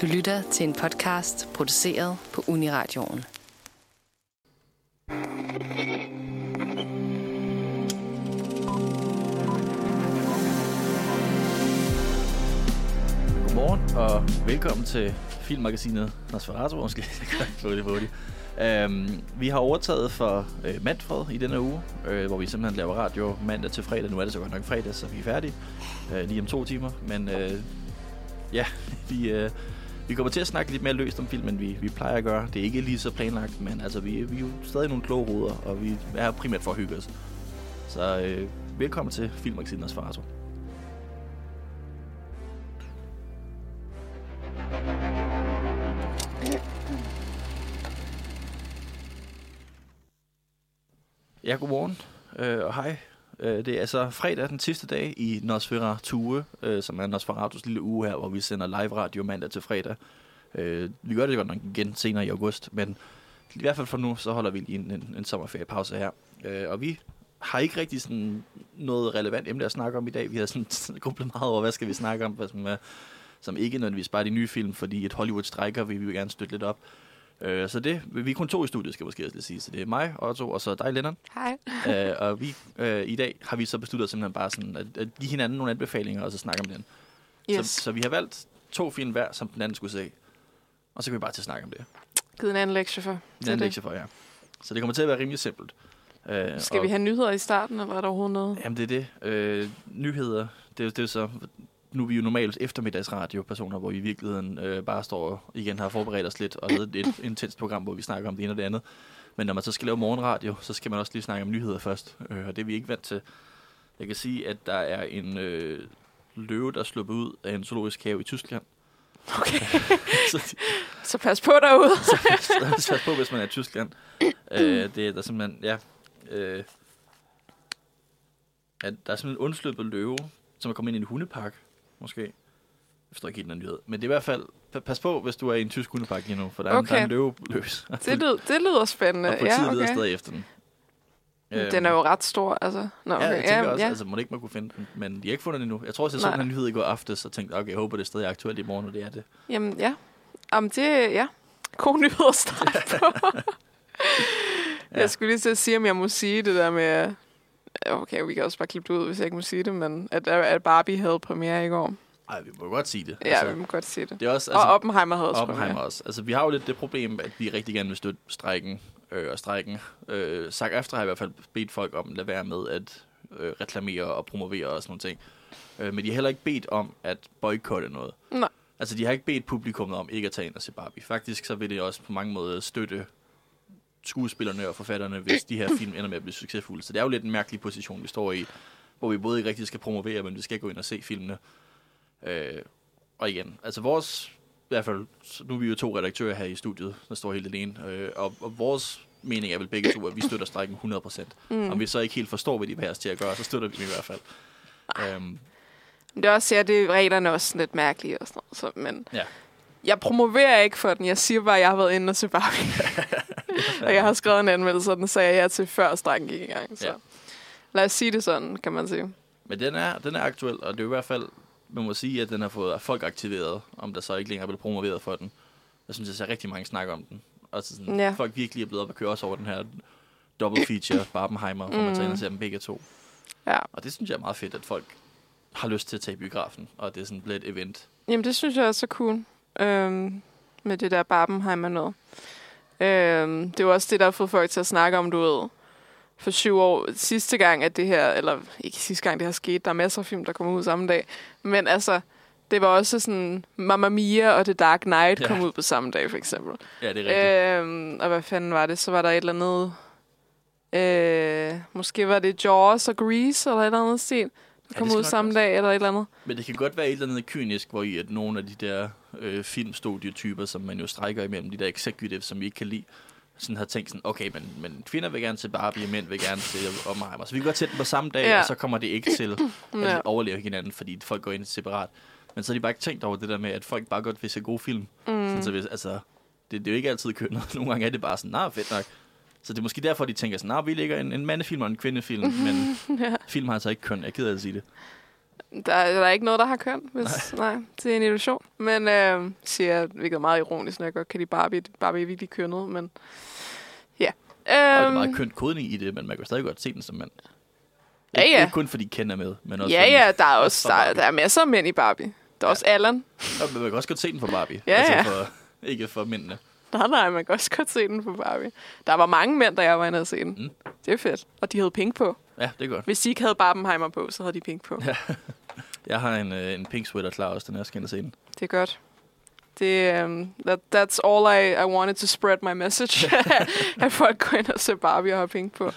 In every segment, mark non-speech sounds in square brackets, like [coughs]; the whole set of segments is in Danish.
Du lytter til en podcast produceret på Uniradioen. Godmorgen og velkommen til filmmagasinet Nosferatu. Måske jeg kan det hurtigt. Um, vi har overtaget for uh, Manfred i denne uge, uh, hvor vi simpelthen laver radio mandag til fredag. Nu er det så godt nok fredag, så vi er færdige uh, lige om to timer. Men uh, ja, [laughs] vi, uh, vi kommer til at snakke lidt mere løst om filmen, vi, vi plejer at gøre. Det er ikke lige så planlagt, men altså, vi, vi er jo stadig nogle kloge hoveder, og vi er her primært for at hygge os. Så øh, velkommen til filmmagasinet Nosferatu. Ja, godmorgen øh, og hej. Øh, det er altså fredag den sidste dag i Nosferatu, øh, som er Nosferatus lille uge her, hvor vi sender live radio mandag til fredag. Øh, vi gør det godt nok igen senere i august, men i hvert fald for nu, så holder vi lige en, en, en sommerferiepause her. Øh, og vi har ikke rigtig sådan noget relevant emne at snakke om i dag. Vi har sådan [laughs] grublet meget over, hvad skal vi snakke om, hvad som, som ikke nødvendigvis bare de nye film, fordi et Hollywood strækker, vi vil gerne støtte lidt op. Øh, så det, vi er kun to i studiet, skal jeg måske også sige. Så det er mig, Otto, og så dig, Lennon. Hej. [laughs] øh, og vi, [laughs] øh, i dag har vi så besluttet simpelthen bare sådan, at, at give hinanden nogle anbefalinger, og så snakke om den. Yes. Så, så vi har valgt to film hver, som den anden skulle se. Og så kan vi bare til at snakke om det. Givet en anden lektie for. Til anden lektie for, ja. Så det kommer til at være rimelig simpelt. Øh, Skal og, vi have nyheder i starten, eller er der overhovedet noget? Jamen, det er det. Øh, nyheder, det er, det er så... Nu er vi jo normalt eftermiddagsradio-personer, hvor vi i virkeligheden øh, bare står og igen har forberedt os lidt og lavet et [coughs] intenst program, hvor vi snakker om det ene og det andet. Men når man så skal lave morgenradio, så skal man også lige snakke om nyheder først. Øh, og det er vi ikke vant til. Jeg kan sige, at der er en øh, løve, der er sluppet ud af en zoologisk have i Tyskland. Okay. [laughs] så Så pas på derude. [laughs] så pas på, hvis man er i Tyskland. øh, det er der simpelthen, ja. Øh, at der er simpelthen en undsluppet løve, som er kommet ind i en hundepark, måske. Jeg forstår ikke helt den nyhed. Men det er i hvert fald, pa- pas på, hvis du er i en tysk hundepark lige nu, for der er, okay. Okay. der er en løve løs. Det lyder, det lyder spændende. og politiet ja, leder okay. stadig efter den. Øhm, Den er jo ret stor, altså. Nå, okay. Ja, jeg tænker ja, også, ja. altså må det ikke man kunne finde den, men de har ikke fundet den endnu. Jeg tror også, jeg så den nyhed i går aftes, og tænkte, okay, jeg håber, det er stadig aktuelt i morgen, og det er det. Jamen, ja. Jamen, det ja. God nyhed at starte [laughs] på. Ja. Jeg skulle lige til at sige, om jeg må sige det der med... Okay, vi kan også bare klippe det ud, hvis jeg ikke må sige det, men at, at Barbie havde premiere i går. Ej, vi må godt sige det. Ja, vi må godt sige det. det er også, Altså, og Oppenheimer havde også Oppenheimer premiere. også. Altså, vi har jo lidt det problem, at vi rigtig gerne vil støtte strækken øh, og strækken. Øh, Zac After har i hvert fald bedt folk om at lade være med at øh, reklamere og promovere og sådan nogle ting. Øh, men de har heller ikke bedt om at boykotte noget. Nej. Altså, de har ikke bedt publikummet om ikke at tage ind og se Barbie. Faktisk så vil det også på mange måder støtte skuespillerne og forfatterne, hvis de her [clears throat] film ender med at blive succesfulde. Så det er jo lidt en mærkelig position, vi står i, hvor vi både ikke rigtig skal promovere, men vi skal gå ind og se filmene. Øh, og igen, altså vores, i hvert fald, nu er vi jo to redaktører her i studiet, der står helt alene, øh, og, og vores mening er vel begge to, at vi støtter strækken 100%. Mm. Om vi så ikke helt forstår, hvad de vil have os til at gøre, så støtter vi dem i hvert fald. Øhm, Men det er også, ja, det er reglerne også lidt mærkelige og sådan noget. Så, men ja. jeg promoverer ikke for den. Jeg siger bare, at jeg har været inde og se Barbie. [laughs] [laughs] og jeg har skrevet en anmeldelse, og den sagde jeg til før strækken gik i gang. Så Ja. lad os sige det sådan, kan man sige. Men den er, den er aktuel, og det er i hvert fald, man må sige, at den har fået folk aktiveret, om der så ikke længere er blevet promoveret for den. Jeg synes, jeg ser rigtig mange snakke om den. Og så sådan, Ja. folk virkelig er blevet op at køre også over den her double feature, [laughs] Barbenheimer, hvor man tager ind og ser dem begge to. Ja. Og det synes jeg er meget fedt, at folk har lyst til at tage i biografen, og det er sådan blevet et event. Jamen, det synes jeg også er cool. Øhm, med det der Barbenheimer noget. Øhm, det er jo også det, der har fået folk til at snakke om, du ved, for syv år. Sidste gang, at det her, eller ikke sidste gang, det her skete, der er masser af film, der kommer ud samme dag. Men altså, det var også sådan, Mamma Mia og The Dark Knight Ja. kom ud på samme dag, for eksempel. Ja, det er rigtigt. Øhm, og hvad fanden var det? Så var der et eller andet... Øh, måske var det Jaws og Grease, eller et eller andet stil. Der kom ud samme passe. dag, eller et eller andet. Men det kan godt være et eller andet kynisk, hvor i at nogle af de der øh, filmstudietyper, som man jo strækker imellem, de der executives, som vi ikke kan lide, sådan har tænkt sådan, okay, men, men kvinder vil gerne til Barbie, mænd vil gerne til Oppenheimer. Så vi kan godt sætte dem på samme dag, ja. Og så kommer det ikke til at [clears throat] Ja. ja. overleve hinanden, fordi folk går ind separat. Men så har de bare ikke tænkt over det der med, at folk bare godt vil se gode film. Mm. Sådan, så hvis, altså, det, det, er jo ikke altid kønnet. [laughs] Nogle gange er det bare sådan, nej, fedt nok. Så det er måske derfor, de tænker sådan, nej, vi lægger en, en mandefilm og en kvindefilm, men [laughs] ja. film har altså ikke køn. Jeg er ked af at sige det. Der, er- der er ikke noget, der har køn, hvis... Nej, det er en illusion. Men øh, siger jeg, hvilket er meget ironisk, når jeg godt kan lide Barbie. Barbie er virkelig kønnet, men... Ja. Og det er Øhm, meget kønt kodning i det, men man kan stadig godt se den som mand. Ja, ja. ikke kun fordi Ken er med, men også ja, fordi, ja, der er også for der, er- der er masser af mænd i Barbie. Der er også Allan. Ja, men man kan også godt se den for Barbie. Ja, altså ja. For, ikke for mændene. Nej, nej, man kan også godt se den på Barbie. Der var mange mænd, da jeg var inde og se den. Mm. Det er fedt. Og de havde pink på. Ja, det er godt. Hvis de ikke havde Barbenheimer på, så havde de pink på. Jeg har en, øh, en pink sweater klar også, den her skal ind og se den. Det er godt. Det, um, that, that's all I, I wanted to spread my message. [laughs] [laughs] at folk går ind og ser Barbie og har pink på.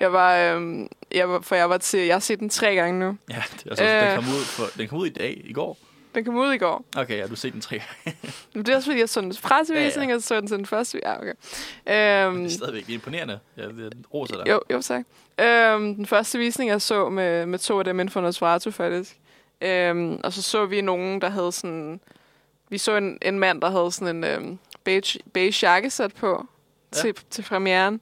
Jeg var, um, jeg var, for jeg var til, jeg har set den tre gange nu. Ja, det også, Øh. den, kom ud for, den kom ud i dag, i går. Den kom ud i går. Okay, ja, du har set den tre gange. [laughs] Det er også fordi, jeg så den pressevisning, Ja, og så så den til den første. Ja, okay. Um, Det er stadigvæk imponerende. Ja, det roser dig. Jo, jo tak. Øhm, den første visning, jeg så med, med to af dem inden for Nosferatu, faktisk. Øhm, og så så vi nogen, der havde sådan... Vi så en, en mand, der havde sådan en øhm, beige, beige jakkesæt på Ja. til, til premieren.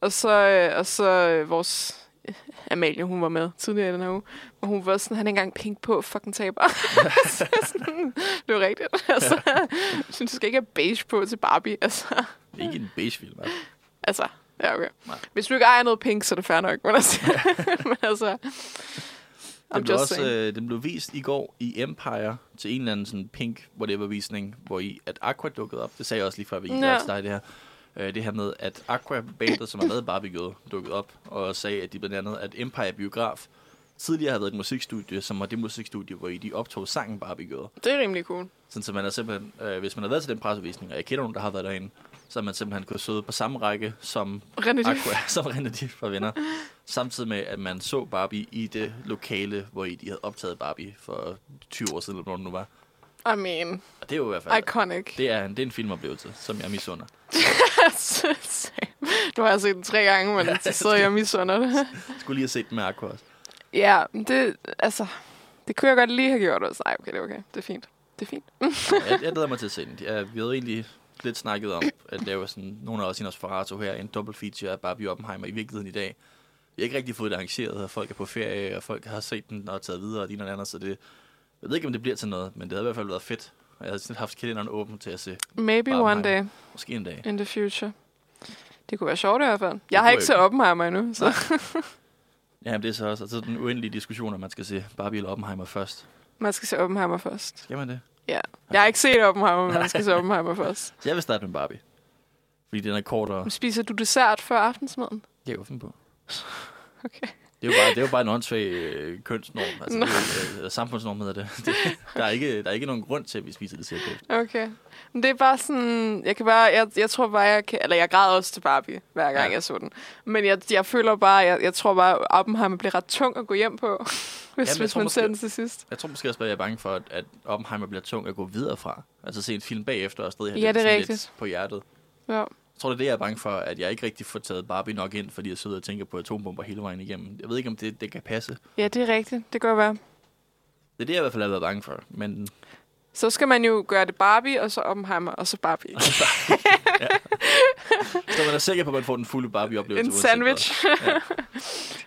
Og så, øh, og så øh, vores... [laughs] Amalie, hun var med tidligere i den her uge. Og hun var sådan, han ikke engang pink på, fucking taber. [laughs] så sådan, det var rigtigt. [laughs] Altså, jeg synes, du skal ikke have beige på til Barbie. Altså. Ikke en beige film, altså. Altså, ja, okay. Nej. Hvis du ikke ejer noget pink, så er det fair nok, men altså... men altså Den blev, også, saying. øh, den blev vist i går i Empire til en eller anden sådan pink whatever visning, hvor i at Aqua dukkede op. Det sagde jeg også lige før, vi gik Ja. dig det her. Øh, det her med, at Aqua bandet, som har lavet Barbie dukkede op og sagde, at de blandt andet, at Empire Biograf tidligere har været et musikstudie, som var det musikstudie, hvor i de optog sangen Barbie Girl. Det er rimelig cool. Sådan, så man er simpelthen, øh, hvis man har været til den pressevisning, og jeg kender nogen, der har været derinde, så er man simpelthen kunnet sidde på samme række som René. Aqua, [laughs] som René fra venner. Samtidig med, at man så Barbie i det lokale, hvor i de havde optaget Barbie for 20 år siden, eller hvornår det nu var. I mean, Og det er jo i hvert fald... iconic. Det er, en, det er en filmoplevelse, som jeg misunder. [laughs] nu har jeg set den tre gange, men så sidder jeg misunder det. [laughs] Skulle lige have set den med Aqua også. Ja, det, altså, det kunne jeg godt lige have gjort også. Nej, okay, det er okay. Det er fint. Det er fint. [laughs] Jeg, jeg glæder mig til at se den. Ja, vi havde egentlig lidt snakket om at lave sådan, nogle af os i Nosferatu her, en dobbelt feature af Barbie Oppenheimer i virkeligheden i dag. Vi har ikke rigtig fået det arrangeret, og folk er på ferie, og folk har set den og taget videre og din og andet, så det, jeg ved ikke, om det bliver til noget, men det havde i hvert fald været fedt. Jeg havde sådan haft kalenderen åben til at se, Maybe one day måske en dag. in the future. Det kunne være sjovt i hvert fald. Jeg har ikke jeg set. Oppenheimer endnu, så... [laughs] Ja, det er så også altså, den uendelige diskussion, at man skal se Barbie eller Oppenheimer først. Man skal se Oppenheimer først. Skal man det? Ja. Jeg har ikke set Oppenheimer, men man skal se [laughs] Oppenheimer først. Så jeg vil starte med Barbie. Fordi den er kortere. Men Spiser du dessert før aftensmaden? Det godt finde på. [laughs] Okay. Det er jo bare, det er jo bare en åndssvag øh, kønsnorm. Altså, det er, øh, samfundsnorm hedder det. [laughs] det. der, er ikke, der er ikke nogen grund til, at vi spiser det selv. Okay. Men det er bare sådan... Jeg kan bare... Jeg, jeg tror bare, jeg kan... Eller jeg græd også til Barbie, hver gang Ja. jeg så den. Men jeg, jeg føler bare... Jeg, jeg tror bare, Oppenheimer bliver ret tung at gå hjem på. [laughs] hvis, jeg hvis man måske- ser den til sidst. Jeg tror måske også, at jeg er bange for, at, at Oppenheimer bliver tung at gå videre fra. Altså se en film bagefter og stadig have Ja, det sådan rigtigt. lidt på hjertet. Ja. Jeg tror, det er det, jeg er bange for, at jeg ikke rigtig får taget Barbie nok ind, fordi jeg sidder og tænker på atombomber hele vejen igennem. Jeg ved ikke, om det, det kan passe. ja, det er rigtigt. Det kan være. Det er det, jeg i hvert fald har været bange for. Men Så skal man jo gøre det Barbie, og så Oppenheimer, og så Barbie. så [laughs] man er sikker på, at man får den fulde Barbie-oplevelse. en sandwich. Ja.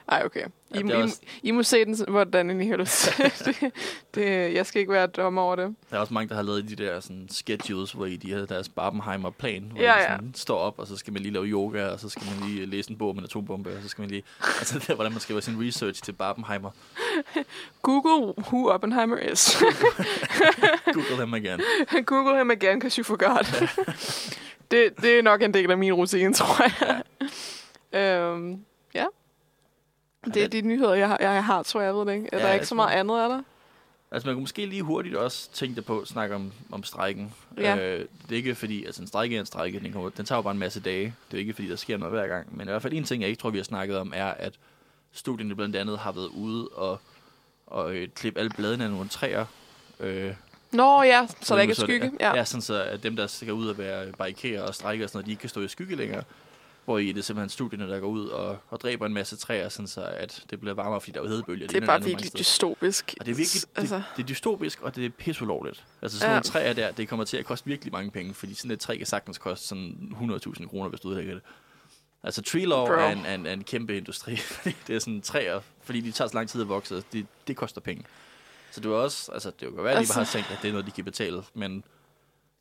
Ej, okay. I, Ja, I, er I, også- I må se den, hvordan i helvede. [laughs] det, det, jeg skal ikke være dommer over det. Der er også mange, der har lavet de der sådan, schedules, hvor i de har deres Barbenheimer-plan, hvor Ja, de ja. sådan, står op, og så skal man lige lave yoga, og så skal man lige læse en bog om en atombombe, og så skal man lige... Altså det er, hvordan man skriver sin research til Barbenheimer. [laughs] Google who Oppenheimer is. Google ham igen. Google him again, [laughs] because you forgot. det, det er nok en del af min rutine, tror jeg. øhm, ja. Det er de nyheder, jeg har, jeg har tror jeg, jeg ved det ikke. Er Ja, der jeg ikke så meget andet, er der? Altså man kunne måske lige hurtigt også tænke på at snakke om, om strækken. Ja. Øh, det er ikke fordi, altså en strække er en strække, den, kommer, den tager jo bare en masse dage. Det er ikke fordi, der sker noget hver gang. Men i hvert fald en ting, jeg ikke tror, vi har snakket om, er, at studierne blandt andet har været ude og, og øh, klippe alle bladene af nogle træer. Øh, Nå ja, så der nu ikke er så skygge. Ja. Ja. sådan så at dem, der skal ud og være barrikerer og strække og sådan noget, de ikke kan stå i skygge længere. Hvor i det er simpelthen studierne, der går ud og, og dræber en masse træer, sådan så at det bliver varmere, fordi der er hedebølger. Det er bare virkelig dystopisk. Og det er virkelig det, Altså, det er dystopisk, og det er pisseulovligt. Altså sådan Ja. nogle træer der, det kommer til at koste virkelig mange penge, fordi sådan et træ kan sagtens koste sådan 100.000 kroner, hvis du udlægger det. Altså tree law Bro. er en, en, en kæmpe industri. [laughs] fordi det er sådan træer, fordi de tager så lang tid at vokse, det, det koster penge. Så det er også, altså det kan være, at de Altså- bare har tænkt, at det er noget, de kan betale, men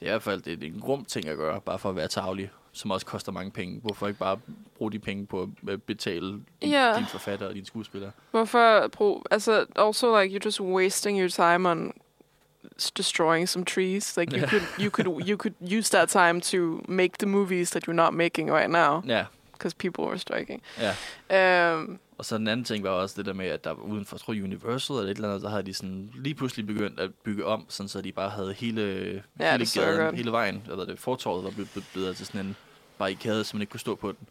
det er i hvert fald det er en grum ting at gøre, bare for at være tavlig, som også koster mange penge. Hvorfor ikke bare bruge de penge på at betale din, Ja. din forfatter og dine skuespillere? Hvorfor brug... Altså, also, like, you're just wasting your time on destroying some trees. Like, you Yeah. could, you could, you could use that time to make the movies that you're not making right now. Ja, Because people were striking. ja. Um, Og så den anden ting var også det der med, at der uden for, tror Universal eller et eller andet, der havde de sådan lige pludselig begyndt at bygge om, sådan så de bare havde hele, Ja, hele gaden, godt. hele vejen, eller det fortorvet var blevet bedre til sådan en barrikade, så man ikke kunne stå på den.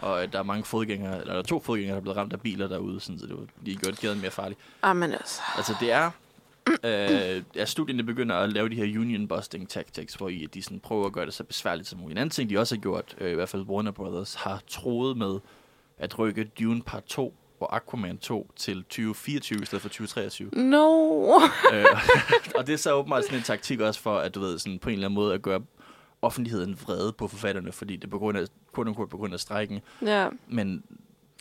Og at der er mange fodgængere, eller der er to fodgængere, der er blevet ramt af biler derude, sådan, så det var, de gjorde gaden mere farlig. amen, altså. Altså det er, øh, ja, studierne begynder at lave de her union busting tactics, hvor I, de sådan prøver at gøre det så besværligt som muligt. En anden ting, de også har gjort, øh, i hvert fald Warner Brothers, har troet med at rykke Dune Part 2 og Aquaman 2 til 2024 i stedet for 2023. No. øh, [laughs] og det er så åbenbart sådan en taktik også for, at du ved, sådan på en eller anden måde at gøre offentligheden vrede på forfatterne, fordi det er på grund af, quote unquote, på grund af strækken. ja. Men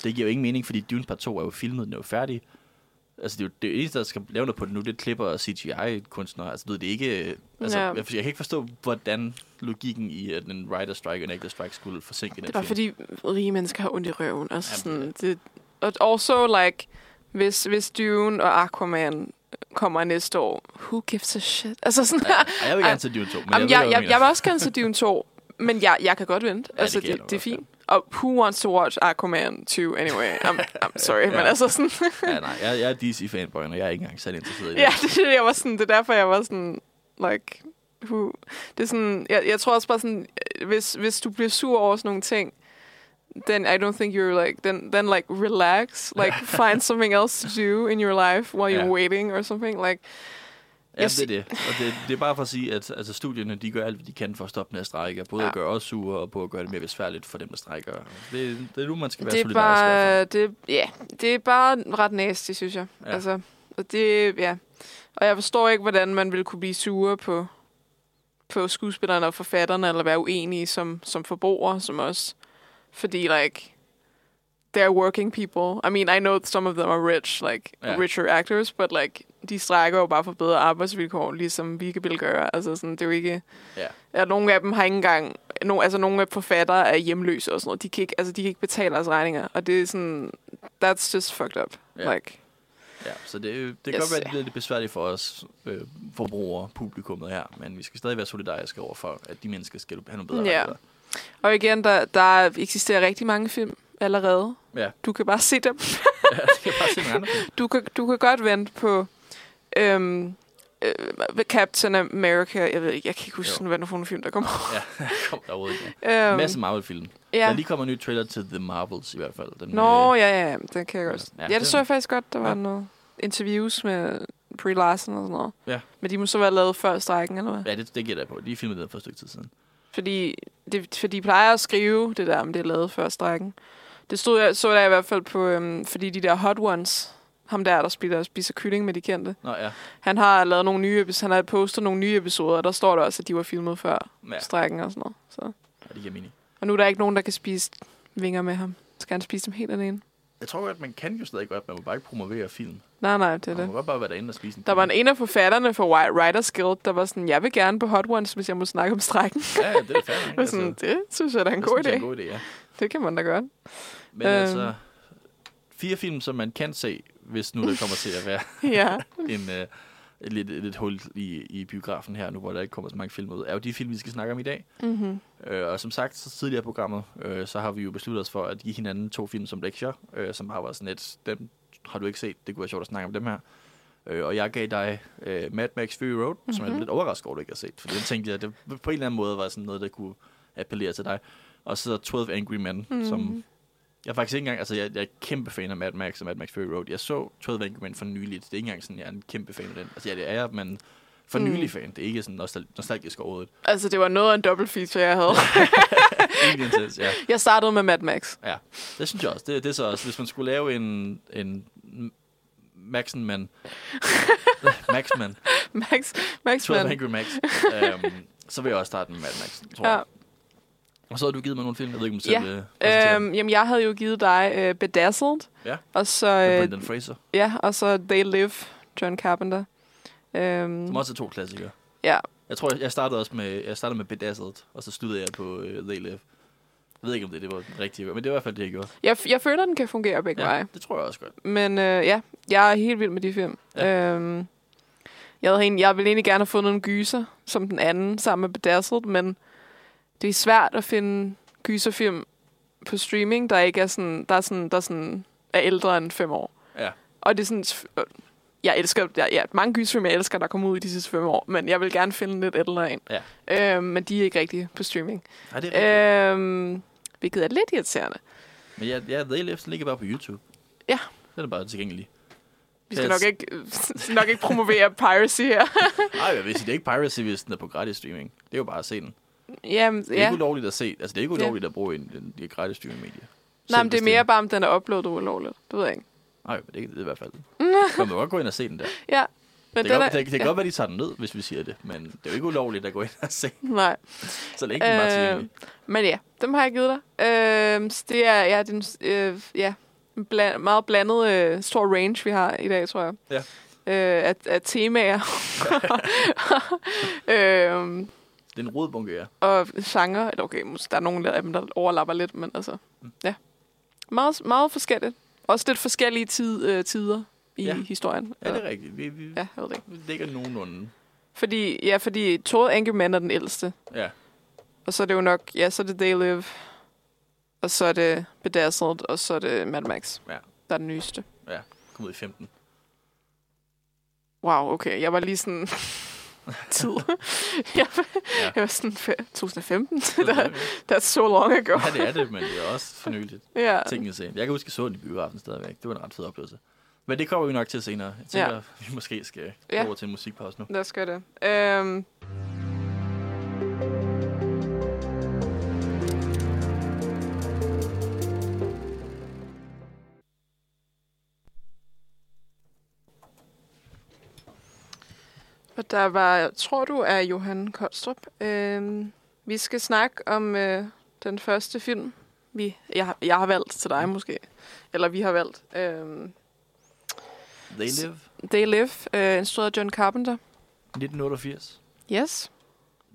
det giver jo ingen mening, fordi Dune Part 2 er jo filmet, den er jo færdig. Altså, det er jo det eneste, der skal lave noget på det nu, det er klipper og CGI-kunstnere. Altså, ved, det ikke... Altså, Ja. jeg, jeg kan ikke forstå, hvordan logikken i, at en writer strike og en actor strike skulle forsinke den Det er bare fordi rige mennesker har ondt i røven. Altså Jamen, sådan, det, og also, like, hvis, hvis Dune og Aquaman kommer næste år, who gives a shit? Altså sådan Ja, jeg vil gerne til Dune 2, men Jamen, jeg, jeg, jeg, jeg, mener. vil også gerne se Dune 2, [laughs] men jeg, jeg kan godt vente. Ja, altså, det det, det er fint. Og who wants to watch Aquaman 2 anyway? I'm, I'm sorry, [laughs] men Ja. altså sådan... Ja, nej, jeg, jeg er DC-fanboy, og jeg er ikke engang særlig interesseret i det. ja, det, er [laughs] det, jeg var sådan, det er derfor, jeg var sådan, like, who... Det er sådan, jeg, jeg tror også bare sådan, hvis, hvis du bliver sur over sådan nogle ting, then I don't think you're like, then, then like, relax, like, find [laughs] something else to do in your life while you're Ja. waiting or something, like, Ja, Jeg det er det. Og det, det er bare for at sige, at altså, studierne de gør alt, hvad de kan for at stoppe den her strække. Både Ja. at gøre os sure, og på at gøre det mere besværligt for dem, der strækker. Det, det er nu, man skal være det er solidarisk. bare, det, ja, det er bare ret nasty, synes jeg. Ja. Altså, og det, ja. Og jeg forstår ikke, hvordan man ville kunne blive sure på, på skuespillerne og forfatterne, eller være uenige som, som forbrugere, som os. Fordi, like, they're working people. I mean, I know some of them are rich, like, Ja. richer actors, but, like, de strækker jo bare for bedre arbejdsvilkår, ligesom vi kan gøre. Altså, sådan, det er jo ikke... Ja. Ja, nogle af dem har ikke engang... No, altså, nogle af forfattere er hjemløse og sådan noget. De kan ikke, altså, de kan ikke betale deres regninger. Og det er sådan... That's just fucked up. Ja. Like, Ja, så det, det kan Yes. godt være, at det bliver lidt besværligt for os øh, forbrugere, publikummet her, men vi skal stadig være solidariske over for, at de mennesker skal have nogle bedre Ja. og igen, der, der eksisterer rigtig mange film allerede. Ja. Du kan bare se dem. ja, det kan bare se nogle andre film. [laughs] Du kan, du kan godt vente på øhm, øh, Captain America. Jeg ved ikke, jeg kan ikke huske, sådan, hvad for nogle film, der kommer. Ja, [laughs] kom der overhovedet ikke. Øhm, En masse Marvel-film. Ja. Der lige kommer en ny trailer til The Marvels i hvert fald. Den, Nå, øh, ja, ja, den kan jeg godt. Ja, Ja, det den- så jeg faktisk godt. Der var Ja. noget interviews med Brie Larson og sådan noget. Ja. Men de må så være lavet før strækken, eller hvad? Ja, det, det gætter jeg på. De filmede den for et stykke tid siden. Fordi, det, fordi de plejer at skrive det der, om det er lavet før strækken. Det stod jeg, så der i hvert fald på, øhm, fordi de der Hot Ones, ham der, der spiser, spiser kylling med de kendte, Nå ja, han har lavet nogle nye, han har postet nogle nye episoder, og der står der også, at de var filmet før ja. strækken og sådan noget. Så. ja det giver mening. Og nu er der ikke nogen, der kan spise vinger med ham. Skal han spise dem helt alene? Jeg tror godt, man kan jo stadig godt, man må bare ikke promovere film. Nej, nej, det er Man det. må godt bare være derinde og spise en Der var en, en af forfatterne for Wi- Writers Guild, der var sådan, jeg vil gerne på Hot Ones, hvis jeg må snakke om strækken. Ja, det er [laughs] var sådan, det synes jeg da er en det god synes jeg er idé. en god idé, ja. Det kan man da godt. Men Øhm. altså, fire film, som man kan se, hvis nu der kommer til at være [laughs] ja. [laughs] en, øh, et, lidt, et lidt hul i, i biografen her, nu hvor der ikke kommer så mange film ud, er jo de film, vi skal snakke om i dag. Mm-hmm. Øh, og som sagt, så tidligere i programmet, øh, så har vi jo besluttet os for at give hinanden to film som lektier, øh, som har været sådan et, dem har du ikke set, det kunne være sjovt at snakke om dem her. Øh, og jeg gav dig øh, Mad Max Fury Road, mm-hmm. som jeg er Mhm. lidt overrasket over, du ikke har set. For den tænkte jeg, at det på en eller anden måde var sådan noget, der kunne appellere til dig. Og så 12 Angry Men, mm-hmm. som Mhm. Jeg er faktisk ikke engang, altså jeg, jeg er kæmpe fan af Mad Max og Mad Max Fury Road. Jeg så 12 Angry Men for nyligt. Det er ikke engang sådan, jeg er en kæmpe fan af den. Altså ja, det er jeg, men for Mm. nylig fan. Det er ikke sådan nostal- nostalgisk overhovedet. Altså, det var noget af en dobbelt feature, jeg havde. [laughs] Intens, ja. jeg startede med Mad Max. Ja, det synes jeg også. Det, det er så også, hvis man skulle lave en, en Maxenman, [laughs] Maxman, Max, Max 12 Man. Angry Max, [laughs] øhm, så vil jeg også starte med Mad Max, tror Ja. jeg. Og så har du givet mig nogle film, jeg ved ikke, om du Ja. selv øh, Øhm, jamen, jeg havde jo givet dig øh, Bedazzled. Ja. Og så, øh, øh, Brendan Fraser, ja, og så They Live, John Carpenter. Øhm, som også er to klassikere. ja, Jeg tror, jeg startede også med, jeg startede med Bedazzled, og så sluttede jeg på uh, They Live. Jeg ved ikke, om det, det var den rigtige, men det var i hvert fald det, jeg gjorde. jeg, jeg føler, den kan fungere begge veje. det tror jeg også godt. Men øh, ja, jeg er helt vild med de film. Ja. Ja. Øhm, jeg, havde egentlig, jeg ville egentlig gerne have fundet en gyser, som den anden, sammen med Bedazzled, men det er svært at finde gyserfilm på streaming, der ikke er sådan, der er sådan, der er sådan, er ældre end fem år. Ja. Og det er sådan, øh, jeg elsker, jeg, ja, mange gyserfilm, jeg elsker, der kommer ud i de sidste fem år, men jeg vil gerne finde lidt ældre en. Ja. Øhm, men de er ikke rigtig på streaming. Nej, det er rigtigt. Øhm, hvilket er lidt irriterende. Men ja, They Live den ligger bare på YouTube. Ja. Den er bare tilgængelig. Vi skal Yes. nok ikke, [laughs] nok ikke promovere piracy her. [laughs] Nej, jeg vil sige, det er ikke piracy, hvis den er på gratis streaming. Det er jo bare at se den. Jamen, Det er ja. ikke ulovligt at se. Altså, det er ikke Ja. ulovligt at bruge en, en, en gratis streaming-medie. Nej, Selv men det er mere bare, om den er uploadet ulovligt. Det ved jeg ikke. Nej, men det er, det er i hvert fald. [laughs] Man må godt gå ind og se den der. Ja. Men Det kan, den godt, det, det kan ja. godt være, de tager den ned, hvis vi siger det. Men det er jo ikke ulovligt at gå ind og se, Nej. så længe den bare er Øh, tilgængelig. men ja, dem har jeg givet dig. Øh, så det er ja, den, øh, ja, en bland, meget blandet øh, stor range, vi har i dag, tror jeg. Ja. Øh, af, af temaer. [laughs] [laughs] øh, Det er en rodbunke, ja. og genre. Eller okay, måske der er nogle af dem, der overlapper lidt, men altså, ja. Meget, meget forskelligt. Også lidt forskellige tid, øh, tider i Ja. ja. historien. Ja, det er rigtigt. Vi, vi, Ja, jeg ved det vi ligger nogenlunde. Fordi, ja, fordi Thor Angry Man er den ældste. Ja. Og så er det jo nok, ja, så er det They Live. Og så er det Bedazzled, og så er det Mad Max. Ja. Der er den nyeste. Kom ud i 15. Wow, okay. Jeg var lige sådan... [laughs] tid. [laughs] jeg, Ja. jeg var sådan... fe- 2015? der, that's so long ago. Ja, det er det, men det er også fornyeligt. [laughs] ja. Teknisk set. Jeg kan huske, at jeg så den i biografen stadigvæk. Det var en ret fed oplevelse. Men det kommer vi nok til senere. Jeg tænker, ja. [laughs] vi måske skal Ja. over til en musikpause nu. Lad os gøre det. Um, der var, tror du, er Johan Koldstrup. Um, vi skal snakke om uh, den første film, vi, jeg, har- jeg har valgt til dig måske. Eller vi har valgt. Um, They Live, They Live, uh, instrueret af John Carpenter. 1988. Yes.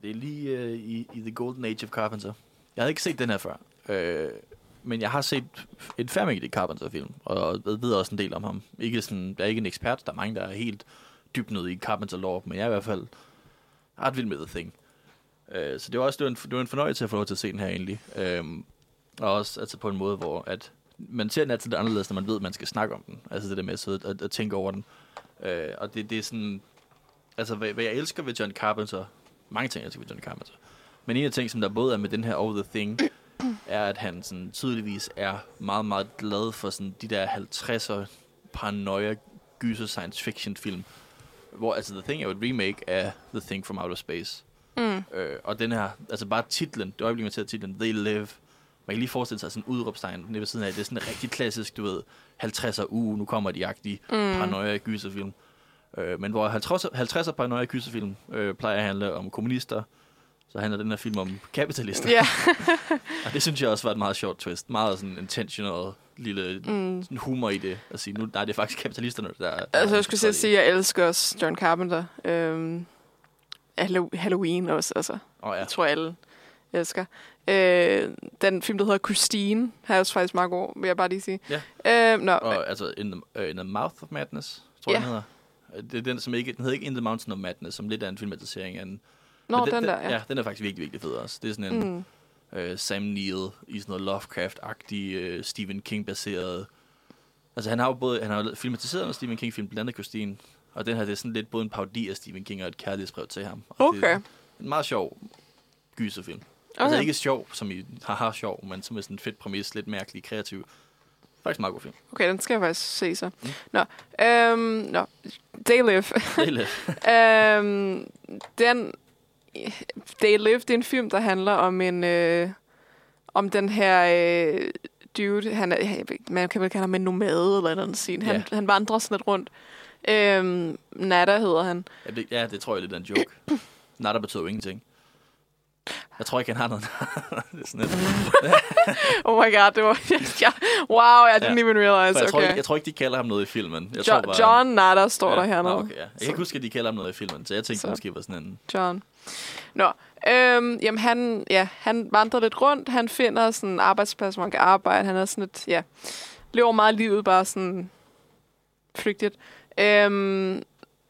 Det er lige øh, i, i The Golden Age of Carpenter. Jeg havde ikke set den her før. Øh, men jeg har set en mængde Carpenter-film, og ved, ved også en del om ham. Ikke sådan, jeg er ikke en ekspert, der er mange, der er helt dybt ned i Carpenter Law, men jeg er i hvert fald ret vild med The Thing. Øh, så det var også det var en, det var en fornøjelse at få lov til at se den her egentlig. Øh, og også altså på en måde, hvor at man ser den altid lidt anderledes, når man ved, at man skal snakke om den. Altså det der med at sidde og, og tænke over den. Øh, og det, det er sådan... Altså, hvad, hvad jeg elsker ved John Carpenter, mange ting, jeg elsker ved John Carpenter, men en af ting, som der både er med den her Over the Thing, er, at han sådan, tydeligvis er meget, meget glad for sådan, de der 50'er paranoia gyser science fiction film. Hvor altså The Thing er jo et remake af The Thing from Outer Space. Mm. Øh, og den her, altså bare titlen, det øjeblik, man ser titlen, They Live, man kan lige forestille sig sådan en udråbstegn nede ved siden af. Det er sådan en rigtig klassisk, du ved, 50'er uge, nu kommer de agtige Mm. paranoia gyserfilm. Øh, men hvor 50'er, 50'er paranoia gyserfilm øh, plejer at handle om kommunister, så handler den her film om kapitalister. Ja. [laughs] Og det synes jeg også var et meget sjovt twist. Meget sådan intentional lille Mm. humor i det. At sige, nu, nej, det er faktisk kapitalisterne, der... der Altså, jeg skulle sige, at jeg elsker også John Carpenter. Øhm, Hallo- Halloween også, altså. Oh, ja. Jeg tror, alle elsker. Øh, den film, der hedder Christine, har jeg også faktisk meget god, vil jeg bare lige sige. Ja. Øh, nå, Og altså, in the, uh, in the Mouth of Madness, tror jeg, Ja. den hedder. Det er den, som ikke, den hedder ikke In the Mountain of Madness, som lidt er en filmatisering af en... nå Men den, der, ja. ja. den er faktisk virkelig, virkelig fed også. Det er sådan en Mm. Øh, Sam Neill i sådan noget Lovecraft-agtig, øh, Stephen King-baseret... Altså, han har jo både... Han har jo filmatiseret noget Stephen King-film, blandt andet Christine. Og den her, det er sådan lidt både en parodi af Stephen King og et kærlighedsbrev til ham. Og Det Okay. er en meget sjov gyserfilm. Okay. okay. Altså ikke sjov, som i haha sjov, men som er sådan en fedt præmis, lidt mærkelig, kreativ. Faktisk en meget god film. okay, den skal jeg faktisk se så. Mm. Nå, øhm, nå. Det er lidt. øhm, den... [laughs] They Live, det er en film, der handler om en... Øh, om den her øh, dude, han er, man kan vel kalde ham en nomade eller noget sin. Han, han vandrer sådan lidt rundt. Øhm, Nada hedder han. Ja det, ja, det tror jeg lidt er en joke. [coughs] Der betyder jo ingenting. Jeg tror ikke, han har noget. [laughs] det er sådan lidt. [laughs] Oh my god, det var... ja, wow, I didn't Ja. even realize. For jeg, tror Okay. ikke, jeg tror ikke, de kalder ham noget i filmen. Jeg John, tror bare, John Nada står ja. der hernede. Okay, ja. Jeg kan ikke huske, at de kalder ham noget i filmen, så jeg tænkte, Så. det måske var sådan en... John. Nå, øhm, jamen han, ja, han vandrer lidt rundt. Han finder sådan en arbejdsplads, hvor han kan arbejde. Han er sådan lidt, ja, lever meget livet bare sådan flygtigt. Øhm,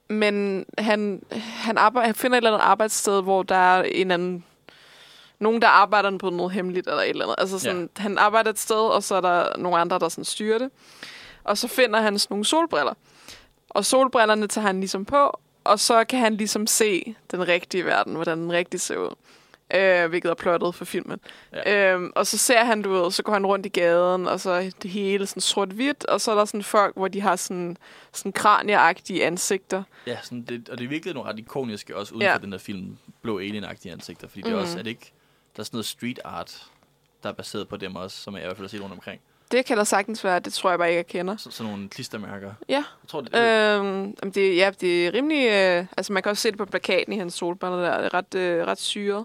men han, han, arbejder, han finder et eller andet arbejdssted, hvor der er en anden nogen, der arbejder på noget hemmeligt eller et eller andet. Altså sådan, ja. han arbejder et sted, og så er der nogle andre, der sådan styrer det. Og så finder han sådan nogle solbriller. Og solbrillerne tager han ligesom på, og så kan han ligesom se den rigtige verden, hvordan den rigtig ser ud. Øh, hvilket er plottet for filmen. Ja. Øhm, og så ser han, du ved, så går han rundt i gaden, og så er det hele sådan sort-hvidt, og så er der sådan folk, hvor de har sådan, sådan kranieagtige ansigter. Ja, sådan det, og det er virkelig nogle ret ikoniske også uden Ja. for den der film, blå alien-agtige ansigter, fordi det er Mhm. også, er det ikke, der er sådan noget street art, der er baseret på dem også, som jeg i hvert fald har set rundt omkring. Det kan der sagtens være, det tror jeg bare ikke, jeg kender. Så, sådan nogle klistermærker. Ja. Jeg tror, det, øh, Øhm, det, ja, det er rimelig... Øh, altså, man kan også se det på plakaten i hans solbriller der. Det er ret, øh, ret syret.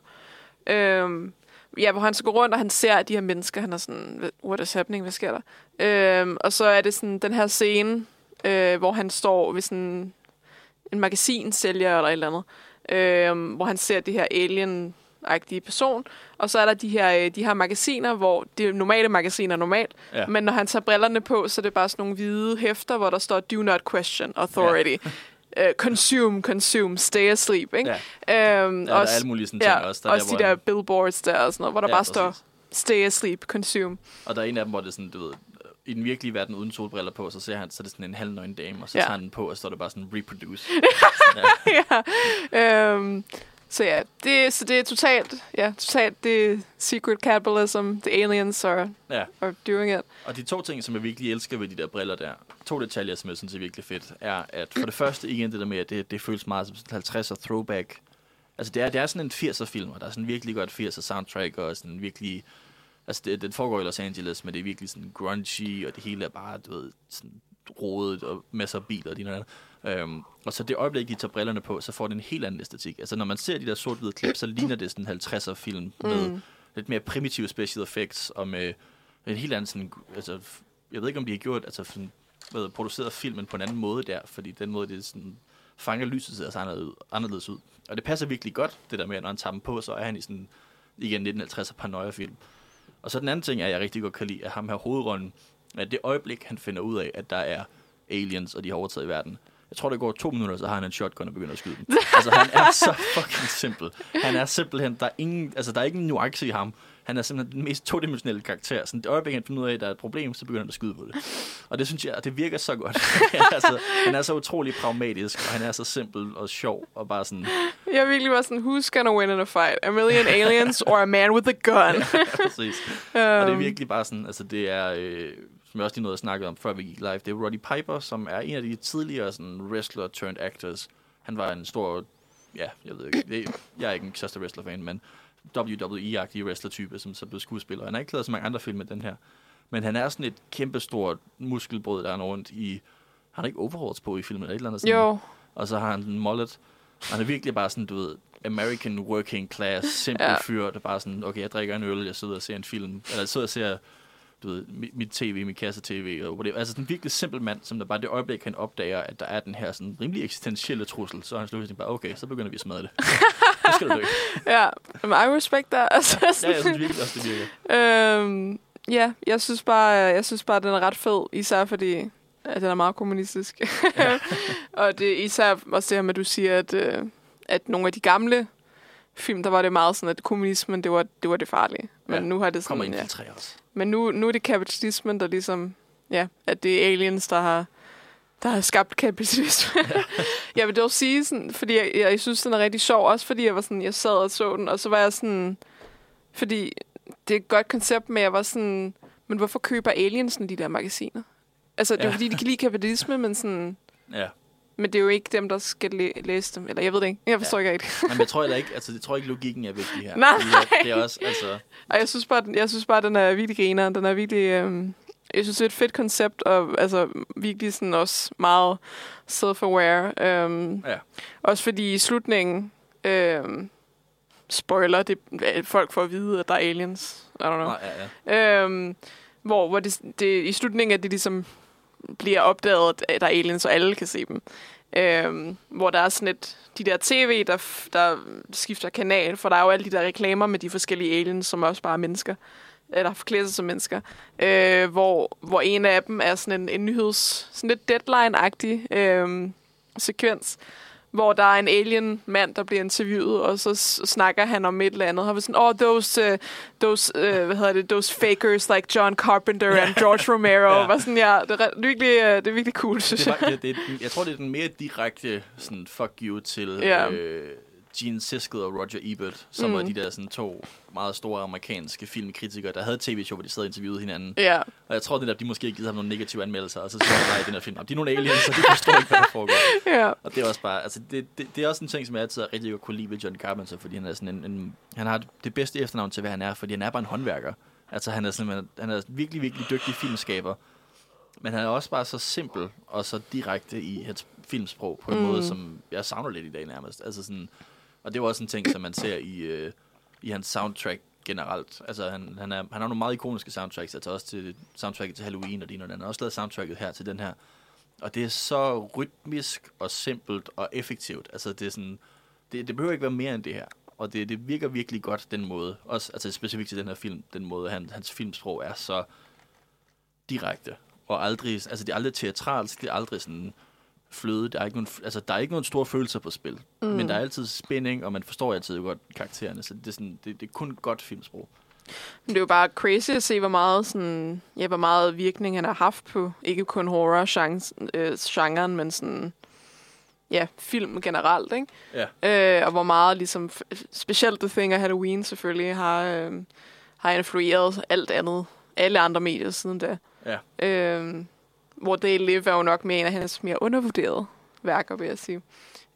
Øhm, ja, hvor han så går rundt, og han ser de her mennesker. Han er sådan, what is happening? Hvad sker der? Øhm, og så er det sådan den her scene, øh, hvor han står ved sådan en magasinsælger eller et eller andet. Øhm, hvor han ser det her alien agtige person, og så er der de her, øh, de her magasiner, hvor det normale magasiner er normalt, Ja. men når han tager brillerne på, så er det bare sådan nogle hvide hæfter, hvor der står, do not question authority. Uh, [laughs] consume, consume, stay asleep, ikke? ja, Øhm, der er alle mulige sådan ting ja, også. Der er også der, de der billboards der og sådan noget, hvor der Ja, bare står, præcis. stay asleep, consume. Og der er en af dem, hvor det er sådan, du ved, i den virkelige verden uden solbriller på, så ser han, så er det sådan en halvnøgen dame, og så Ja. tager han den på, og så står det bare sådan, reproduce. [laughs] ja. Øhm, så ja, det, så det er totalt, ja, totalt det secret capitalism, the aliens are, ja. are doing it. Og de to ting, som jeg virkelig elsker ved de der briller der, to detaljer, som jeg synes er virkelig fedt, er, at for det første igen det der med, at det, det føles meget som sådan 50'er throwback. Altså det er, det er sådan en 80'er film, og der er sådan virkelig godt 80'er soundtrack, og sådan virkelig... Altså det, det foregår i Los Angeles, men det er virkelig sådan grungy, og det hele er bare, du ved, sådan rodet og masser af biler og de noget Øhm, og så det øjeblik, de tager brillerne på, så får det en helt anden æstetik. Altså når man ser de der sort-hvide klip, så ligner det sådan en 50'er film med Mm. lidt mere primitive special effects, og med en helt anden sådan, altså, jeg ved ikke, om de har gjort, altså sådan, hvad, produceret filmen på en anden måde der, fordi den måde, det sådan, fanger lyset ser så anderledes ud, anderledes ud. Og det passer virkelig godt, det der med, at når han tager dem på, så er han i sådan, igen 1950'er paranoia-film. Og så den anden ting, er, jeg rigtig godt kan lide, at ham her hovedrollen, at det øjeblik, han finder ud af, at der er aliens, og de har overtaget verden, jeg tror, det går to minutter, så har han en shotgun og begynder at skyde dem. [laughs] altså, han er så fucking simpel. Han er simpelthen, der er ingen, altså, der er ikke en nuance i ham. Han er simpelthen den mest todimensionelle karakter. Sådan det øjeblik, han finder ud af, at der er et problem, så begynder han at skyde på det. Og det synes jeg, det virker så godt. han, er så, han er så utrolig pragmatisk, og han er så simpel og sjov, og bare sådan, Jeg virkelig var sådan, who's gonna win in a fight? A million aliens or a man with a gun? [laughs] præcis. Og det er Um, virkelig bare sådan, altså det er, øh, som jeg også lige nåede at snakke om, før vi gik live, det er Roddy Piper, som er en af de tidligere sådan, wrestler turned actors. Han var en stor, ja, jeg ved ikke, det, jeg er ikke en største wrestler-fan, men WWE-agtig wrestler-type, som så blev skuespiller. Han har ikke lavet så mange andre film med den her. Men han er sådan et kæmpestort muskelbrød, der er rundt i... Han har ikke overalls på i filmen, eller et eller andet sådan. jo, Og så har han en mullet. Og han er virkelig bare sådan, du ved, American working class, simpel ja. fyr, der bare sådan, okay, jeg drikker en øl, jeg sidder og ser en film, eller jeg sidder og ser, du ved, mit, tv, min kasse-tv, og whatever. Altså sådan en virkelig simpel mand, som der bare det øjeblik, han opdager, at der er den her sådan rimelig eksistentielle trussel, så er han sluttelig bare, okay, så begynder vi at smadre det. [laughs] Nu skal du dø. ja. Men I respect that. Altså, [laughs] Ja, jeg sådan, synes virkelig også, det virker. øhm, ja, jeg synes bare, jeg synes bare, den er ret fed, især fordi at den er meget kommunistisk. [laughs] og det er især også det her med, at du siger, at, øh, at nogle af de gamle film, der var det meget sådan, at kommunismen, det var det, var det farlige. Men Ja, nu har det Kommer sådan, ja. infiltrere os. Men nu, nu er det kapitalismen, der ligesom, ja, at det er aliens, der har, der har skabt kapitalisme. [laughs] [laughs] jeg vil dog sige sådan, fordi jeg, jeg, jeg synes, den er rigtig sjov, også fordi jeg var sådan, jeg sad og så den, og så var jeg sådan, fordi det er et godt koncept, men jeg var sådan, men hvorfor køber aliensen de der magasiner? Altså, det er Ja. fordi, de kan lide kapitalisme, men sådan, Ja. Men det er jo ikke dem, der skal læ- læse dem. Eller jeg ved det ikke. Jeg forstår Ja. ikke rigtigt. Men jeg tror heller ikke, altså jeg tror ikke, logikken er vigtig her. Nej. Det er også, altså, Og jeg synes bare, den, jeg synes bare, den er virkelig griner. Den er virkelig... Øhm, jeg synes, det er et fedt koncept, og altså, virkelig sådan også meget self-aware. Øhm, Ja. Også fordi i slutningen... Øhm, spoiler, det folk får at vide, at der er aliens. I don't know. Nej, ja, ja. Øhm, hvor hvor det, det, i slutningen af det ligesom bliver opdaget, at der er aliens, og alle kan se dem. Øhm, hvor der er sådan et, de der tv, der, der skifter kanal, for der er jo alle de der reklamer med de forskellige aliens, som også bare er mennesker, eller forklæder sig som mennesker, øh, hvor, hvor en af dem er sådan en, en nyheds, sådan lidt deadline-agtig øh, sekvens, hvor der er en alien-mand, der bliver interviewet, og så snakker han om et eller andet. Han var sådan, oh, those, uh, those, uh, hvad hedder det, those fakers like John Carpenter and George Romero. [laughs] Ja. Var sådan, ja, det er virkelig, uh, det er virkelig cool, synes Det jeg. var, det, det, jeg tror, det er den mere direkte sådan, fuck you til Ja. øh, Gene Siskel og Roger Ebert, som mm. Var de der sådan, to meget store amerikanske filmkritikere, der havde tv-show, hvor de sad og interviewede hinanden. Ja, Og jeg tror, det der, de måske givet ham nogle negative anmeldelser, og så siger bare i den her film, "Nå, de er nogle aliens, så de forstår ikke, hvad der foregår. ja. Og det er også bare, altså det, det, det er også en ting, som jeg altid har rigtig godt kunne lide ved John Carpenter, fordi han er sådan en, en han har det bedste efternavn til, hvad han er, fordi han er bare en håndværker. Altså han er simpelthen, han er virkelig, virkelig dygtig filmskaber. Men han er også bare så simpel og så direkte i hans filmsprog på en. Mm. måde, som jeg savner lidt i dag nærmest. Altså sådan, og det er også en ting, som man ser i, øh, i hans soundtrack generelt. Altså han, han, er, han har nogle meget ikoniske soundtracks, altså også til soundtracket til Halloween og det ene og det andet. Han har også lavet soundtracket her til den her. Og det er så rytmisk og simpelt og effektivt. Altså det er sådan, det, det behøver ikke være mere end det her. Og det, det virker virkelig godt, den måde. Også altså specifikt til den her film, den måde, han, hans filmsprog er så direkte. Og aldrig, altså det er aldrig teatralsk, det er aldrig sådan fløde. Der er ikke nogen, altså der er ikke nogen store følelser på spil. Mm. Men der er altid spænding, og man forstår altid godt karaktererne. Så det er, sådan, det, det er kun godt filmsprog. Men det er jo bare crazy at se, hvor meget, sådan, ja, hvor meget virkning han har haft på, ikke kun horror-genren, øh, men sådan, ja, film generelt, ikke? Ja. Øh, og hvor meget, ligesom, specielt The Thing og Halloween selvfølgelig, har, øh, har influeret alt andet, alle andre medier siden da. Ja. Øh, hvor They Live er jo nok mere en af hans mere undervurderede værker, vil jeg sige.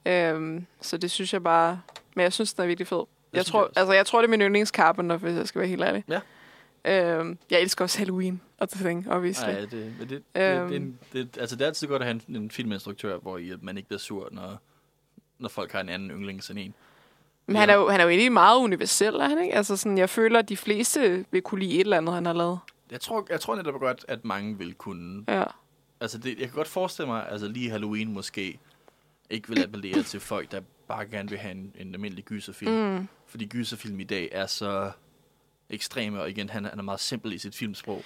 Øh, så det synes jeg bare, men jeg synes, den er virkelig fed. Jeg synes tror, jeg også. altså, jeg tror, det er min yndlings Carpenter, hvis jeg skal være helt ærlig. Ja. Øhm, jeg elsker også Halloween og The Thing, obviously. Nej, det, men det, det, Øhm. det, det, det, altså det er altid godt at have en, en filminstruktør, hvor i, man ikke bliver sur, når, når folk har en anden yndling end en. Men han er, jo, han er jo egentlig meget universel, er han ikke? Altså sådan, jeg føler, at de fleste vil kunne lide et eller andet, han har lavet. Jeg tror, jeg tror netop godt, at mange vil kunne... Ja. Altså, det, jeg kan godt forestille mig, altså lige Halloween måske ikke vil appellere til folk, der bare gerne vil have en, en almindelig gyserfilm. Mm. Fordi gyserfilm i dag er så ekstreme, og igen, han, er- han er meget simpel i sit filmsprog.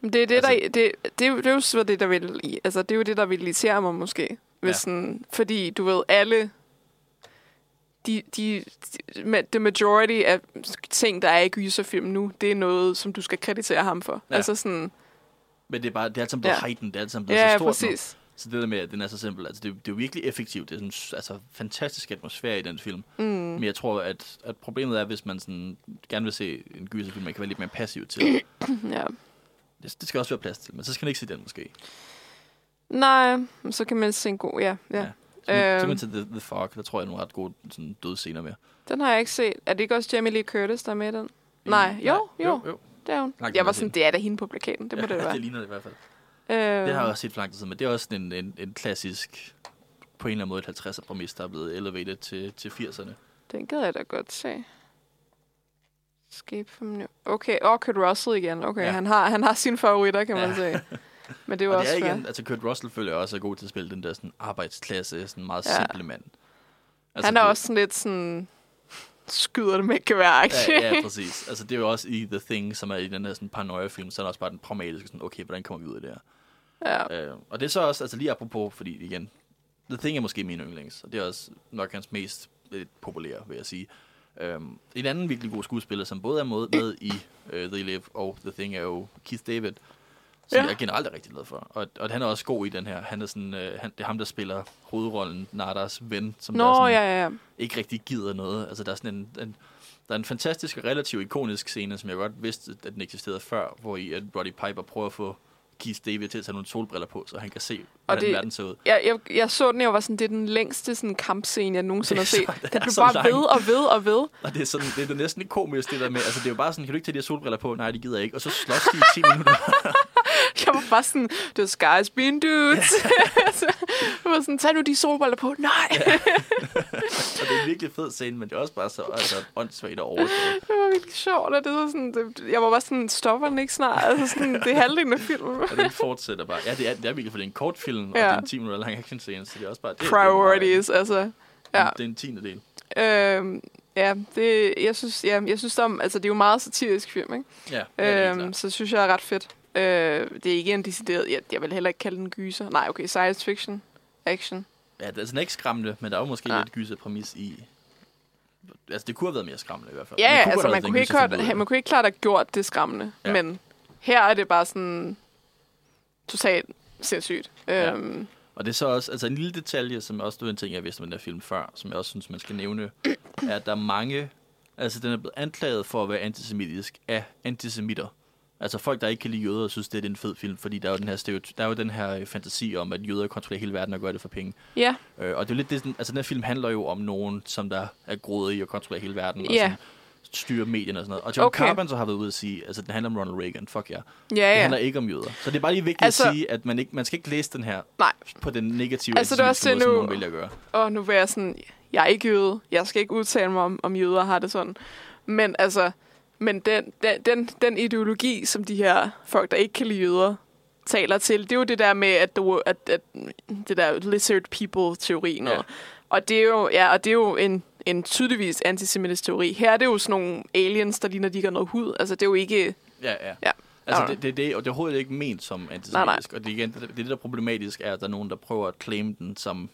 Men det er det, Altså- der, det, det, er jo, det er jo det, der vil, altså, det er jo det, der vil irritere mig måske. Hvis Ja. sådan, fordi du ved, alle de, de, de, the majority af ting, der er i gyserfilm nu, det er noget, som du skal kreditere ham for. Ja. Altså sådan, Men det er bare, det er alt sammen blevet Ja. heightened, det er alt sammen blevet ja, så stort nu. præcis. Så det der med, at den er så simpel, altså det, det er jo virkelig effektivt. Det er sådan altså, fantastisk atmosfære i den film. Mm. Men jeg tror, at, at problemet er, hvis man sådan, gerne vil se en gyserfilm, man kan være lidt mere passiv til. [coughs] Ja. Det, det skal også være plads til, men så skal man ikke se den måske. Nej, så kan man se en god, ja. ja. Ja. Så, Øhm. til The, The Fog, der tror jeg er nogle ret gode sådan, døde scener med. Den har jeg ikke set. Er det ikke også Jamie Lee Curtis, der er med i den? Nej, jo, jo. jo, jo. Det er hun. Langt Jeg var sådan, det er da hende på plakaten. Det må det ja, være. det ligner det i hvert fald. Øh, Det har jeg også set for lang tid men det er også en, en, en klassisk, på en eller anden måde et 50'er præmis, der er blevet elevated til, til 80'erne. Den gad jeg da godt se. Escape from New... Okay, og Kurt Russell igen. Okay, Ja. han, har, han har sine favoritter, kan man Ja. sige. [laughs] Men det er jo Og også det er fair. igen, altså Kurt Russell føler jeg også er god til at spille den der sådan arbejdsklasse, sådan meget Ja. simple mand. Altså, Han er det- også sådan lidt sådan... Skyder det med et gevær, ikke? Ja, ja, præcis. Altså, det er jo også i The Thing, som er i den her sådan paranoia-film, så er der også bare den pragmatiske, sådan, okay, hvordan kommer vi ud af det her? ja. Øh, og det er så også, altså lige apropos, fordi igen, The Thing er måske min yndlings, og det er også nok hans mest lidt populære, vil jeg sige. Um, en anden virkelig god skuespiller, som både er med, med i uh, The Live og The Thing, er jo Keith David, som Ja. jeg generelt er rigtig glad for. Og, og han er også god i den her. Han er sådan, uh, han, det er ham, der spiller hovedrollen, Nadas ven, som der Nå, sådan, ja, ja, ikke rigtig gider noget. Altså, der er sådan en, en, der er en fantastisk og relativt ikonisk scene, som jeg godt vidste, at den eksisterede før, hvor i at Roddy Piper prøver at få Keith David til at tage nogle solbriller på, så han kan se, hvordan det- verden ser ud. Jeg, jeg, jeg så den, jeg var sådan, det er den længste sådan, kampscene, jeg nogensinde har [laughs] Det set. den blev bare lang. ved og ved og ved. Og det er, sådan, det er næsten ikke komisk, det der med, altså det er jo bare sådan, kan du ikke tage de her solbriller på? Nej, de gider ikke. Og så slås de i 10 minutter. [laughs] Jeg var bare sådan, the sky's been dudes. jeg var sådan, tag nu de solbriller på. Nej. Og det er en virkelig fed scene, men det er også bare så altså, åndssvagt og overdrevet. det var virkelig sjovt, og det var sådan, det, jeg var bare sådan, stopper den ikke snart? Altså sådan, det er halvdelen af filmen. Og den fortsætter bare. Ja, det er, det er virkelig, for det er en kort film, og Ja. det er en 10 minutter lang action scene, så det er også bare... Det, Priorities, altså. Det er, Ja. meget- det er en tiende del. Øhm, ja, det, jeg synes, ja, jeg synes om, altså det er jo meget satirisk film, ikke? Ja, er helt Øhm, så synes jeg er ret fedt. Øh, det er ikke en decideret, jeg, jeg vil heller ikke kalde den gyser. Nej, okay, science fiction, action. Ja, det er sådan ikke skræmmende, men der er jo måske Nej. lidt gyser præmis i... Altså, det kunne have været mere skræmmende i hvert fald. Ja, ja det altså man kunne, ikke klart, man kunne ikke klart have gjort det skræmmende, Ja. men her er det bare sådan totalt sindssygt. Ja. Øhm, Og det er så også, altså en lille detalje, som også du en ting, jeg vidste om den der film før, som jeg også synes, man skal nævne, er, at der er mange, altså den er blevet anklaget for at være antisemitisk af antisemitter. Altså folk, der ikke kan lide jøder, synes, det er en fed film, fordi der er jo den her, stereoty- der er jo den her øh, fantasi om, at jøder kontrollerer hele verden og gør det for penge. ja, Øh, og det er lidt det, sådan- altså den her film handler jo om nogen, som der er grådige i at kontrollere hele verden, og Ja. som styrer medierne og sådan noget. Og John Okay. Carpenter har været ude at sige, altså den handler om Ronald Reagan, fuck ja. Yeah. ja, Det ja. handler ikke om jøder. Så det er bare lige vigtigt Altså- at sige, at man, ikke, man skal ikke læse den her Nej. på den negative Altså, det er også det som nu- nogen vælger at gøre. Og nu vil jeg sådan, jeg er ikke jøde. Jeg skal ikke udtale mig om, om jøder har det sådan. Men altså, men den, den, den, den ideologi, som de her folk, der ikke kan lide jøder, taler til, det er jo det der med, at, du, at, at det der lizard people-teorien. Ja. Og det er jo, ja, og det er jo en, en tydeligvis antisemitisk teori. Her er det jo sådan nogle aliens, der ligner, de ikke har noget hud. Altså, det er jo ikke... Ja, ja. Ja. Altså, det, det, det, og det er overhovedet ikke ment som antisemitisk. Nej, nej. Og det, er igen, det, det, der er problematisk, er, at der er nogen, der prøver at claim den som...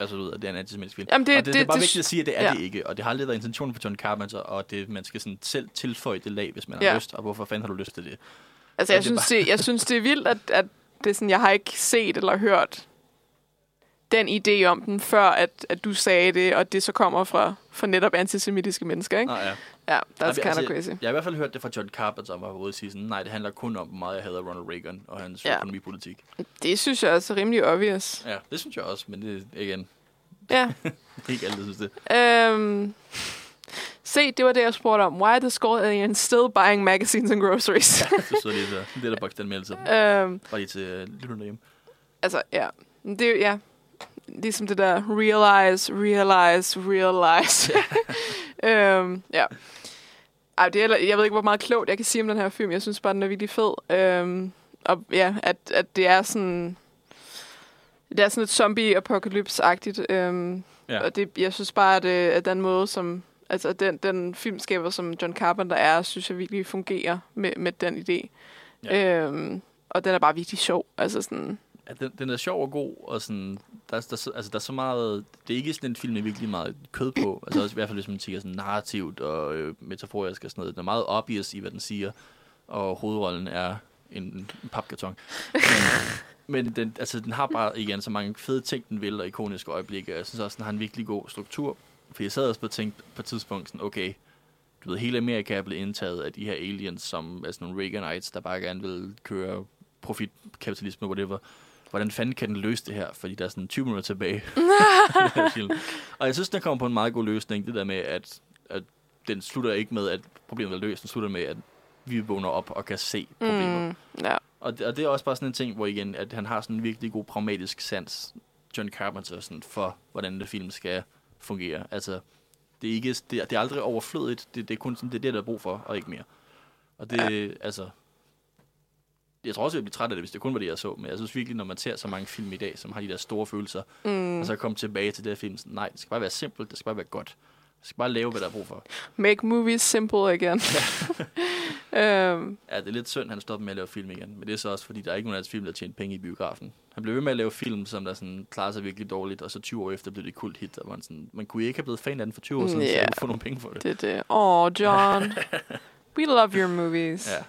Altså, du ved, at det er en antisemitisk film. Jamen, det- og det, det, det- er bare det- vigtigt at sige, at det er ja. det ikke. Og det har aldrig været intentionen for John Carpenter, og det, man skal sådan selv tilføje det lag, hvis man Ja. har lyst. Og hvorfor fanden har du lyst til det? Altså, jeg, det synes, det, jeg synes, det er vildt, at, at det er sådan, jeg har ikke set eller hørt den idé om den, før at, at du sagde det, og det så kommer fra, fra netop antisemitiske mennesker, ikke? Nej, ja. Ja, that's Nej, kind of crazy. Jeg har i hvert fald hørt det fra John Carpenter, som var ude at sige sådan, nej, det handler kun om, hvor meget jeg hader Ronald Reagan og hans Ja. ja. økonomipolitik. Det synes jeg også er rimelig obvious. Ja, det synes jeg også, men det er igen, Ja. [laughs] ikke alle, synes det. Øhm, se, det var det, jeg spurgte om. Why are the skull aliens still buying magazines and groceries? Det stod lige der. Det er der boks den med altid. øhm, Bare lige til uh, lytterne derhjemme. altså, ja. Det er ja. Ligesom det der realize, realize, realize. [laughs] øhm, ja. Ej, det er, jeg ved ikke, hvor meget klogt jeg kan sige om den her film. Jeg synes bare, den er virkelig fed. Øhm, og ja, at, at det er sådan... Det er sådan lidt zombie-apocalypse-agtigt. Øhm, Ja. Og det, jeg synes bare, at, øh, at den måde, som... Altså, den, den filmskaber, som John Carpenter er, synes jeg virkelig fungerer med, med den idé. Ja. Øhm, og den er bare virkelig sjov. Altså sådan... Den, den er sjov og god, og sådan, der, er- der, er så- altså, der er så meget, det er ikke sådan en film med virkelig meget kød på, altså også i hvert fald hvis man tænker sådan narrativt og øh, metaforisk og sådan noget, den er meget obvious i, hvad den siger, og hovedrollen er en, en papkarton. [laughs] Men, men den, altså, den har bare igen så mange fede ting, den vil, og ikoniske øjeblikke, og jeg synes også, den har en virkelig god struktur, for jeg sad også på tænkt på et tidspunkt sådan, okay, du ved, hele Amerika er blevet indtaget af de her aliens, som er sådan nogle Reaganites, der bare gerne vil køre profitkapitalisme, whatever. Hvordan fanden kan den løse det her? Fordi der er sådan 20 minutter tilbage. [laughs] film. Og jeg synes, den kommer på en meget god løsning. Det der med, at, at den slutter ikke med, at problemet er løst. Den slutter med, at vi vågner op og kan se problemet. Mm, ja. Og, det, og det er også bare sådan en ting, hvor igen, at han har sådan en virkelig god pragmatisk sans, John Carpenter, sådan, for hvordan det film skal fungere. Altså, det er, ikke, det, er- det er aldrig overflødigt. Det, det er kun sådan, det er det, der er brug for, og ikke mere. Og det, ja. altså... Jeg tror også, jeg ville blive træt af det, hvis det kun var det, jeg så. Men jeg synes virkelig, når man ser så mange film i dag, som har de der store følelser, Mm. og så komme tilbage til det her film, sådan, nej, det skal bare være simpelt, det skal bare være godt. Det skal bare lave, hvad der er brug for. [laughs] Make movies simple again. [laughs] øhm, Ja, det er lidt synd, han stopper med at lave film igen. Men det er så også, fordi der er ikke nogen af hans film, der tjent penge i biografen. Han blev ved med at lave film, som der sådan klarer sig virkelig dårligt, og så 20 år efter blev det et kult hit. Og man, sådan, man kunne ikke have blevet fan af den for 20 år siden, yeah. så få nogle penge for det. det er det. Åh, John. [laughs] We love your movies. Ja.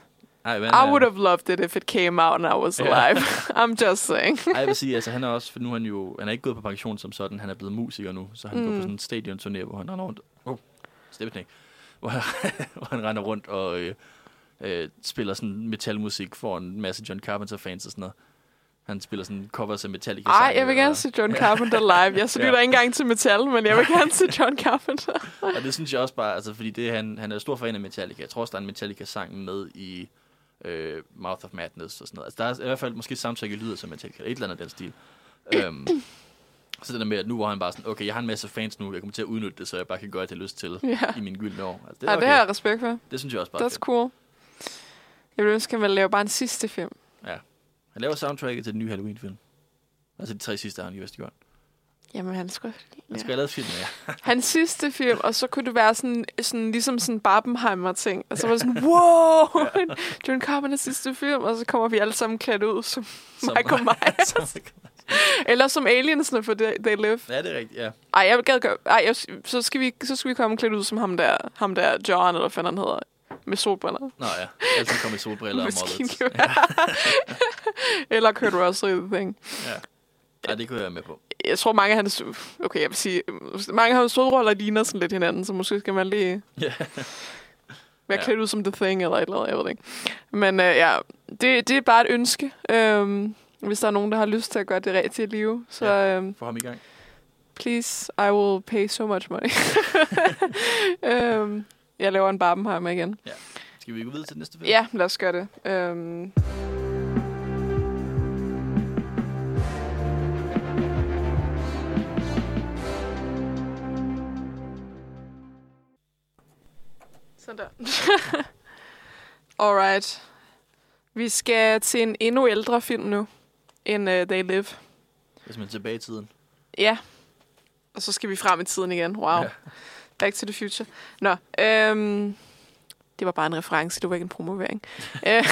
Ej, men, I would have loved it if it came out and I was alive. [laughs] I'm just saying. Ej, jeg vil sige, altså han er også, for nu er han jo, han er ikke gået på pension som sådan, han er blevet musiker nu, så han mm. går på Mm. sådan en stadion-turné, hvor han render rundt, oh, steppeknæk, hvor, [laughs] hvor han render rundt og øh, øh, spiller sådan metalmusik for en masse John Carpenter-fans og sådan noget. Han spiller sådan covers af metallica Ej, jeg vil gerne se John Carpenter [laughs] live. Jeg lytter Ja. ikke engang til metal, men jeg vil gerne se John Carpenter. Og det synes jeg også bare, altså fordi det, han, han er stor fan af Metallica. Jeg tror også, der er en Metallica-sang med i øh, Mouth of Madness og sådan noget. Altså, der er i hvert fald måske i lyder som Metallica, eller et eller andet af den stil. øhm, så det der med, at nu hvor han bare sådan, okay, jeg har en masse fans nu, jeg kommer til at udnytte det, så jeg bare kan gøre det, jeg har lyst til Ja. i mine gyldne år. Altså, Det, ja, okay. det har jeg respekt for. det synes jeg også bare er That's fedt. cool. Jeg ville ønske, at man lave bare en sidste film. Han laver soundtracket til den nye Halloween-film. Altså de tre sidste har han jo vist gjort. Jamen, han skulle... Han Ja. skal have lavet filmen, ja. [laughs] Hans sidste film, og så kunne det være sådan, sådan ligesom sådan Barbenheimer-ting. Og så var det sådan, wow, [laughs] [laughs] John Carpenters sidste film, og så kommer vi alle sammen klædt ud som Som- Michael Myers. Som- Eller som aliensene for They, They Live. ja, det er rigtigt, ja. Ej, jeg gad godt. Ej, jeg, så, skal vi, så skal vi komme klædt ud som ham der, ham der John, eller hvad han hedder, med solbriller. Nå ja, altid komme i solbriller og mullets. Maskingevær. eller Kurt Russell i The Thing. Ja, det kunne jeg være med på. Jeg tror, mange af hans... Okay, jeg vil sige... Mange af hans hovedroller ligner sådan lidt hinanden, så måske skal man lige [laughs] Ja. være Ja. klædt ud som The Thing, eller et eller andet, jeg ved det ikke. Men øh, ja, det, det er bare et ønske. Øhm, hvis der er nogen, der har lyst til at gøre det rigtigt i live, så Ja. øhm, Få ham i gang. please, I will pay so much money. [laughs] øhm, jeg laver en Barbenheimer igen. Skal vi gå videre til den næste film? Ja, lad os gøre det. Øhm, Sådan der. [laughs] Alright. Vi skal til en endnu ældre film nu, end uh, They Live. Det er simpelthen tilbage i tiden. Ja. Og så skal vi frem i tiden igen. Wow. Ja. Back to the future. Nå, øhm, det var bare en reference, det var ikke en promovering. [laughs] Øh,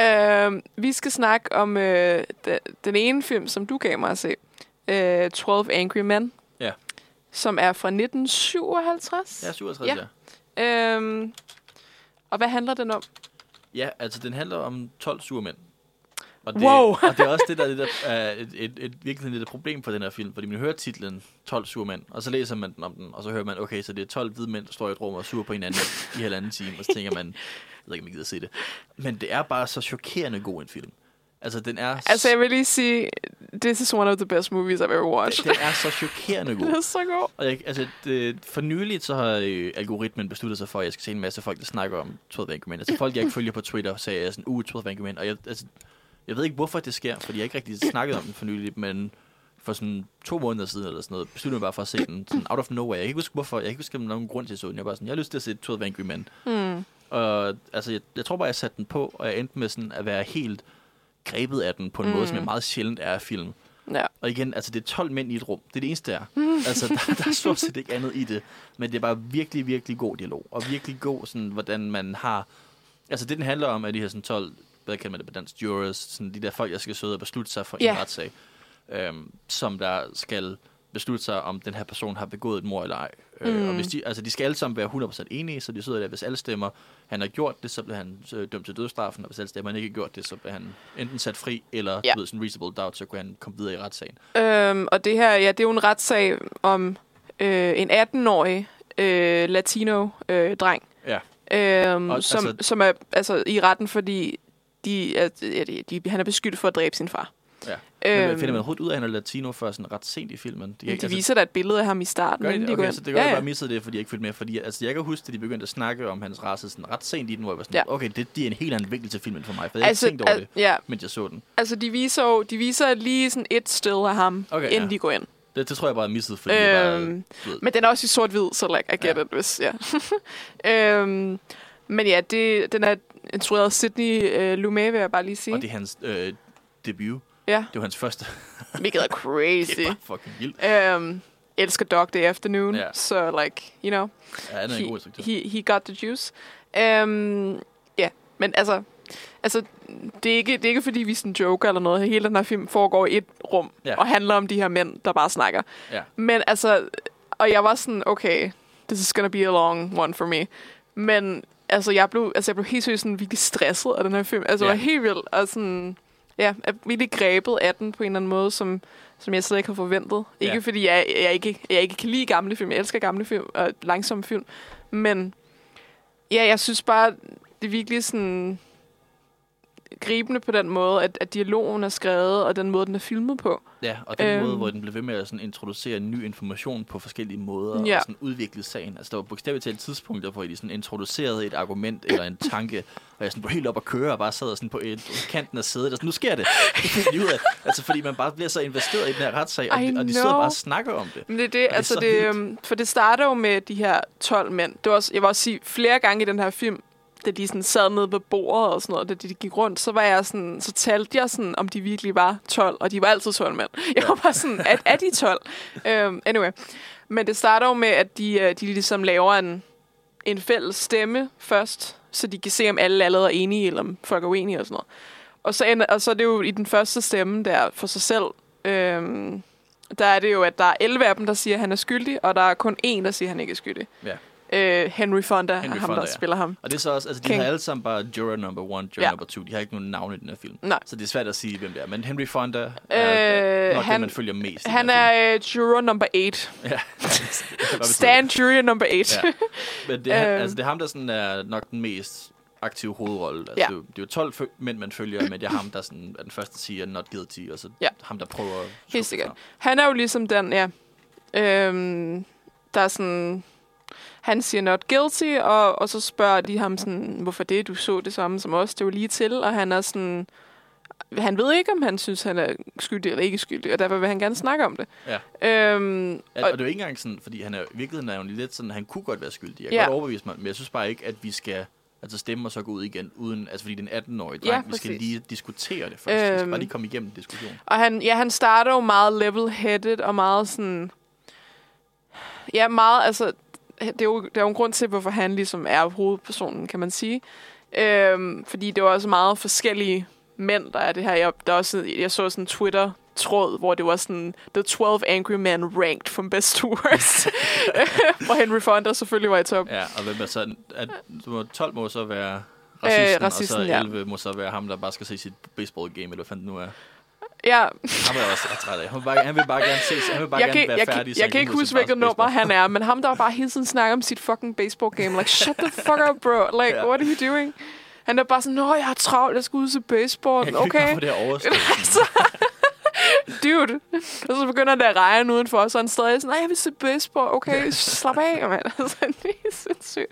[laughs] øhm, vi skal snakke om øh, de, den ene film, som du gav mig at se. Øh, 12 Angry Men. Ja. Som er fra 1957. Ja, 67, Ja. ja. Øhm, og hvad handler den om? Ja, altså den handler om 12 sure mænd. Og det, Wow. og det er også det, der, det der er et, et, et, virkelig lidt problem på den her film, fordi man hører titlen 12 sure mænd, og så læser man den om den, og så hører man, okay, så det er 12 hvide mænd, der står i et rum og er sure på hinanden i halvanden time, og så tænker man, jeg ved ikke, om jeg gider se det. Men det er bare så chokerende god en film. Altså, den er, Altså, jeg vil lige sige, this is one of the best movies I've ever watched. den er så chokerende [laughs] god. Den er så god. Og jeg, altså, det, for nyligt så har øh, algoritmen besluttet sig for, at jeg skal se en masse folk, der snakker om 12 Angry Men. Altså folk, jeg ikke følger på Twitter, sagde jeg sådan, uh, 12 Angry Men. Og jeg, altså, jeg ved ikke, hvorfor det sker, fordi jeg ikke rigtig snakket om den for nyligt, men for sådan to måneder siden eller sådan noget, besluttede jeg mig bare for at se den sådan out of nowhere. Jeg kan ikke huske, hvorfor. Jeg kan ikke huske, om der er nogen grund til at så den. Jeg var sådan, jeg har lyst til at se 12 Angry Men. Hmm. Og altså, jeg, jeg tror bare, jeg satte den på, og jeg endte med sådan at være helt grebet af den på en mm. måde, som jeg meget sjældent er af film. Ja. Og igen, altså det er 12 mænd i et rum. Det er det eneste, der er. altså, der, der er stort set [laughs] ikke andet i det. Men det er bare virkelig, virkelig god dialog. Og virkelig god, sådan, hvordan man har... Altså det, den handler om, er de her sådan 12, hvad kalder man det på dansk, jurors, sådan de der folk, der skal sidde og beslutte sig for Ja. en retssag. Øhm, som der skal beslutte sig, om den her person har begået et mor eller ej. Øh, Mm. og hvis de, altså de skal alle sammen være 100% enige, så de sidder der, hvis alle stemmer, han har gjort det, så bliver han øh, dømt til dødsstraffen, og hvis alle stemmer, han ikke har gjort det, så bliver han enten sat fri, eller Ja. ved sådan reasonable doubt, så kunne han komme videre i retssagen. Øhm, og det her, ja, det er jo en retssag om øh, en 18-årig øh, latino-dreng, Ja. øhm, Og, som, altså- som er altså, i retten, fordi de, de, de, han er beskyldt for at dræbe sin far. Ja. Men Øhm, øhm, finder man overhovedet ud af, at han er latino før sådan ret sent i filmen? de, de viser da et billede af ham i starten, Gør de inden de går Okay, ind. så det kan ja, ja, ja. bare misset det, fordi jeg ikke følte med. Fordi altså, jeg kan huske, at de begyndte at snakke om hans race sådan ret sent i den, hvor jeg var sådan, Ja. okay, det, det er en helt anden vinkel til filmen for mig, for jeg Altså, ikke tænkt over al- det, ja, mens jeg så den. altså de viser jo de viser lige sådan et sted af ham, Okay, inden ja. de går ind. Det, det tror jeg bare er misset, fordi øhm, jeg bare, ved, Men den er også i sort-hvid, så like, I get Ja. it, hvis, ja. [laughs] øhm, men ja, det, den er instrueret af Sidney øh, Lumet, vil jeg bare lige sige. og det er hans øh, debut. Ja, Det var hans første. hvilket er crazy. [laughs] det er bare fucking vildt. øhm, elsker Dog Day Afternoon, Ja. så like, you know, Ja, han er en god he, instruktør. he, he got the juice. Øhm, ja, men altså, altså det, er ikke, det er ikke fordi, vi er sådan joker eller noget. Hele den her film foregår i et rum, Ja. og handler om de her mænd, der bare snakker. Ja. Men altså, og jeg var sådan, okay, this is gonna be a long one for me. Men altså, jeg blev, altså, jeg blev helt seriøst sådan virkelig stresset af den her film. Altså, Ja. jeg var helt vildt, og sådan, ja, er virkelig grebet af den på en eller anden måde, som, som jeg slet ikke har forventet. Ja. Ikke fordi jeg, jeg, ikke, jeg ikke kan lide gamle film, jeg elsker gamle film og langsomme film, men ja, jeg synes bare, det er virkelig sådan gribende på den måde, at, at dialogen er skrevet, og den måde, den er filmet på. Ja, og den øhm. Måde, hvor den blev ved med at sådan introducere ny information på forskellige måder, Ja. og sådan udvikle sagen. Altså, der var bogstaveligt talt tidspunkter, hvor de sådan introducerede et argument eller en tanke, [laughs] og jeg sådan var helt op at køre og bare sad sådan på et, kanten af sædet, og sådan, nu sker det. Det ud af. Altså, fordi man bare bliver så investeret i den her retssag, og, de, og de sidder bare og snakker om det. Men det er det, det er altså så det, vildt. øhm, for det starter jo med de her 12 mænd. Det var også, jeg vil også sige, flere gange i den her film, da de sådan sad nede ved bordet og sådan noget, da de gik rundt, så var jeg sådan, så talte jeg sådan, om de virkelig var 12, og de var altid 12 mænd. [laughs] Jeg var bare sådan, er, er de 12? Um, øhm, anyway. Men det starter jo med, at de, øh, de ligesom laver en, en fælles stemme først, så de kan se, om alle allerede er enige, eller om folk er uenige og sådan noget. Og så, ender, og så er det jo i den første stemme der for sig selv, øhm, der er det jo, at der er 11 af dem, der siger, at han er skyldig, og der er kun én, der siger, at han ikke er skyldig. Ja. Øh, Henry Fonda Henry ham, Fonda, der ja. spiller ham. Og det er så også, altså de King. har alle sammen bare juror number one, juror Ja. number two. De har ikke nogen navne i den her film. Nej. Så det er svært at sige, hvem det er. Men Henry Fonda er Øh, nok han- den, man følger mest. Han er uh, juror number 8. film. Ja. [laughs] [laughs] Stan juror number 8. Ja. Men det er, [laughs] Øhm. altså, det er ham, der sådan er nok den mest aktive hovedrolle. Altså, Ja. det, er jo, det er jo 12 fø- mænd, man følger, men det er ham, der sådan, er den første, der siger not guilty, og så Ja. ham, der prøver at Helt sikkert. Han er jo ligesom den, ja. Øhm, der er sådan... Han siger not guilty, og, og så spørger de ham sådan, hvorfor det, du så det samme som os, det var lige til, og han er sådan... Han ved ikke, om han synes, han er skyldig eller ikke skyldig, og derfor vil han gerne snakke om det. Ja. Øhm, Ja, og, og det er jo ikke engang sådan, fordi han er, i virkeligheden er jo lidt sådan, han kunne godt være skyldig. Jeg kan Ja. godt overbevise mig, men jeg synes bare ikke, at vi skal altså stemme og så gå ud igen, uden, altså fordi det er en 18-årig dreng. Ja, vi skal præcis. lige diskutere det først. Øhm. Vi skal Øhm. bare lige komme igennem diskussionen. Og han, ja, han starter jo meget level-headed og meget sådan... Ja, meget, altså... [laughs] Det er, jo, der er jo en grund til, hvorfor han ligesom er hovedpersonen, kan man sige. Øhm, fordi det var også meget forskellige mænd, der er det her. Jeg, der er også, jeg så sådan en Twitter-tråd, hvor det var sådan The 12 Angry Men Ranked from Best to Worst. [laughs] [laughs] hvor Henry Fonda selvfølgelig var i top. Ja, og hvem er så, at, så 12 må så være racisten, Øh, racisten, og så ja. 11 må så være ham, der bare skal se sit baseball game, eller hvad fanden nu er. Ja, Ham er jeg også træt af. Han vil bare, han vil bare gerne se, han vil bare jeg gerne kan, være jeg, færdig. kan, jeg kan ikke huske, hvilket nummer han er, men ham, der bare hele tiden snakker om sit fucking baseball game. Like, shut the fuck up, bro. Like, Ja. what are you doing? Han er bare sådan, nå, jeg har travlt, jeg skal ud til baseball. Jeg kan ikke Okay, bare få det her overstået. [laughs] dude. Og så begynder det at regne udenfor, og så er han stadig sådan, nej, jeg vil se baseball. Okay, slap af, mand. [laughs] Altså, det er sindssygt.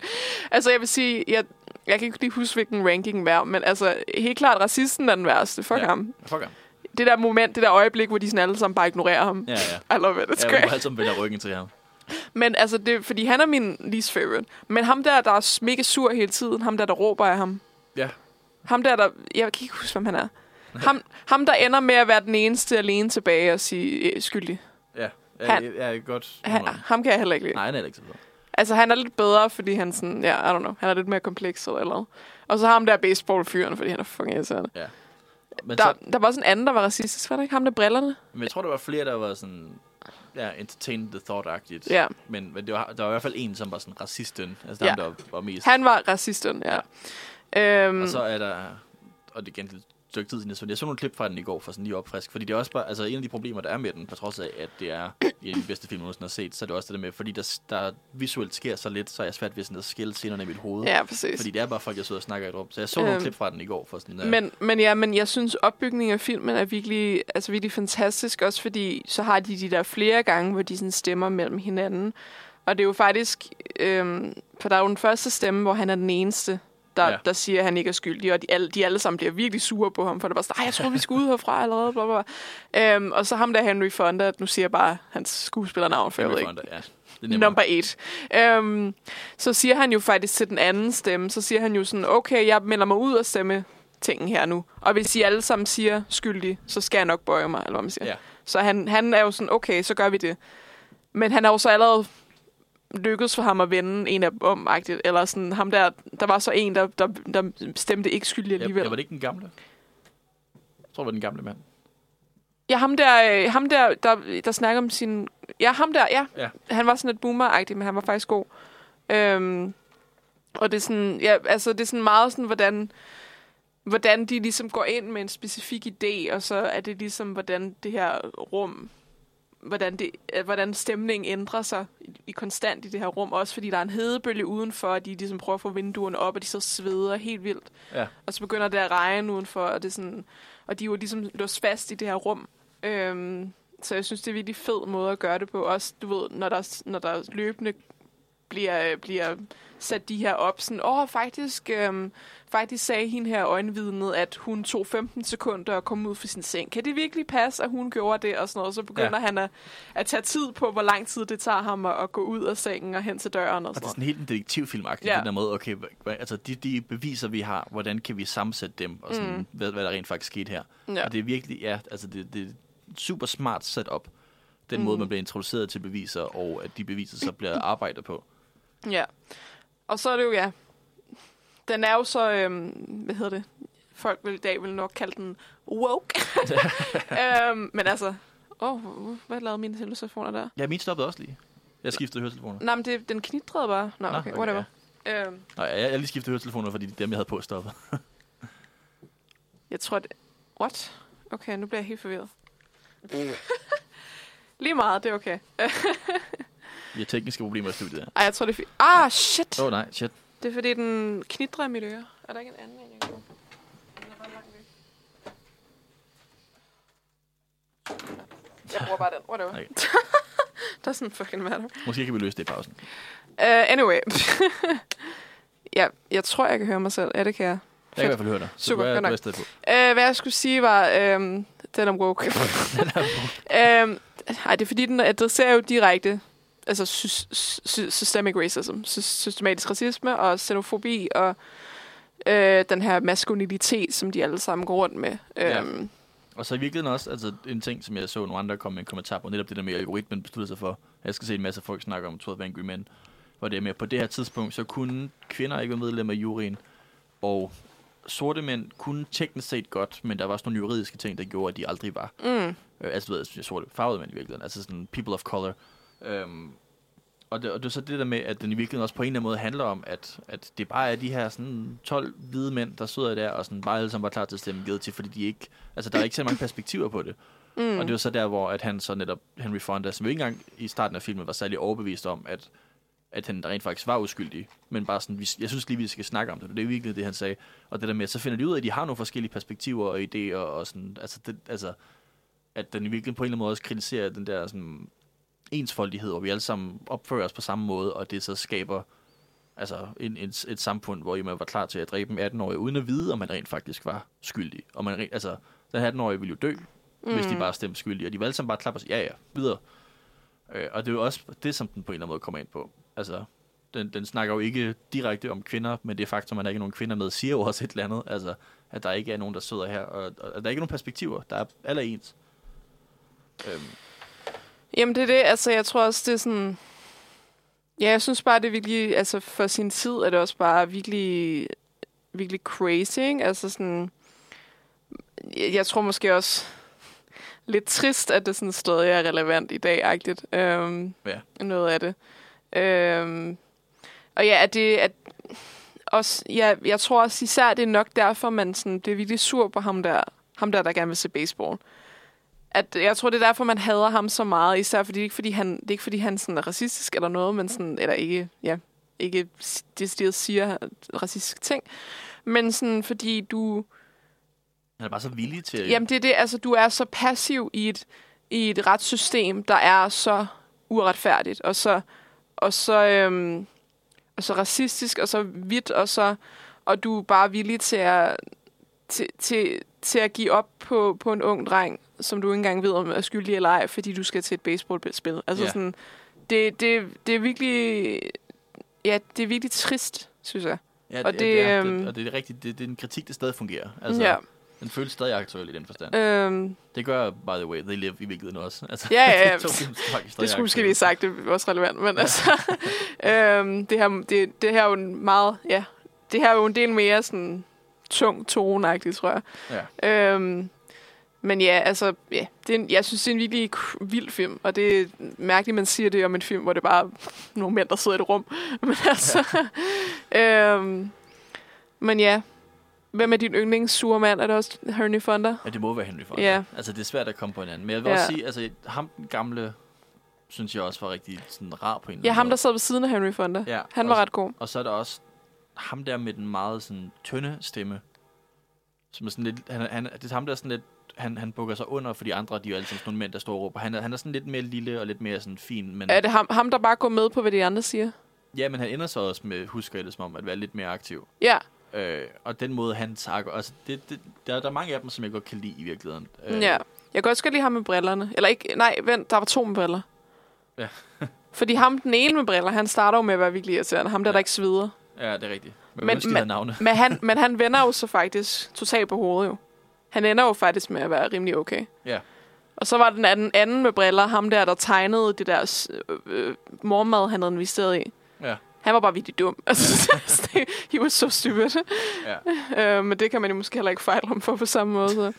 Altså, jeg vil sige, jeg, jeg kan ikke lige huske, hvilken ranking var, men altså, helt klart, racisten er den værste. Fuck Ja. ham. Fuck ham. Det der moment, det der øjeblik, hvor de sådan alle sammen bare ignorerer ham. Ja, ja. [laughs] I love it, it's Jeg great. må altid vende ryggen til ham. Men altså, det, fordi han er min least favorite. Men ham der, der er mega sur hele tiden, ham der, der råber af ham. Ja. Ham der, der, jeg kan ikke huske, hvem han er. Ham, ham der ender med at være den eneste alene tilbage og sige øh, skyldig. Ja, Han- jeg, jeg er godt. Han, ham kan jeg heller ikke lide. Nej, han er ikke så fed. Altså, han er lidt bedre, fordi han sådan, ja, I don't know, han er lidt mere kompleks eller eller andet. Og så ham der baseballfyren, fordi han er fucking irriterende. Men, Der, så, der var også en anden, der var racistisk, var det ikke? Ham med brillerne? men jeg tror, der var flere, der var sådan... Ja, entertain the thought-agtigt. Ja. Men, men det var, der var i hvert fald en, som var sådan racisten. Altså Ja. ham, der var mest. Han var racisten, ja. Øhm, Og så er der... Og det igen stykke tid siden, jeg så. Jeg så nogle klip fra den i går, for sådan lige opfrisk. Fordi det er også bare... Altså, en af de problemer, der er med den, på trods af, at det er en af de bedste film, jeg nogensinde har set, så er det også det der med, fordi der, der visuelt sker så lidt, så er jeg svært ved sådan at skille scenerne i mit hoved. ja, præcis. Fordi det er bare folk, jeg sidder og snakker i et rum. Så jeg så nogle Øhm, klip fra den i går, for sådan... øh, Men, men ja, men jeg synes, opbygningen af filmen er virkelig, altså virkelig fantastisk, også fordi så har de de der flere gange, hvor de sådan stemmer mellem hinanden. Og det er jo faktisk, øhm, for der er jo den første stemme, hvor han er den eneste, der, Ja. der siger, at han ikke er skyldig, og de alle, de alle sammen bliver virkelig sure på ham, for det var sådan, "Ej, jeg tror, vi skal ud herfra allerede, bla, bla, bla. Øhm, og så ham der Henry Fonda, nu siger jeg bare hans skuespillernavn, for jeg ved Henry ikke, Fonda, ja. Er. Number 8. Um, så siger han jo faktisk til den anden stemme, så siger han jo sådan, okay, jeg melder mig ud og stemme tingen her nu. Og hvis I alle sammen siger skyldig, så skal jeg nok bøje mig, eller hvad man siger. Ja. Så han, han er jo sådan, okay, så gør vi det. Men han er jo så allerede lykkedes for ham at vende en af dem om, eller sådan ham der, der var så en, der, der, der stemte ikke skyldig alligevel. ja, var det ikke den gamle? Jeg tror, det var den gamle mand. Ja, ham der, øh, ham der, der, der snakker om sin... Ja, ham der, ja. Ja. Han var sådan lidt boomer men han var faktisk god. Øhm, og det er sådan, ja, altså det er sådan meget sådan, hvordan, hvordan de ligesom går ind med en specifik idé, og så er det ligesom, hvordan det her rum hvordan, det, øh, hvordan stemningen ændrer sig i, i konstant i det her rum. Også fordi der er en hedebølge udenfor, og de ligesom prøver at få vinduerne op, og de så sveder helt vildt. Ja. Og så begynder det at regne udenfor, og, det er sådan, og de er jo ligesom låst fast i det her rum. Øhm, så jeg synes, det er en virkelig fed måde at gøre det på. Også, du ved, når der, når der løbende bliver, bliver sat de her op. Sådan, åh, faktisk, øhm, faktisk sagde hende her øjenvidnet, at hun tog 15 sekunder at komme ud fra sin seng. Kan det virkelig passe, at hun gjorde det? Og sådan noget. Så begynder ja. han at, at tage tid på, hvor lang tid det tager ham at, at gå ud af sengen og hen til døren. Og, Og det sådan er sådan helt en detektivfilmagtigt, Ja. den der måde, okay, altså de, de beviser, vi har, hvordan kan vi sammensætte dem, og sådan, Mm. hvad, hvad der rent faktisk skete her. Ja. Og det er virkelig, ja, altså det, det er super smart setup, den mm. måde, man bliver introduceret til beviser, og at de beviser så bliver arbejdet på. Ja. Og så er det jo, ja, den er jo så, øhm, hvad hedder det, folk vil i dag vil nok kalde den woke. [laughs] øhm, men altså, åh, oh, hvad lavede mine telefoner der? Ja, min stoppede også lige. Jeg skiftede høretelefoner. Nej, men det, den knitrede bare. Nå, Nå, okay, okay, whatever. Øhm, Nej, jeg, jeg lige skiftet høretelefoner, fordi dem, jeg havde på, stoppede. [laughs] jeg tror, det... What? Okay, nu bliver jeg helt forvirret. [laughs] Lige meget, det er okay. Vi har tekniske problemer i studiet. Ej, jeg tror, det er fint. Ah, shit! Åh oh, nej, shit. Det er fordi, den knitrer i mit øre. Er der ikke en anden en, jeg kan? Den er. Jeg bruger bare den. Whatever. Okay. [laughs] er sådan fucking matter. Måske kan vi løse det i pausen. Uh, anyway. [laughs] ja, jeg tror, jeg kan høre mig selv. Ja, det kan jeg. Jeg kan i hvert fald høre dig. Så Super, er, godt er nok. på. Uh, hvad jeg skulle sige var, um, den er woke. um, [laughs] ej, det er fordi, den adresserer jo direkte altså sy- sy- systemic racism, sy- systematisk racisme og xenofobi og øh, den her maskulinitet, som de alle sammen går rundt med. Ja. Øhm, Og så i virkeligheden også, altså en ting, som jeg så nogle andre komme med en kommentar på, netop det der med, at algoritmen besluttede sig for, at jeg skal se en masse folk snakke om 12 Angry Men, hvor det er med, på det her tidspunkt, så kunne kvinder ikke være medlemmer af juryen, og sorte mænd kunne teknisk set godt, men der var også nogle juridiske ting, der gjorde, at de aldrig var. mm, Øh, altså, du ved, sorte farvede mænd i virkeligheden, altså sådan people of color. Øhm, og, det, og det er så det der med, at den i virkeligheden også på en eller anden måde handler om, at, at det bare er de her sådan 12 hvide mænd, der sidder der, og sådan bare alle sammen var klar til at stemme givet til, fordi de ikke, altså der er ikke så mange perspektiver på det. mm, Og det var så der, hvor at han så netop, Henry Fonda, som jo ikke engang i starten af filmen var særlig overbevist om, at, at han rent faktisk var uskyldig. Men bare sådan, vi, jeg synes lige, vi skal snakke om det. Det er virkelig det, han sagde. Og det der med, så finder de ud af, at de har nogle forskellige perspektiver og idéer, og sådan, altså, det, altså at den i virkeligheden på en eller anden måde også kritiserer den der sådan, ensfoldighed, hvor vi alle sammen opfører os på samme måde, og det så skaber altså en, et, et samfund, hvor man var klar til at dræbe en 18-årig, uden at vide, om man rent faktisk var skyldig. Og man, altså, den 18-årige ville jo dø, mm. hvis de bare stemte skyldige. Og de var alle sammen bare klappe sig sige, ja, ja, videre. Øh, og det er jo også det, som den på en eller anden måde kommer ind på. Altså, den, den snakker jo ikke direkte om kvinder, men det faktum, at der ikke er nogen kvinder med, siger jo også et eller andet. Altså, at der ikke er nogen, der sidder her, og, og at der er ikke nogen perspektiver. Der er alle ens. Øhm, Jamen, det er det. Altså, jeg tror også, det er sådan... Ja, jeg synes bare, det er virkelig... Altså, for sin tid er det også bare virkelig... Virkelig crazy, ikke? Altså, sådan... Jeg, jeg tror måske også... Lidt trist, at det sådan stadig er relevant i dag-agtigt. Øhm, Ja. Noget af det. Øhm, og ja, at det... At også, ja, jeg tror også især, det er nok derfor, man sådan, bliver virkelig sur på ham der, ham der, der gerne vil se baseball at jeg tror, det er derfor, man hader ham så meget, især fordi det ikke fordi han, det er ikke fordi han sådan er racistisk eller noget, men sådan, eller ikke, ja, ikke decideret siger racistiske ting, men sådan, fordi du, han er bare så villig til... jamen det er det, altså du er så passiv i et, i et retssystem, der er så uretfærdigt, og så, og så, øhm, og så racistisk, og så hvidt, og så, og du er bare villig til at, til, til, til at give op på, på en ung dreng, som du ikke engang ved, om er skyldig eller ej, fordi du skal til et baseballspil. Altså Ja. sådan, det, det, det er virkelig, ja, det er virkelig trist, synes jeg. Ja, Og det, det, er, øhm, det, og det er rigtigt, det, det er en kritik, der stadig fungerer. Altså, ja. Den føles stadig aktuel i den forstand. Øhm, Det gør, by the way, They Live i virkeligheden også. Altså, Ja, [laughs] ja, ja. to film er det skulle måske lige sagt, det var også relevant, men altså, [laughs] øhm, det, her, det, det her er jo en meget, ja, det her er jo en del mere sådan tung toneagtigt, tror jeg. Ja. Øhm, men ja, altså, ja, det er en, jeg synes, det er en virkelig vild film, og det er mærkeligt, man siger det om en film, hvor det bare er nogle mænd, der sidder i et rum. [laughs] Men altså, [laughs] øhm, men ja, Hvem er din yndlings sure mand? Er det også Henry Fonda? Ja, det må være Henry Fonda. Ja. Altså, det er svært at komme på hinanden. Men jeg vil Ja. også sige, altså, ham den gamle, synes jeg også var rigtig sådan rar på en eller Ja, ham, der sad ved siden af Henry Fonda. Ja, Han var og, ret god. Og så er der også ham der med den meget sådan tynde stemme. Som er sådan lidt, han, han, det er ham der er sådan lidt, han, han bukker sig under, for de andre, de er jo altid sådan nogle mænd, der står og råber. Han er, han er sådan lidt mere lille og lidt mere sådan fin, men, Er det ham, ham, der bare går med på, hvad de andre siger? ja, men han ender så også med, husker jeg det som om, at være lidt mere aktiv. Ja. Øh, og den måde, han takker, altså, det, det, der, der er mange af dem, som jeg godt kan lide i virkeligheden. Øh, Ja. Jeg kan også godt lide ham med brillerne. Eller ikke, nej, vent, der var to med briller. Ja. [laughs] Fordi ham, den ene med briller, han starter jo med at være virkelig irriterende. Ham der, Ja. der ikke sveder. Ja, det er rigtigt. Men, Men- men. Men han, men han vender jo så faktisk totalt på hovedet jo. Han ender jo faktisk med at være rimelig okay. Ja. Og så var den anden, anden med briller, ham der, der tegnede det der øh, øh, mormad, han havde investeret i. Ja. Han var bare virkelig dum. [laughs] Altså, he was so stupid. Ja. [laughs] Øh, men det kan man jo måske heller ikke fejle ham for på samme måde. Så.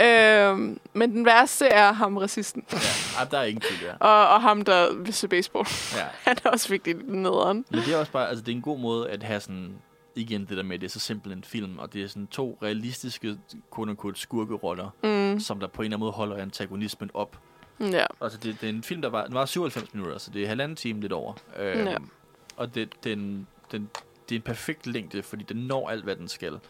øh, men den værste er ham, racisten. ja. Der er ingen tvivl, ja. Og, og ham, der vil se baseball. ja. [laughs] Han er også virkelig nederen. Men det er også bare, altså det er en god måde at have sådan, igen det der med, at det er så simpelt en film, og det er sådan to realistiske, quote unquote, skurkeroller, Mm. som der på en eller anden måde holder antagonismen op. Ja. Altså det, det er en film, der var, den var 97 minutter, så det er halvanden time lidt over. Øhm, Ja. Og det, den, den, det er en perfekt længde, fordi den når alt, hvad den skal.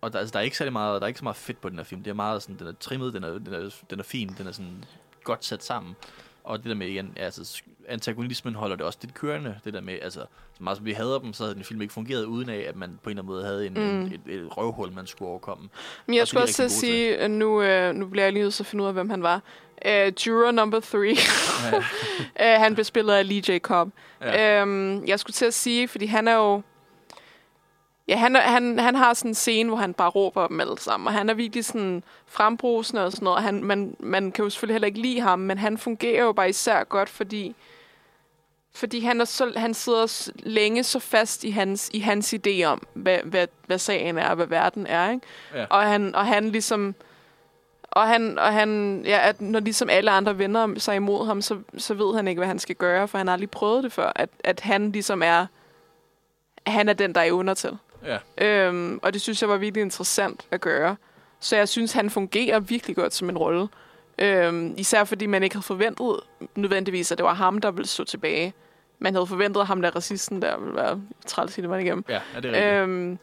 Og der, altså, der er ikke særlig meget, der er ikke så meget fedt på den her film. Det er meget sådan, den er trimmet, den er, den er, den er fin, den er sådan godt sat sammen. Og det der med, igen, altså, antagonismen holder det også lidt kørende. Det der med, altså, så meget som vi hader dem, så havde den film ikke fungeret, uden af, at man på en eller anden måde havde en, Mm. en, et, et røvhul, man skulle overkomme. Men jeg Og skulle også sige, at nu, øh, nu bliver jeg lige nødt til at finde ud af, hvem han var. Uh, juror number three. Uh, [laughs] han blev spillet af Lee J. Cobb. Ja. Um, jeg skulle til at sige, fordi han er jo... Ja, han, han, han har sådan en scene, hvor han bare råber dem alle sammen, og han er virkelig sådan frembrusende og sådan noget. og Han, man, man kan jo selvfølgelig heller ikke lide ham, men han fungerer jo bare især godt, fordi, fordi han, er så, han sidder længe så fast i hans, i hans idé om, hvad, hvad, hvad sagen er, og hvad verden er, ikke? Ja. Og han, og han ligesom... Og han, og han ja, at når ligesom alle andre vender sig imod ham, så, så ved han ikke, hvad han skal gøre, for han har aldrig prøvet det før. At, at han ligesom er, han er den, der er i undertal. Ja. Øhm, og det synes jeg var virkelig interessant at gøre. Så jeg synes, han fungerer virkelig godt som en rolle. Øhm, især fordi man ikke havde forventet nødvendigvis, at det var ham, der ville stå tilbage. Man havde forventet, at ham der racisten der ville være træls hele vejen igennem. Ja, ja, det er rigtigt. Øhm,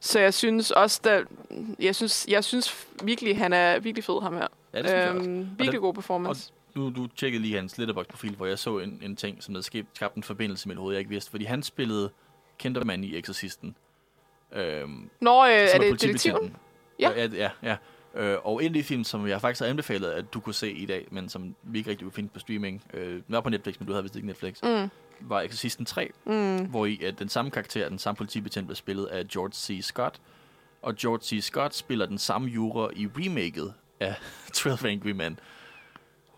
så jeg synes også, der, jeg synes, jeg synes virkelig, han er virkelig fed, ham her. ja, det øhm, virkelig god performance. Nu, du tjekkede lige hans Letterboxd-profil, hvor jeg så en, en ting, som havde skabt, skabt en forbindelse med hovedet, jeg ikke vidste. Fordi han spillede Kinderman i Exorcisten. Øhm, Når øh, som er det detektiven? Ja. Ja, ja, ja. Øh, og en af de film, som jeg faktisk har anbefalet, at du kunne se i dag, men som vi ikke rigtig kunne finde på streaming, øh, den var på Netflix, men du havde vist ikke Netflix, Mm, var Exorcisten 3, mm, hvor i at den samme karakter, den samme politibetjent, blev spillet af George C. Scott. Og George C. Scott spiller den samme jura i remaket af [laughs] 12 Angry Men.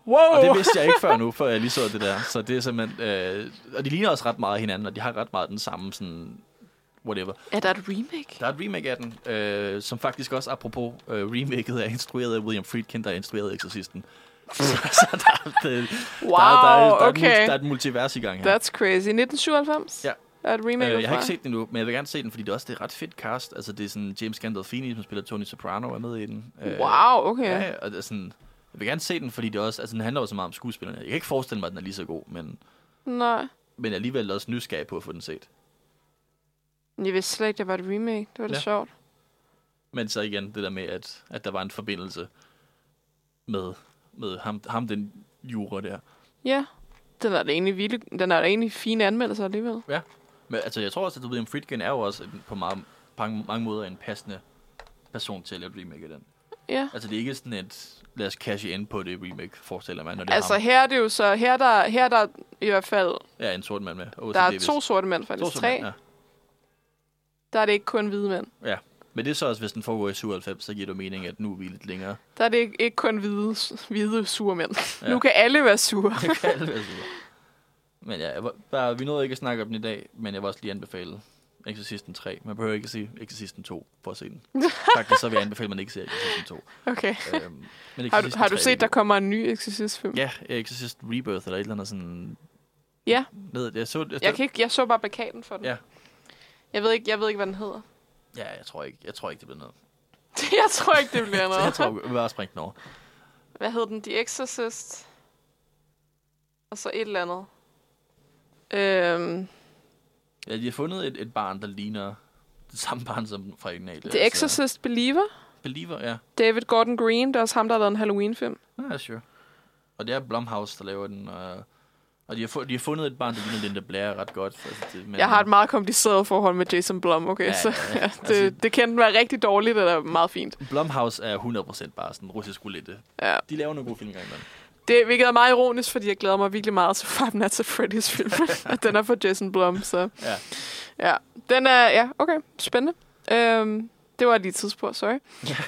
Wow! Og det vidste jeg ikke før nu, før jeg lige så det der. Så det er simpelthen... Øh, og de ligner også ret meget hinanden, og de har ret meget den samme sådan... Whatever. Er der et remake? Der er et remake af den, øh, som faktisk også, apropos øh, remaket, er instrueret af William Friedkin, der er instrueret Exorcisten. [laughs] så, der, er- Wow, der, der, der, er et, okay. der er et multivers i gang her. That's crazy. 1997? Ja. Der er et remake Øh, jeg har ikke set den endnu, men jeg vil gerne se den, fordi det er også det er et ret fedt cast. Altså, det er sådan James Gandolfini, som spiller Tony Soprano, er med i den. Øh, Wow, okay. Ja, ja, og det er sådan, jeg vil gerne se den, fordi det også, altså, den handler jo så meget om skuespillerne. Jeg kan ikke forestille mig, at den er lige så god, men, Nej. men alligevel også nysgerrig på at få den set. Jeg vidste slet ikke, det var et remake. Det var da Ja. sjovt. Men så igen, det der med, at, at der var en forbindelse med, med ham, ham, den jura der. Ja. Den er da egentlig, vildt, den er da egentlig fine anmeldelser alligevel. Men altså, jeg tror også, at William Friedkin er jo også en- på meget, på mange, mange måder en passende person til at lave et remake af den. Ja. Altså, det er ikke sådan et, lad os cashe ind på det remake, forestiller man, når det Altså er ham. her er det jo så, her er der, her er der i hvert fald, Ja, en sort mand med. O.C. der er Davis. to sorte mænd faktisk. sorte Tre. mænd, ja. Der er det ikke kun hvide mænd. Men det er så også, hvis den foregår i 97, så giver det mening, at nu er vi lidt længere. Der er det ikke, ikke kun hvide, hvide sure mænd. Ja. Ja. Nu kan alle være sure. [laughs] Det kan alle være sure. Men ja, der, vi nåede ikke at snakke om den i dag, men jeg vil også lige anbefale Exorcisten 3. Man behøver ikke at se Exorcisten 2 for at se den. [laughs] Faktisk så vil jeg anbefale, at man ikke ser Exorcisten 2. Okay. Øhm, men Har du, har du 3 set, der kommer en ny Exorcist-film? Ja, Exorcist Rebirth eller et eller andet sådan... Ja. Ned, jeg så, jeg, Jeg, kan ikke, jeg så bare plakaten for den. Ja. Jeg ved, ikke, jeg ved ikke, hvad den hedder. Ja, jeg tror ikke, jeg tror ikke det bliver noget. [laughs] jeg tror ikke, det bliver [laughs] noget. jeg tror, vi bare springe den over. Hvad hed den? The Exorcist. Og så et eller andet. Øhm, Ja, de har fundet et, et barn, der ligner det samme barn som fra originalen. The Exorcist Believer. Believer, ja. David Gordon Green, det er også ham, der har lavet en Halloween-film. Ja, sure. Og det er Blumhouse, der laver den. Og, og de, har fu- de har fundet et barn, der ligner Linda Blair ret godt. Altså, det, men, Jeg har et meget kompliceret forhold med Jason Blum, okay? Ja, så ja, ja, det, altså- det kan være rigtig dårligt, eller meget fint. Blumhouse er 100% bare sådan russisk roulette. Ja. De laver nogle gode film engang imellem. Det, hvilket er meget ironisk, fordi jeg glæder mig virkelig meget til Five Nights at Freddy's film. [laughs] og den er for Jason Blum, så... Ja. Ja, den er... Ja, okay. Spændende. Øhm, det var lige et tidsspur, sorry.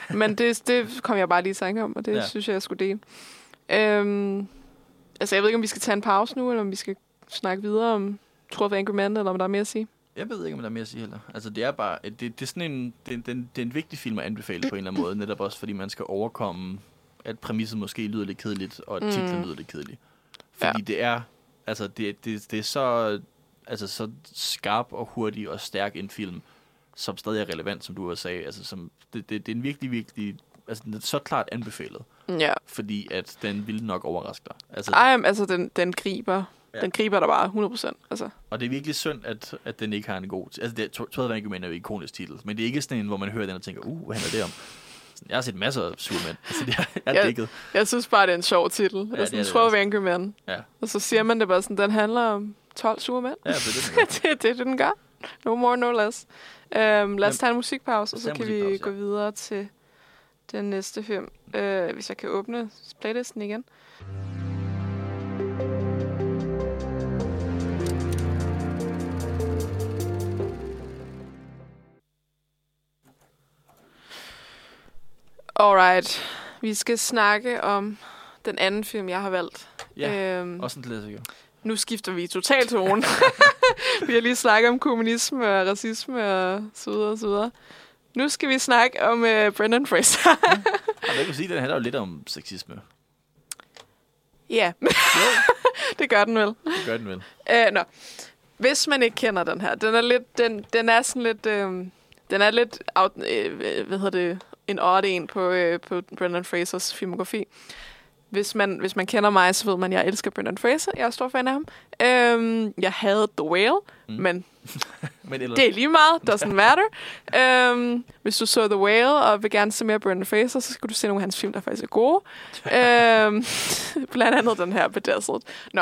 [laughs] Men det, det kom jeg bare lige i tanke om, og det ja. synes jeg, jeg skulle dele. Øhm, altså, jeg ved ikke, om vi skal tage en pause nu, eller om vi skal snakke videre om Tror for Angry Man, eller om der er mere at sige. Jeg ved ikke, om der er mere at sige heller. Altså, det er bare... Det, det er sådan en... Det, det, det er en vigtig film at anbefale på en eller anden måde. Netop også, fordi man skal overkomme, at præmisset måske lyder lidt kedeligt, og at Mm. titlen lyder lidt kedelig. Fordi det er... Altså, det, det, det er så... Altså, så skarp og hurtig og stærk en film, som stadig er relevant, som du også sagde. Altså, som, det, det, det er en virkelig, virkelig... Altså, den er så klart anbefalet, Ja. fordi at den vil nok overraske dig. Altså, Ej, altså, den, den griber... Ja. Den griber der bare 100% Altså, Og det er virkelig synd, at, at den ikke har en god... Altså, det, Tredje Vankerman er jo ikonisk titel, men det er ikke sådan en, hvor man hører den og tænker, uh, hvad handler det om? Sådan, jeg har set masser af Superman. Altså, det er, jeg er dækket. jeg synes bare, det er en sjov titel. Ja, det er altså, det Tror også. for Angry Man. Ja, Og så siger man det bare sådan, den handler om 12 sure mænd. ja det er det. [laughs] det er det, den gør. No more, no less. Um, lad os Men- tage en musikpause, og så kan vi gå videre til den næste film. Uh, hvis jeg kan åbne playlisten igen. Alright. Vi skal snakke om den anden film, jeg har valgt. Ja, Øhm, også en klassiker. nu skifter vi totalt tone. [laughs] vi har lige snakket om kommunisme og racisme og så videre og så videre. Nu skal vi snakke om uh, Brendan Fraser. Og [laughs] jeg kan sige, at den handler jo lidt om sexisme. ja, [laughs] det gør den vel. Det gør den vel. Uh, nå. Hvis man ikke kender den her, den er lidt, den, den er sådan lidt, øh, den er lidt, out, øh, hvad hedder det, en odd en på, øh, på Brendan Frasers filmografi. Hvis man, hvis man kender mig, så ved man, at jeg elsker Brendan Fraser. Jeg er stor fan af ham. Øhm, jeg havde The Whale, Mm. men [laughs] Men ellers, det er lige meget. Doesn't matter. øhm, hvis du så The Whale og vil gerne se mere Brendan Fraser, så skal du se nogle af hans film, der faktisk er gode. øhm, [laughs] blandt andet den her, Bedazzled. Nå.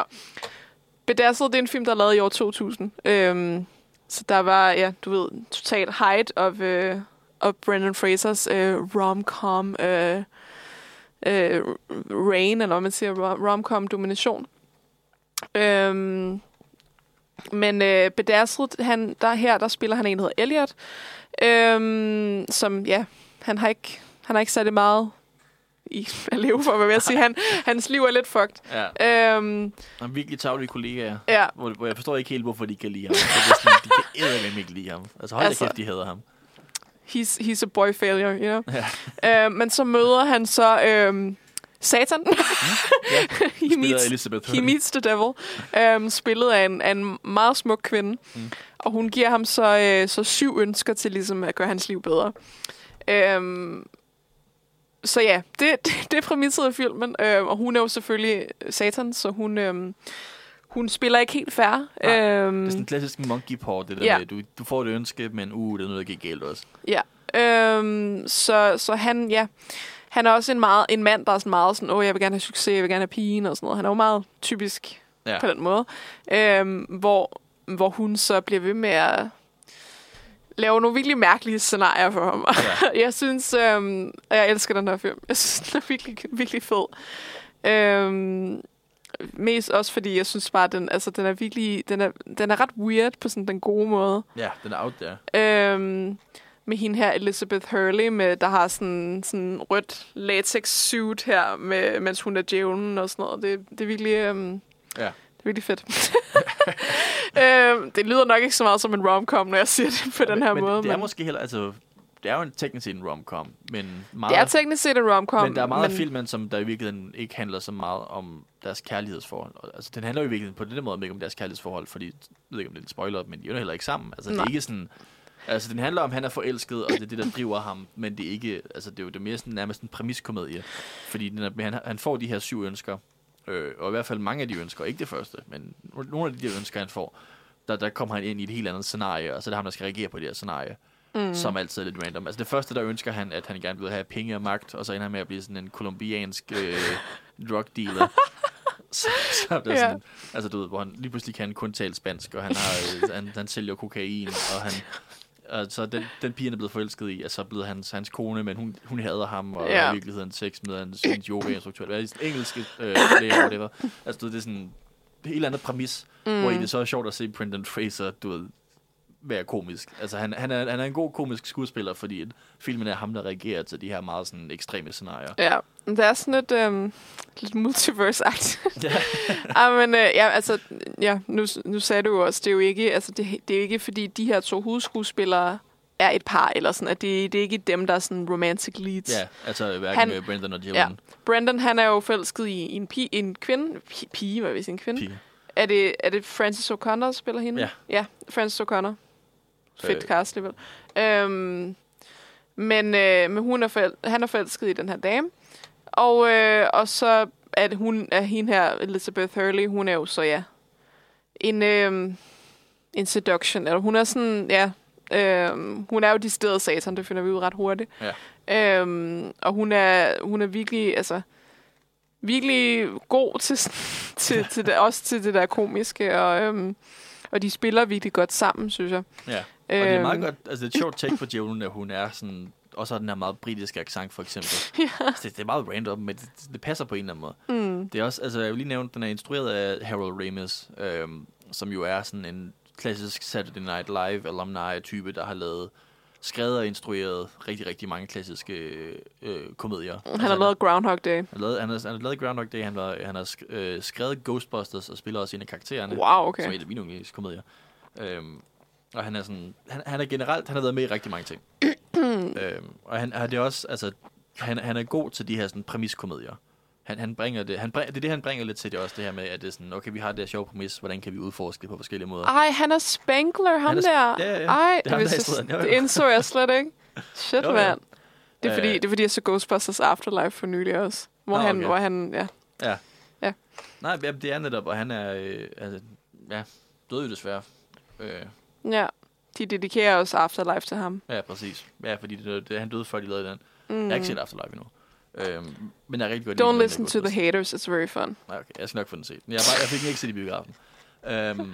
Bedazzled, det er en film, der er lavet i år 2000. Øhm, så der var, ja, du ved, total height of, øh, of Brendan Frasers øh, rom-com øh, øh, reign, eller hvad man siger, rom- rom-com domination. Øhm, men øh, Bedazzled, han, der her, der spiller han en, der hedder Elliot, øhm, som, ja, han har ikke, han har ikke særlig meget i [laughs] at leve for, hvad jeg sige. Han, [laughs] hans liv er lidt fucked. ja, Øhm, han er virkelig tavlige kollegaer. ja, Hvor, hvor jeg forstår ikke helt, hvorfor de kan lide ham. Det er sådan, de kan eddermame ikke lide ham. Altså hold Altså- kæft, de hader ham. He's, he's a boy failure, you know. Ja. Øh, men så møder han så øhm, Satan. Ja, [laughs] he, meets, Elizabeth he meets the devil. Øhm, spillet af en, af en meget smuk kvinde. Mm. Og hun giver ham så, øh, så syv ønsker til ligesom at gøre hans liv bedre. Øhm, så ja, det, [laughs] det, det er præmisset af filmen. Øhm, og hun er jo selvfølgelig Satan, så hun, øhm, hun spiller ikke helt fair. Nej, øhm, Det er sådan en klassisk monkey paw, det der Ja. med, du, du får et ønske, men uh, det er noget, der gik galt også. Ja. Øhm, så, så han, ja, han er også en, meget, en mand, der er sådan meget sådan, åh, jeg vil gerne have succes, jeg vil gerne have pigen og sådan noget. Han er jo meget typisk Ja. på den måde. Øhm, hvor, hvor hun så bliver ved med at lave nogle virkelig mærkelige scenarier for ham. Ja. [laughs] jeg synes, øhm, jeg elsker den her film. Jeg synes, den er virkelig, virkelig fed. Øhm, mest også fordi, jeg synes bare, den, altså, den er virkelig, den er, den er ret weird på sådan den gode måde. Ja, den er out der. Øhm, med hende her, Elizabeth Hurley, med, der har sådan, sådan rødt latex suit her, med, mens hun er djævlen og sådan noget. Det, det er virkelig... Øhm, Ja. Det er virkelig fedt. [laughs] øhm, det lyder nok ikke så meget som en rom-com, når jeg siger det på den her men, måde. Men det er men måske heller, altså, det er jo en teknisk set en rom-com, men meget, det er teknisk set en rom-com. men der er meget af filmen, som der i virkeligheden ikke handler så meget om deres kærlighedsforhold. Og, Altså, den handler jo i virkeligheden på den måde ikke om deres kærlighedsforhold, fordi, jeg ved ikke, om det er en spoiler, men de er jo heller ikke sammen. Altså, det er Nej. ikke sådan, Altså, den handler om, at han er forelsket, og det er det, der driver ham, men det er ikke, altså, det er jo det er mere sådan, nærmest en præmiskomedie, fordi den er, han, han får de her syv ønsker, øh, og i hvert fald mange af de ønsker, ikke det første, men nogle af de der ønsker, han får, der, der kommer han ind i et helt andet scenarie, og så er det ham, der skal reagere på det her scenarie, mm. som altid er lidt random. Altså det første, der ønsker han, at han gerne vil have penge og magt, og så ender han med at blive sådan en kolumbiansk øh, drug dealer. [laughs] så, så er det Ja. sådan, altså du ved, hvor han lige pludselig kan han kun tale spansk, og han, har, øh, han, han sælger kokain, og han, og så den, den pige, han er blevet forelsket i, er så blevet hans, hans kone, men hun, hun hader ham, og Ja. i virkeligheden sex med hans, hans yoga-instruktør, eller engelske øh, læger, whatever. Altså du det er sådan en helt andet præmis, mm. hvor i det så er sjovt at se Brendan Fraser, du ved, være komisk. Altså, han, han, er, han er en god komisk skuespiller, fordi filmen er ham, der reagerer til de her meget sådan ekstreme scenarier. Ja, det er sådan lidt, øhm, lidt multiverse-agtigt. Ja. [laughs] ah, men øh, ja, altså, ja, nu, nu sagde du også, det er jo ikke, altså, det, det er jo ikke, fordi de her to hovedskuespillere er et par, eller sådan, at det, det er ikke dem, der er sådan romantic leads. ja, altså hverken Han- med Brendan og Jillian. Ja. Brandon, han er jo forelsket i en, pige, en kvinde, pi- pige, hvad vil jeg sige, en kvinde? Pige. Er det, er det Frances O'Connor, der spiller hende? Ja. Ja, Frances O'Connor. Fedt Øh. cast alligevel. Øhm, men øh, men hun er forel- han er forelsket i den her dame. Og, øh, og så er det hun, er hende her, Elizabeth Hurley, hun er jo så, ja, en, øh, en seduction. Eller hun er sådan, ja, øh, hun er jo de steder satan, det finder vi ud ret hurtigt. Ja. Øhm, og hun er, hun er virkelig, altså, virkelig god til, [laughs] til, til det, også til det der komiske, og, øhm, og de spiller virkelig godt sammen, synes jeg. Ja. Og det er meget Øhm, godt, altså det er et sjovt take på Jillian, at hun er sådan, også har den her meget britiske accent, for eksempel. [laughs] ja. det, det, er meget random, men det, det, passer på en eller anden måde. Mm, Det er også, altså jeg vil lige nævne, den er instrueret af Harold Ramis, øhm, som jo er sådan en klassisk Saturday Night Live alumni-type, der har lavet, skrevet og instrueret rigtig, rigtig mange klassiske øh, komedier. han har lavet Groundhog Day. Han har lavet, han har, han har lavet Groundhog Day, han, var, han har sk- øh, skrevet Ghostbusters og spiller også en af karaktererne, Wow, som er okay. en af mine yndlingskomedier. Øhm, og han er sådan, han, han er generelt, han har været med i rigtig mange ting. [clears throat] øhm, og han, han er også, altså, han, han er god til de her sådan præmiskomedier. Han, han bringer det, han bring, det er det, han bringer lidt til det også, det her med, at det er sådan, okay, vi har det her sjove præmis, hvordan kan vi udforske det på forskellige måder? Ej, han er Spangler, ham Han er der. ja, ja. Ej, Det er ham, der er. Jo, jo. det indså jeg slet ikke. Shit, Jo, mand. Det er, fordi, Øh. det er fordi, jeg så Ghostbusters Afterlife for nylig også. Hvor, Nå, han, okay. hvor han, ja. Ja. Ja. Nej, det er netop, og han er, øh, altså, ja, døde jo desværre. Øh, ja. De dedikerer også Afterlife til ham. ja, præcis. Ja, fordi det, det, han døde før, de lavede den. Mm. Jeg har ikke set Afterlife endnu. Øhm, men jeg er rigtig godt Don't listen to the haters, it's very fun. Nej, okay, jeg skal nok få den set. Jeg, bare, jeg fik den ikke set i biografen. Øhm,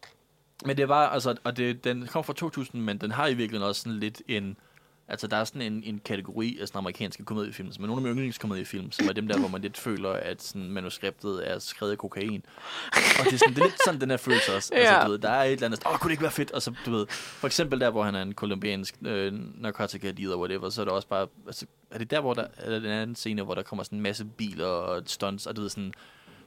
[laughs] men det var, altså, og det, den kom fra 2000, men den har i virkeligheden også sådan lidt en, altså der er sådan en, en kategori af sådan amerikanske komediefilm, som er nogle af mine yndlingskomediefilm, som er dem der, hvor man lidt føler, at sådan manuskriptet er skrevet af kokain. Og det er, sådan, det er lidt sådan, den her følelse også. Ja. Altså, du ved, der er et eller andet, åh, kunne det ikke være fedt? Og så, du ved, for eksempel der, hvor han er en kolumbiansk øh, narkotika dealer, whatever, så er det også bare, altså, er det der, hvor der, er den anden scene, hvor der kommer sådan en masse biler og stunts, og du ved sådan,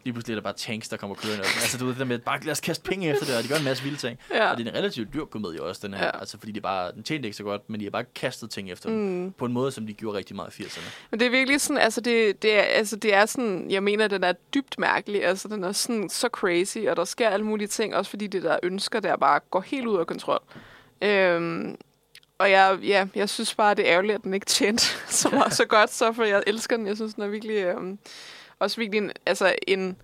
lige pludselig er der bare tanks, der kommer kørende. Altså, du ved, det der med, bare lad os kaste penge efter det, og de gør en masse vilde ting. Ja. Og det er en relativt dyr komedie også, den her. Ja. Altså, fordi de bare, den tjente ikke så godt, men de har bare kastet ting efter mm. dem. På en måde, som de gjorde rigtig meget i 80'erne. Men det er virkelig sådan, altså det, det, er, altså det er sådan, jeg mener, den er dybt mærkelig. Altså den er sådan så crazy, og der sker alle mulige ting, også fordi det der ønsker, der bare går helt ud af kontrol. Øhm, og jeg, ja, jeg synes bare, det er ærgerligt, at den ikke tjente [laughs] så, meget, så godt, så for jeg elsker den. Jeg synes, den er virkelig, øhm, også virkelig en, altså en,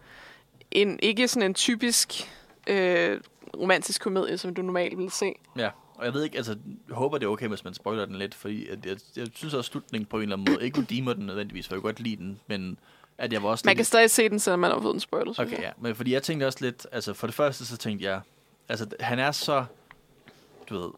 en, ikke sådan en typisk øh, romantisk komedie, som du normalt vil se. Ja, og jeg ved ikke, altså, jeg håber det er okay, hvis man spoiler den lidt, fordi at jeg, jeg synes også, slutningen på en eller anden måde, ikke redeemer den nødvendigvis, for jeg kunne godt lide den, men at jeg var også Man lidt... kan stadig se den, selvom man har fået en spoiler. synes Okay, ja. Men fordi jeg tænkte også lidt, altså for det første så tænkte jeg, altså han er så, du ved,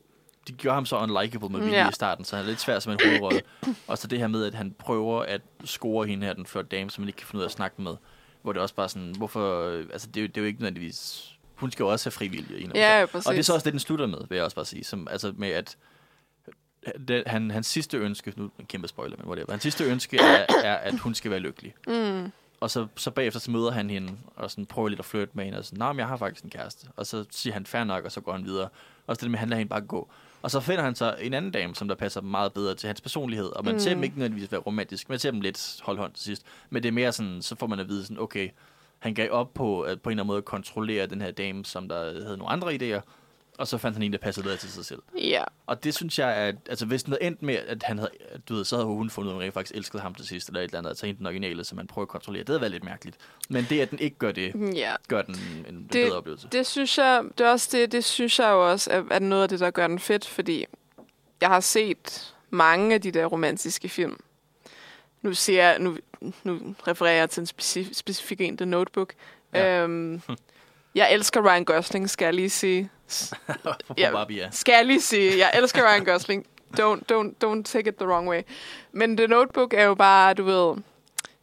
de gjorde ham så unlikable med vilje Ja. i starten, så han er lidt svær som en hovedrolle. og så det her med, at han prøver at score hende her, den flotte dame, som man ikke kan finde ud af at snakke med. Hvor det også bare sådan, hvorfor, øh, altså det er, jo, det er jo ikke nødvendigvis, hun skal jo også have frivillige. en Ja, ja, præcis. og det er så også det, den slutter med, vil jeg også bare sige. Som, altså med at, det, han, hans sidste ønske, nu en kæmpe spoiler, men whatever. Hans sidste ønske er, er, at hun skal være lykkelig. Mm. Og så, så bagefter så møder han hende, og sådan prøver lidt at flirte med hende, og sådan, nej, men jeg har faktisk en kæreste. Og så siger han, fair nok, og så går han videre. Og så det med, at han lader hende bare gå. Og så finder han så en anden dame, som der passer meget bedre til hans personlighed. Og man mm. ser dem ikke nødvendigvis være romantisk, man ser dem lidt hold hånd til sidst. Men det er mere sådan, så får man at vide sådan, okay, han gav op på, at på en eller anden måde kontrollere den her dame, som der havde nogle andre idéer. Og så fandt han en, der passede bedre til sig selv. Ja. Og det synes jeg, at altså, hvis den havde endt med, at han havde, du ved, så havde hun fundet ud af, at rent faktisk elskede ham til sidst, eller et eller andet, altså hende den originale, som man prøver at kontrollere. Det havde været lidt mærkeligt. Men det, at den ikke gør det, Ja. gør den en, en Det- bedre oplevelse. Det synes jeg, det er også det, det synes jeg jo også er, er noget af det, der gør den fedt, fordi jeg har set mange af de der romantiske film. Nu siger jeg, nu, nu refererer jeg til en specif- specifik en, The Notebook. Ja. Øhm, jeg elsker Ryan Gosling, skal jeg lige sige. Ja. Barbie, ja. Skal jeg lige sige. Jeg elsker Ryan Gosling. Don't, don't, don't take it the wrong way. Men The Notebook er jo bare, du ved,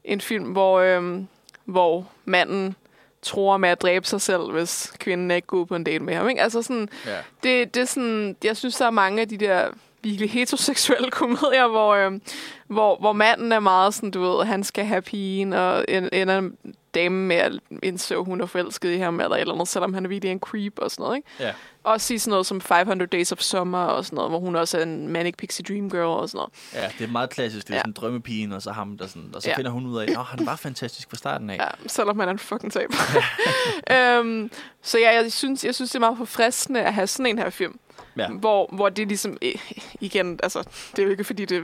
en film, hvor, øhm, hvor manden tror med at dræbe sig selv, hvis kvinden ikke går på en date med ham. Ikke? Altså sådan, ja. det, det er sådan, jeg synes, der er mange af de der virkelig heteroseksuelle komedier, hvor, øhm, hvor, hvor manden er meget sådan, du ved, han skal have pigen, og en- ender dame med at indse, at hun er forelsket i ham, eller et eller andet, selvom han er virkelig en creep og sådan noget. Ikke? Ja. Også sige sådan noget som 500 Days of Summer og sådan noget, hvor hun også er en Manic Pixie Dream Girl og sådan noget. ja, det er meget klassisk. Det er Ja. sådan drømmepigen, og så ham, der sådan, og så Ja. finder hun ud af, at han var fantastisk fra starten af. Ja, selvom man er en fucking taber. [laughs] øhm, så ja, jeg synes, jeg synes, det er meget forfriskende at have sådan en her film. Ja. Hvor, hvor det ligesom, igen, altså, det er jo ikke fordi, det er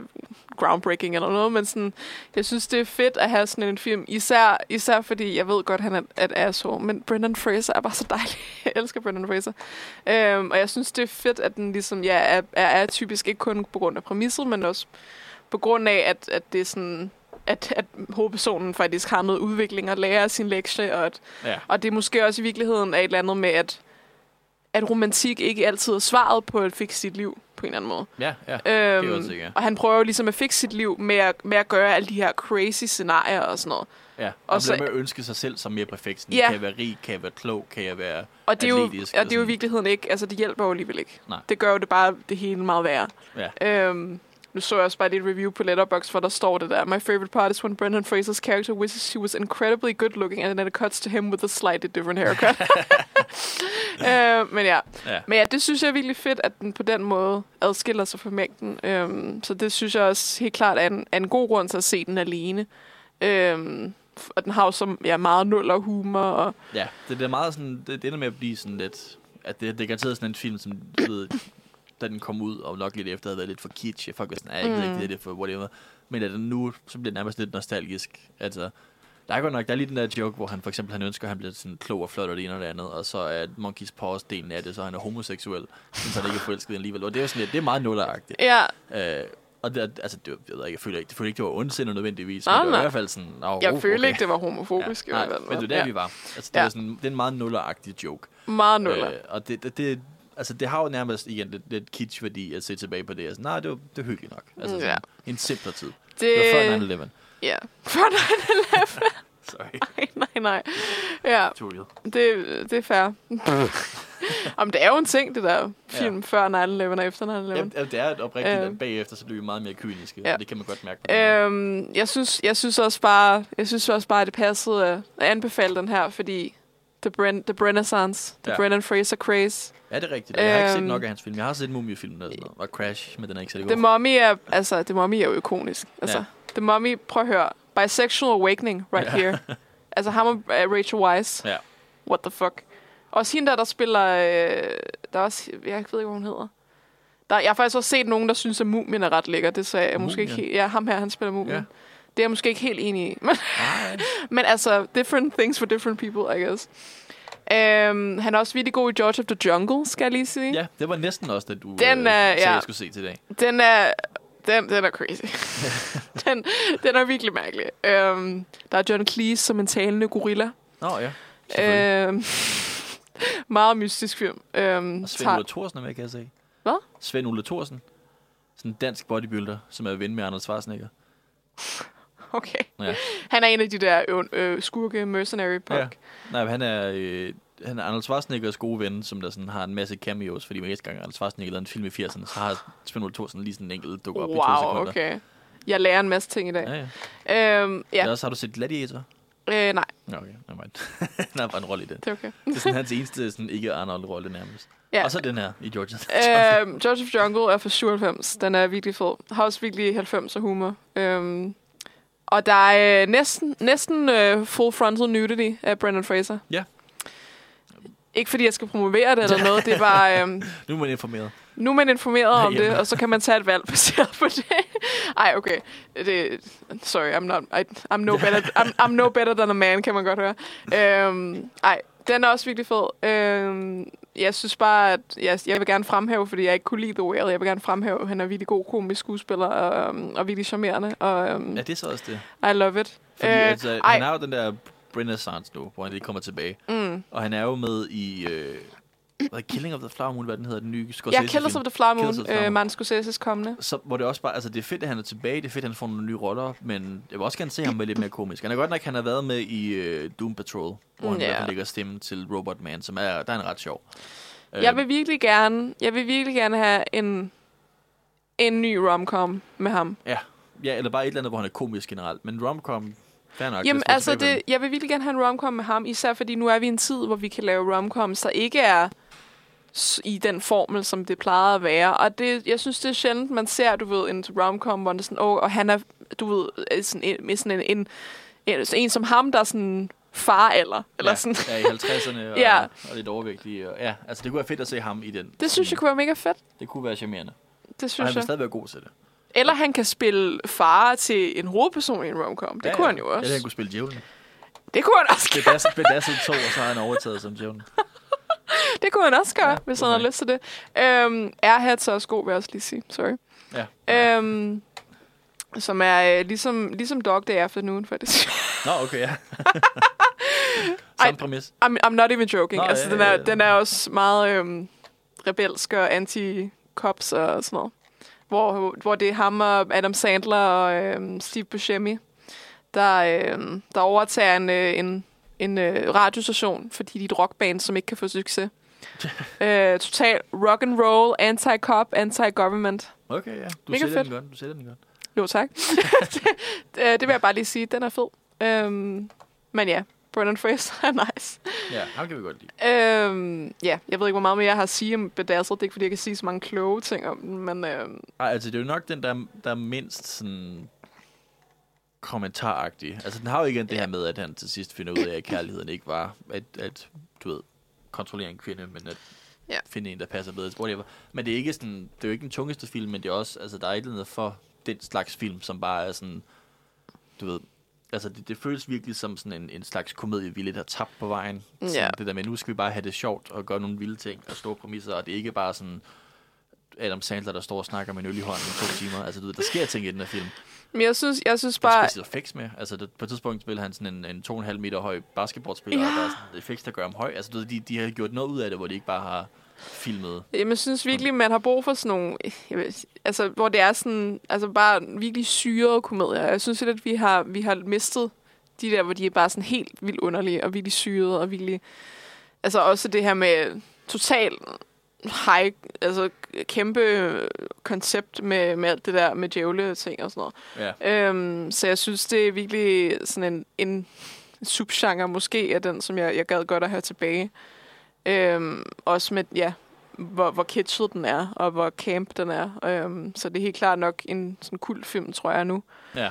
groundbreaking eller noget, men sådan, jeg synes, det er fedt at have sådan en film. Især, især fordi, jeg ved godt, han er et asshole, men Brendan Fraser er bare så dejlig. [laughs] jeg elsker Brendan Fraser. Øhm, og jeg synes, det er fedt, at den ligesom, ja, er, er, typisk ikke kun på grund af præmisset, men også på grund af, at, at det er sådan, at, at hovedpersonen faktisk har noget udvikling og lærer sin lektie, og, at, Ja. og det er måske også i virkeligheden er et eller andet med, at, at romantik ikke altid er svaret på at fikse sit liv på en eller anden måde. Ja, ja. Øhm, er også, ja. Og han prøver jo ligesom at fikse sit liv med at, med at gøre alle de her crazy scenarier og sådan noget. Ja. Og, og og så- med at ønske sig selv som mere perfekt. Sådan, Ja. Kan jeg være rig? Kan jeg være klog? Kan jeg være... Og det, er jo, og Atletisk det er og jo i virkeligheden ikke, altså det hjælper jo alligevel ikke. Nej. Det gør jo det bare det hele meget værre. Ja. Øhm, nu så jeg også bare lidt review på Letterboxd, hvor der står det der. My favorite part is when Brendan Fraser's character wishes she was incredibly good looking, and then it cuts to him with a slightly different haircut. [laughs] øh, men ja. Ja. Men ja, det synes jeg er virkelig fedt, at den på den måde adskiller sig fra mængden. Øhm, så det synes jeg også helt klart er en, er en god grund til at se den alene. Øhm, og den har jo så ja, meget nul og humor. Og, Ja, det, det er meget sådan, det, det ender med at blive sådan lidt, at det, det er garanteret sådan en film, som du ved, da den kom ud, og nok lidt efter havde været lidt for kitsch, folk var sådan, "Ej, jeg gider ikke Mm. det, det for whatever. Men at den nu, så bliver det nærmest lidt nostalgisk. Altså, der er godt nok, der er lige den der joke, hvor han for eksempel, han ønsker, at han bliver sådan klog og flot og det ene og det andet, og så er Monkeys Paws delen af det, så han er homoseksuel, så han ikke er forelsket alligevel. Og det er jo sådan lidt, det er meget nulleragtigt. ja, Øh, og det, altså, det, jeg ved ikke, jeg føler ikke, det føler ikke, det var ondsindet nødvendigvis, Nej, men det var nej. i hvert fald sådan, oh, jeg okay. føler ikke, det var homofobisk. Ja, nej, men det er der, ja. vi var. Altså, det, Ja. er sådan, det er en meget nulleragtig joke. Meget nuller. Øh, og det, det, det, altså, det har jo nærmest igen lidt, lidt kitsch-værdi at se tilbage på det. Altså, nej, det var, det var hyggeligt nok. Altså, Mm, sådan, ja. En simplere tid. det, Det var før 9-11. Ja. Før 9-11. Sorry. [laughs] nej, nej, nej. Ja, Too real. det, det er fair. [laughs] Om det er jo en ting, det der film ja. før 9-11 og efter 9-11. Jamen, det er et oprigtigt, Øh. at bagefter så bliver vi meget mere kyniske. Ja. Ja. Og det kan man godt mærke. Øhm, jeg synes, jeg synes også bare, jeg synes også bare, at det passede at, anbefale den her, fordi The, Bren, the Renaissance, The Ja. Brendan Fraser Craze. Ja, det er rigtigt. Jeg har ikke set øhm, nok af hans film. Jeg har set Mumie-filmen og sådan noget. Og Crash, men den er ikke særlig The god. Mummy er, altså, The Mummy er jo ikonisk. Altså, Ja. The Mummy, prøv at høre. Bisexual Awakening, right Ja. here. [laughs] Altså, ham og uh, Rachel Weisz. Ja. What the fuck. Også hende der, der spiller... Øh, der er også, jeg ved ikke, hvad hun hedder. Der, jeg har faktisk også set nogen, der synes, at Mumien er ret lækker. Det sagde jeg måske ikke Mumien? helt. Ja, ham her, han spiller Mumien. Ja. Det er jeg måske ikke helt enig i. [laughs] Men, [laughs] men altså, different things for different people, I guess. Um, han er også virkelig god i George of the Jungle, skal jeg lige sige. Ja, det var næsten også det, du Den øh, er- sagde, ja. jeg skulle se til i dag. Den er, den, den er crazy. [laughs] den, den er virkelig mærkelig. Um, der er John Cleese som en talende gorilla. Nå ja, selvfølgelig. Um, [laughs] meget mystisk film. Um, Og Svend Ulle Thorsen er med, kan jeg se. Hvad? Svend Ulle Thorsen. Sådan en dansk bodybuilder, som er ven med Arnold Schwarzenegger. Okay. Ja. Han er en af de der ø- ø- skurke mercenary punk. Ja. Nej, men han er, øh, han er Arnold Schwarzeneggers gode ven, som der sådan har en masse cameos, fordi hver eneste gang Arnold Schwarzenegger lavede en film i 80'erne, så har Svend Ulle Thorsen lige sådan en enkelt dukker op i to Wow, sekunder. okay. Jeg lærer en masse ting i dag. Ja, ja. Øhm, ja. Ellers har du set Gladiator? øh, nej, Ja, okay. Nevermind. [laughs] han har bare en rolle i det. det er okay. [laughs] Det er sådan hans eneste sådan, ikke Arnold-rolle nærmest. Ja. Og så den her i Georgia. øhm, [laughs] George of Jungle er fra 97. Den er virkelig fed. Har også virkelig 90'er humor. Øhm, og der er øh, næsten, næsten øh, full frontal nudity af Brendan Fraser. Ja. Ikke fordi jeg skal promovere det eller [laughs] noget, det er bare... Øhm, Nu er man informeret. nu er man informeret om Herhjemme. det, og så kan man tage et valg baseret på det. Ej, okay. Det, sorry, I'm, not, I, I'm, no better, I'm, I'm no better than a man, kan man godt høre. Øhm, ej, den er også virkelig fed. Øhm, jeg synes bare, at jeg, jeg vil gerne fremhæve, fordi jeg ikke kunne lide The Whale, jeg vil gerne fremhæve, at han er virkelig god komisk skuespiller og, øhm, og virkelig charmerende. Og, øhm, Ja, det er så også det. I love it. Fordi Øh, altså, han har jo den der renaissance nu, hvor han lige kommer tilbage. Mm. Og han er jo med i... Øh, hvad er Killing of the Flower Moon, hvad den hedder, den nye Ja, Scorsese Killers film. of the Flower Killers Moon, the Flower øh. Martin Scorsese's kommende. Så, hvor det også bare, altså det er fedt, at han er tilbage, det er fedt, at han får nogle nye roller, men jeg vil også gerne se ham med lidt mere komisk. Han er godt nok, han har været med i øh, Doom Patrol, hvor han Ja. fald lægger stemme til Robot Man, som er, der er en ret sjov. Øh, Jeg vil virkelig gerne, jeg vil virkelig gerne have en, en ny romcom med ham. Ja, eller bare et eller andet, hvor han er komisk generelt. Men romcom, fair nok. Jamen det altså, det, jeg vil virkelig gerne have en romcom med ham, især fordi nu er vi i en tid, hvor vi kan lave romcoms, der ikke er i den formel, som det plejede at være. Og det, jeg synes, det er sjældent, man ser, du ved, en romcom, hvor det er sådan, åh, og han er, du ved, er sådan en, med sådan en, en, en, en som ham, der er sådan far eller, eller ja, sådan. Ja, i 50'erne [laughs] og, Ja. og lidt overvægtig. Og, ja, altså det kunne være fedt at se ham i den. Det synes jeg kunne være mega fedt. Det kunne være charmerende. Det Og synes han vil jeg. stadig være god til det. Eller han kan spille far til en hovedperson i en romcom. Det ja, kunne ja. han jo også. Eller han kunne spille djævlen. Det kunne han også gøre. Bedasset, bedasset to, og så har han overtaget som djævlen. [laughs] Det kunne han også gøre, Ja, hvis han har lyst til det. Øhm, Airheads er også god, vil jeg også lige sige. Sorry. Ja. Øhm, som er øh, ligesom, ligesom Dog Day Afternoon, faktisk. [laughs] Nå, okay, ja. [laughs] Samme præmis. I'm, I'm not even joking. Nå, altså, ja, den, er, ja, ja. den er også meget øhm, rebelsk og anti-cops og sådan noget. Hvor, hvor det er ham og Adam Sandler og øhm, Steve Buscemi, der, øhm, der overtager en, øh, en, en øh, radiostation, fordi de er et rockband, som ikke kan få succes. [laughs] øh, total rock and roll, anti-cop, anti-government. Okay, ja. Du Mega sælger fedt. den godt. Du sælger den godt. Jo, tak. [laughs] det, øh, det vil jeg bare lige sige. Den er fed. Øhm, men ja, Brendan Fraser er nice. Ja, ham kan vi godt lide. Øhm, ja, jeg ved ikke, hvor meget mere jeg har at sige om Bedazzled. Det er ikke, fordi jeg kan sige så mange kloge ting om den, men øhm, Ej, altså det er jo nok den, der, der er mindst sådan kommentaragtig. Altså den har jo igen det her med, at han til sidst finder ud af, at kærligheden ikke var at, at du ved, kontrollere en kvinde, men at Ja. finde en, der passer bedre. Whatever. Men det er ikke sådan, det er jo ikke den tungeste film, men det er også, altså der er et eller andet for den slags film, som bare er sådan, du ved, altså det, det føles virkelig som sådan en, en slags komedie, vi lidt har tabt på vejen. Sådan Ja. Det der med, nu skal vi bare have det sjovt og gøre nogle vilde ting og store præmisser, og det er ikke bare sådan Adam Sandler, der står og snakker med en øl i hånden i to timer. Altså, du ved, der sker ting i den her film. men jeg synes, jeg synes bare... specielt effects med. Altså, det, på et tidspunkt spiller han sådan en, en 2,5 meter høj basketballspiller, Ja. og der er sådan effects, der gør ham høj. Altså, du ved, de, de har gjort noget ud af det, hvor de ikke bare har filmet. Jamen, jeg synes virkelig, man har brug for sådan nogle... Ved, altså, hvor det er sådan... Altså, bare virkelig syrede komedier. Jeg synes lidt, at vi har, vi har mistet de der, hvor de er bare sådan helt vildt underlige, og virkelig syrede, og virkelig... Altså, også det her med total high, altså kæmpe koncept med, med alt det der med djævle ting og sådan noget. Ja. Øhm, så jeg synes, det er virkelig sådan en, en subgenre måske af den, som jeg, jeg gad godt at have tilbage. Øhm, også med, ja, hvor, hvor kitschet den er, og hvor camp den er. Øhm, så det er helt klart nok en sådan kult film, tror jeg nu. Ja.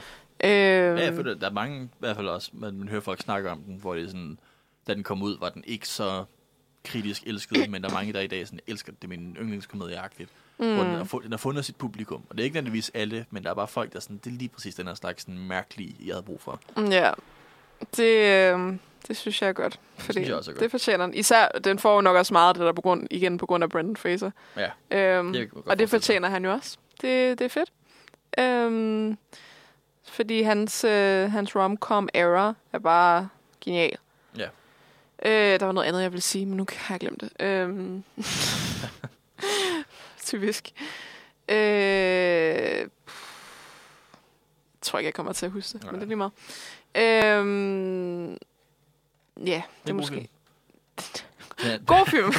Øhm, Ja, jeg føler, der er mange, i hvert fald også, man, man hører folk snakke om den, hvor det er sådan, da den kom ud, var den ikke så kritisk elsket, [coughs] men der er mange, der i dag sådan, elsker det, min yndlingskomedie-agtigt. Mm. Hvor den har, fu- den har fundet sit publikum. Og det er ikke nødvendigvis alle, men der er bare folk, der er sådan, det er lige præcis den her slags sådan, mærkelige, jeg havde brug for. Ja, det, øh, det synes jeg er godt. Fordi synes jeg også er godt. Det fortjener den. Især, den får jo nok også meget af det der på grund, igen på grund af Brendan Fraser. Ja. Øhm, Det kan og det fortjener han jo også. Det, det er fedt. Øhm, fordi hans, øh, hans rom-com era er bare genial. Ja. Øh, der var noget andet, jeg ville sige, men nu har jeg glemt det. Øhm, [laughs] typisk. Øh, jeg tror ikke, jeg kommer til at huske det, Nej. men det er lige meget. Øhm, ja, det er en god måske... film. [laughs] God film.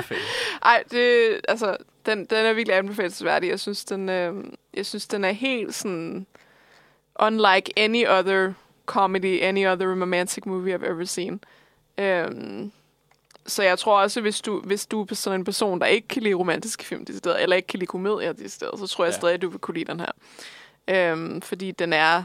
[laughs] Ej, det, altså, den, den er virkelig anbefalesværdig. Jeg synes, den, øh, jeg synes, den er helt sådan... Unlike any other comedy, any other romantic movie I've ever seen. Øhm, så jeg tror også, hvis du, hvis du er sådan en person, der ikke kan lide romantiske film, decideret, eller ikke kan lide komedier, decideret, så tror jeg Ja. stadig, at du vil kunne lide den her. Øhm, fordi den er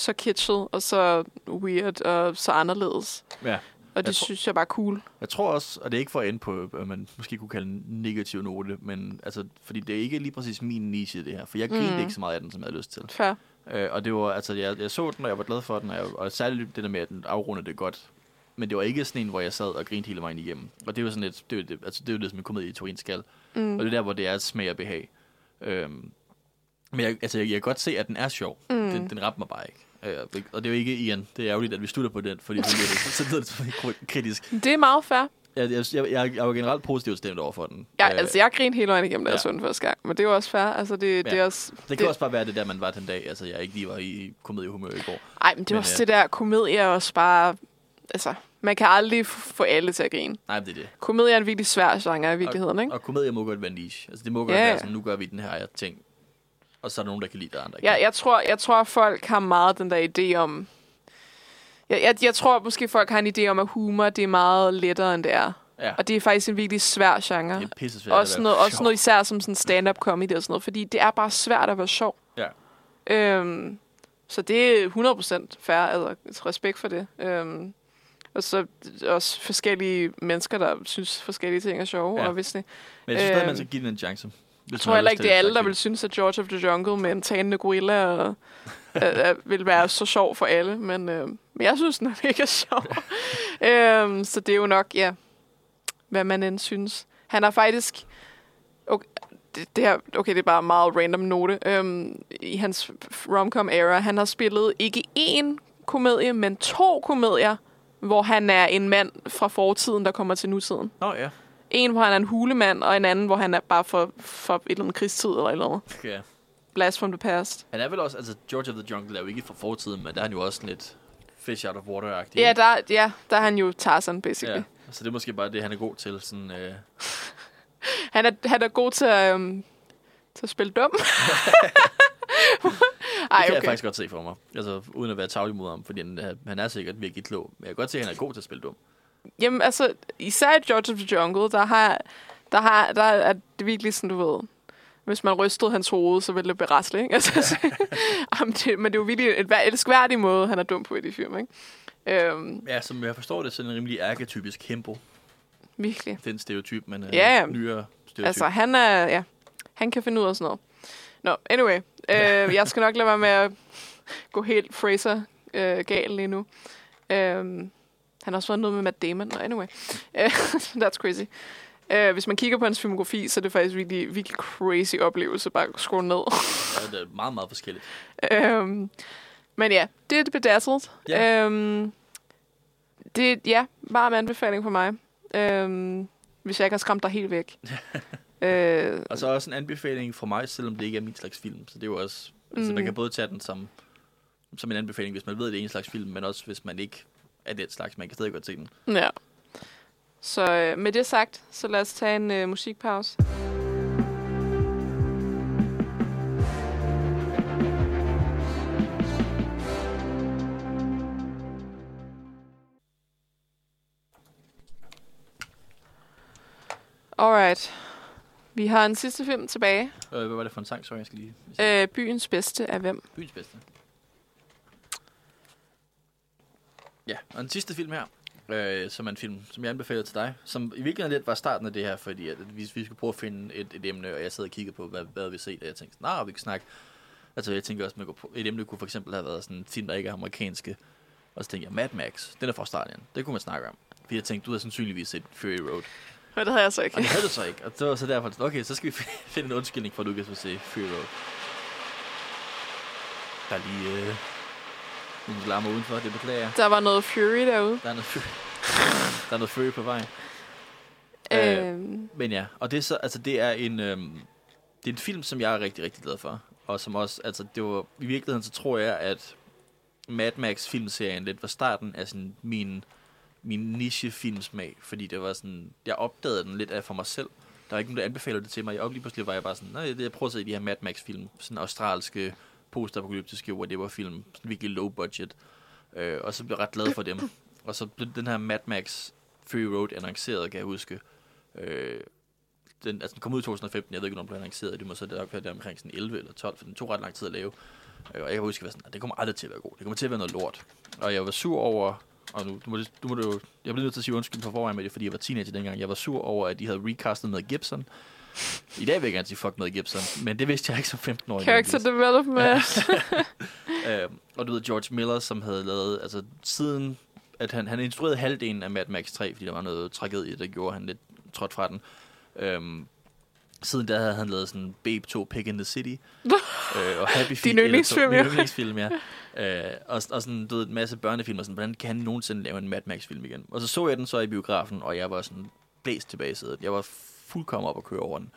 så kitschet, og så weird, og så anderledes. Ja. Og det Jeg synes jeg bare er cool. Jeg tror også, og det er ikke for at ende på, hvad man måske kunne kalde en negativ note, men altså, fordi det er ikke lige præcis min niche, det her. For jeg grinede Mm. ikke så meget af den, som jeg havde lyst til. Fair. Øh, og det var, altså, jeg, jeg så den, og jeg var glad for den, og, jeg, og særligt det der med, at den afrundede det godt. Men det var ikke sådan en, hvor jeg sad og grinede hele vejen igennem. Og det var sådan et, det var det, altså, det jo det, som en komedie i Turin skal. Mm. Og det er der, hvor det er smag og behag. Øhm, men jeg, altså, jeg, jeg kan godt se, at den er sjov. Mm. Den, den ramte mig bare ikke. Øh, og det er jo ikke Ian. Det er ærgerligt, at vi slutter på den, fordi [laughs] så, lyder det, så lyder det kritisk. Det er meget fair. Jeg, jeg, jeg, jeg, jeg var generelt positivt stemt over for den. Ja, Øh, altså, jeg grinede hele vejen igennem, da jeg ja. så den første gang. Men det er jo også fair. Altså, det, det Ja. er også... det kan det- også bare være det der, man var den dag. Altså, jeg ikke lige var i komediehumør i går. Ej, men det er Men, også øh, det der, komedie er også bare... Altså, man kan aldrig få alle til at grine. Nej, det er det. Komedie er en virkelig svær genre i virkeligheden, ikke? Og komedie må godt være niche. Altså, det må godt Ja, være ja. sådan, nu gør vi den her ting. Og så er der nogen, der kan lide det, og andre ikke Jeg, kan. jeg, tror, jeg tror, folk har meget den der idé om... Jeg, jeg, jeg tror måske, folk har en idé om, at humor det er meget lettere, end det er. Ja, Og det er faktisk en virkelig svær genre. det er pisse svært Også noget, også noget især som sådan stand-up comedy og sådan noget, fordi det er bare svært at være sjov. Ja. Øhm, så det er 100% fair, altså respekt for det. Øhm, og så også forskellige mennesker, der synes forskellige ting er sjove, Ja. ja. obviously. Men jeg synes stadig, man øhm, skal give den en chance. Jeg tror heller ikke, det er alle, der vil synes, at George of the Jungle med en talende gorilla og, øh, [laughs] vil være så sjov for alle. Men, øh, men jeg synes, den er mega sjov. [laughs] øhm, så det er jo nok, ja, hvad man end synes. Han har faktisk... Okay, det, det her, okay, det er bare en meget random note. Øhm, I hans romcom era, han har spillet ikke én komedie, men to komedier, hvor han er en mand fra fortiden, der kommer til nutiden. Nå, ja. En, hvor han er en hulemand, og en anden, hvor han er bare for, for et eller andet krigstid eller et eller andet. ja. Blast from the past. Han er vel også, altså George of the Jungle er jo ikke fra fortiden, men der er han jo også lidt fish out of water-agtig. Ja, der, ja, der er han jo Tarzan, basically. ja. Så det er måske bare det, han er god til. Sådan, øh... [laughs] Han, er, han er god til øhm, til at spille dum. [laughs] Det Ej, kan jeg okay. faktisk godt se for mig. Altså, uden at være tavlig mod ham, fordi han, er- han er sikkert virkelig klog. Men jeg kan godt se, at han er god til at spille dum. Jamen, altså, især i George of the Jungle, der har, der har, der er det virkelig sådan, du ved, hvis man rystede hans hoved, så ville det berasle, ikke? Altså, så, [laughs] Jamen, det, men det er jo virkelig et vær- elskværdig måde, han er dum på i de film, ikke? Øhm, Ja, som jeg forstår det, så er det en rimelig arketypisk hempo. virkelig. Den stereotyp, men øh, Ja, ja. nyere stereotyp. Altså, han er, ja, han kan finde ud af sådan noget. Nå, anyway. [laughs] Øh, jeg skal nok lade være med at gå helt Fraser øh, gal lige nu. Øh, han har også været noget med Matt Damon. Nå, anyway. [laughs] Øh, that's crazy. Øh, hvis man kigger på hans filmografi, så er det faktisk virkelig, virkelig crazy oplevelse bare at scrolle ned. Ja, det er meget, meget forskelligt. [laughs] øhm, men ja, det er det bedazzled. Ja. Øhm, det ja, varm anbefaling for mig. Øhm, hvis jeg ikke har skræmt dig helt væk. [laughs] øh, Og så også en anbefaling fra mig, selvom det ikke er min slags film. Så det er jo også... Altså, man Mm. kan både tage den som, som en anbefaling, hvis man ved, at det er en slags film, men også hvis man ikke er den slags. Man kan stadig godt se den. ja. Så øh, med det sagt, så lad os tage en øh, musikpause. Alright. Vi har en sidste film tilbage. Øh, hvad var det for en sang, så jeg skal lige... Øh, byens bedste er hvem? Byens bedste. Ja, og den sidste film her, øh, som er en film, som jeg anbefaler til dig, som i virkeligheden lidt var starten af det her, fordi at vi, vi skulle prøve at finde et, et emne, og jeg sad og kiggede på, hvad, hvad vi set, og jeg tænkte, nej, vi kan snakke. Altså, jeg tænker også, man et emne kunne for eksempel have været sådan en film, der ikke er amerikanske. Og så tænkte jeg, Mad Max, den er fra Australien. Det kunne man snakke om. Fordi jeg tænkte, du har sandsynligvis set Fury Road. Men det havde jeg så Og ikke. det havde du så ikke. Og det var så derfor, okay, så skal vi [laughs] finde en undskyldning for, at du kan få se Fury Road. Der er lige øh, nogle larmer udenfor, det beklager jeg. Der var noget Fury derude. Der er noget Fury, der er noget Fury på vej. Øh, Øhm, Men ja, og det er så, altså det er en, øhm, det er en film, som jeg er rigtig, rigtig glad for. Og som også, altså det var, i virkeligheden så tror jeg, at Mad Max filmserien lidt var starten af sådan min, min niche filmsmag. Fordi det var sådan, jeg opdagede den lidt af for mig selv. Der var ikke nogen, der anbefalede det til mig. Jeg op lige pludselig var jeg bare sådan, nej, jeg prøver at se de her Mad Max film. Sådan australske, postapokalyptiske, whatever film. Virkelig low budget. Øh, og så blev jeg ret glad for dem. [clears throat] Og så blev den her Mad Max Fury Road annonceret, kan jeg huske. Øh, den, altså den kom ud i 2015, jeg ved ikke, når den blev annonceret, det må så nok være der omkring sådan 11 eller 12, for den tog ret lang tid at lave. Øh, og jeg kan huske, at jeg sådan, "Ah, det kommer aldrig til at være god, det kommer til at være noget lort. Og jeg var sur over, og nu, du må, du må du, jeg bliver nødt til at sige undskyld på forvejen med det, fordi jeg var teenager dengang. Jeg var sur over, at de havde recastet med Gibson. I dag vil jeg gerne sige fuck med Gibson, men det vidste jeg ikke som 15-årig. Character development. [laughs] øh, og du ved, George Miller, som havde lavet, altså siden, at han, han instruerede halvdelen af Mad Max 3, fordi der var noget tragedie, der gjorde han lidt trådt fra den. Øhm, siden da havde han lavet sådan Babe 2 Pig in the City. [laughs] øh, og Happy Feet. Din yndlingsfilm, Min ja. yndlingsfilm, ja. [laughs] Øh, og, og sådan, du ved, en masse børnefilm, og sådan, hvordan kan han nogensinde lave en Mad Max-film igen? Og så så jeg den så i biografen, og jeg var sådan blæst tilbage i sædet. Jeg var fuldkommen op at køre over den.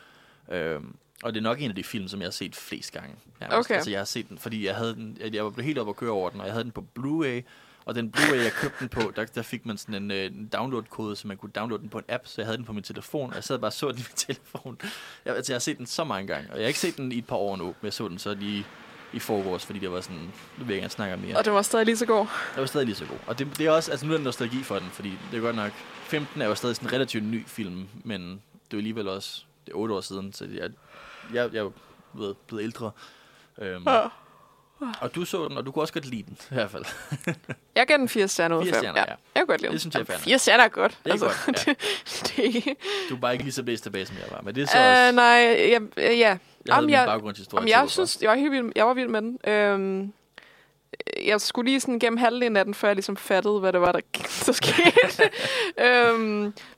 Øhm, og det er nok en af de film, som jeg har set flest gange. nærmest. Okay. Altså, jeg har set den, fordi jeg havde den, jeg var blevet helt op at køre over den, og jeg havde den på Blu-ray, og den Blu-ray, jeg købte den på, der, der fik man sådan en, øh, en download-kode, så man kunne downloade den på en app, så jeg havde den på min telefon, og jeg sad bare og så den i min [laughs] telefon. Jeg, altså, jeg har set den så mange gange, og jeg har ikke set den i et par år nu, men jeg så den så lige i forgårs, fordi det var sådan, nu vil jeg gerne snakke om mere. Og det var stadig lige så god. Det var stadig lige så god. Og det, det er også, altså nu er der nostalgi for den, fordi det er godt nok, 15 er jo stadig sådan en relativt ny film, men det er alligevel også, det er 8 år siden, så jeg, jeg, jeg er blevet ældre. Øhm, Ja. og du så den, og du kunne også godt lide den, i hvert fald. [laughs] Jeg gav den fire stjerner ud af fem. stjerner, ja. Jeg kan godt lide Det synes jeg er. Fire stjerner er godt. Det er godt, ja. [laughs] det, det ikke... Du er bare ikke lige så blæst tilbage, som jeg var, men det er så også, Uh, nej, jeg, ja. jeg havde Jamen, min jeg- baggrundshistorie til, jeg synes, jeg var helt vild, jeg var vild med den. Øhm, jeg skulle lige sådan gennem halvdelen af den, før jeg ligesom fattede, hvad det var, der, [laughs] der skete. øhm,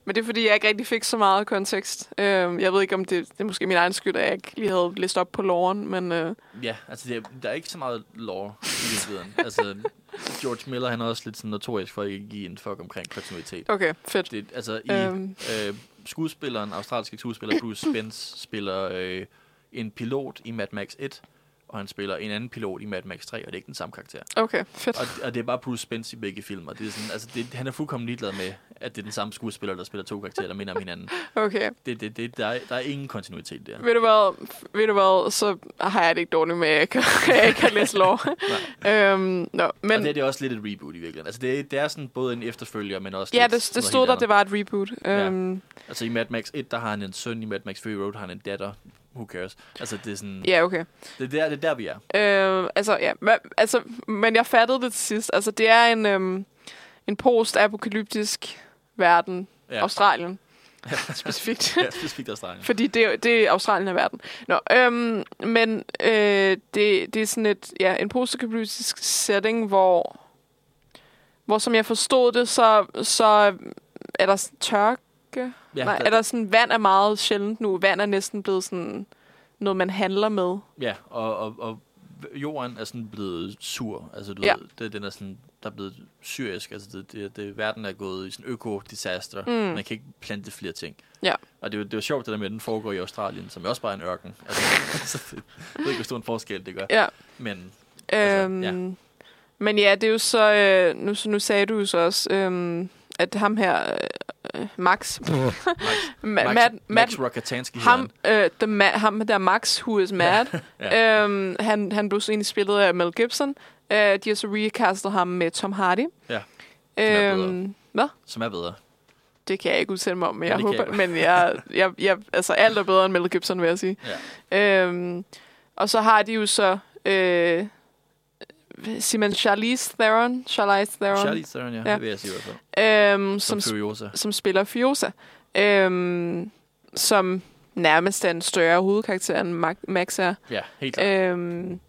men det er, fordi jeg ikke rigtig fik så meget kontekst. Øhm, jeg ved ikke, om det, det er måske min egen skyld, at jeg ikke lige havde læst op på loven, men øh, Ja, altså det er, der er ikke så meget lore i virkeligheden. altså, George Miller, han er også lidt sådan notorisk for at ikke give en fuck omkring kontinuitet. okay, fedt. Det, altså, i Øhm. øh, skuespilleren, australske skuespiller Bruce Spence, spiller øh, en pilot i Mad Max 1, og han spiller en anden pilot i Mad Max 3, og det er ikke den samme karakter. Okay, fedt. Og, og det er bare Bruce Spence i begge film, og det er sådan, altså det, han er fuldkommen ligeglad med, at det er den samme skuespiller, der spiller to karakterer, der minder om hinanden. Okay. Det, det, det, der, er, der er ingen kontinuitet der. Ved du hvad, ved du hvad, så har jeg det ikke dårligt med, at jeg [laughs] at jeg har læst lov. øhm, no, Men, og det, er- det er også lidt et reboot i virkeligheden. Altså det, er- det er sådan både en efterfølger, men også ja, lidt det, det stod der, det var et reboot. Ja. Øhm, Altså i Mad Max 1, der har han en søn, i Mad Max Fury Road har han en datter. Who cares? Altså det er sådan, ja, okay. det, er der, det er der, vi er. Øh, altså, ja, hva- altså, men jeg fattede det til sidst. Altså, det er en, øhm, en post-apokalyptisk verden. Ja. Australien, [laughs] specifikt. ja, specifikt Australien. Fordi det, det er Australien af verden. Nå, øhm, men øh, det, det er sådan et, ja, en post-apokalyptisk setting, hvor, hvor som jeg forstod det, så, så er der tørke. Ja, Nej, er der sådan, vand er meget sjældent nu. Vand er næsten blevet sådan noget, man handler med. ja og, og, og jorden er sådan blevet sur. Altså du Ja. ved, det, den er sådan, der er blevet syrisk. Altså det, det, det, verden er gået i sådan øko-disaster. Mm. Man kan ikke plante flere ting. Ja. Og det er, det er jo sjovt, det der med, at den foregår i Australien, som jo også bare er en ørken. Altså, [laughs] så det, jeg ved ikke, hvor stor en forskel det gør. Ja. Men Altså, Øhm, ja. Men ja, det er jo så... Øh, nu, nu sagde du jo så også, øhm, at ham her... Øh, Max... [laughs] Max, Ma- Max, Matt, Max Matt, Rokatansky ham, øh, the ma- ham der Max, who is mad, [laughs] Ja. øhm, han, han blev så egentlig spillet af Mel Gibson. Øh, de har så recastet ham med Tom Hardy. Ja, er Øhm, hvad? som er bedre. Det kan jeg ikke udtale mig om, men Ja, jeg håber... jeg Men jeg, [laughs] jeg, jeg, altså, alt er bedre end Mel Gibson, vil jeg sige. Ja. Øhm, og så har de jo så... Øh, Simon Charlize Theron, Charlize Theron, Charlize Theron, ja, Ja. det vil jeg sige i hvert fald. øhm, Som, som, Furiosa. som spiller Fiosa, øhm, som nærmest er en større hovedkarakter end Ma- Max er. Ja, helt klart. Øhm,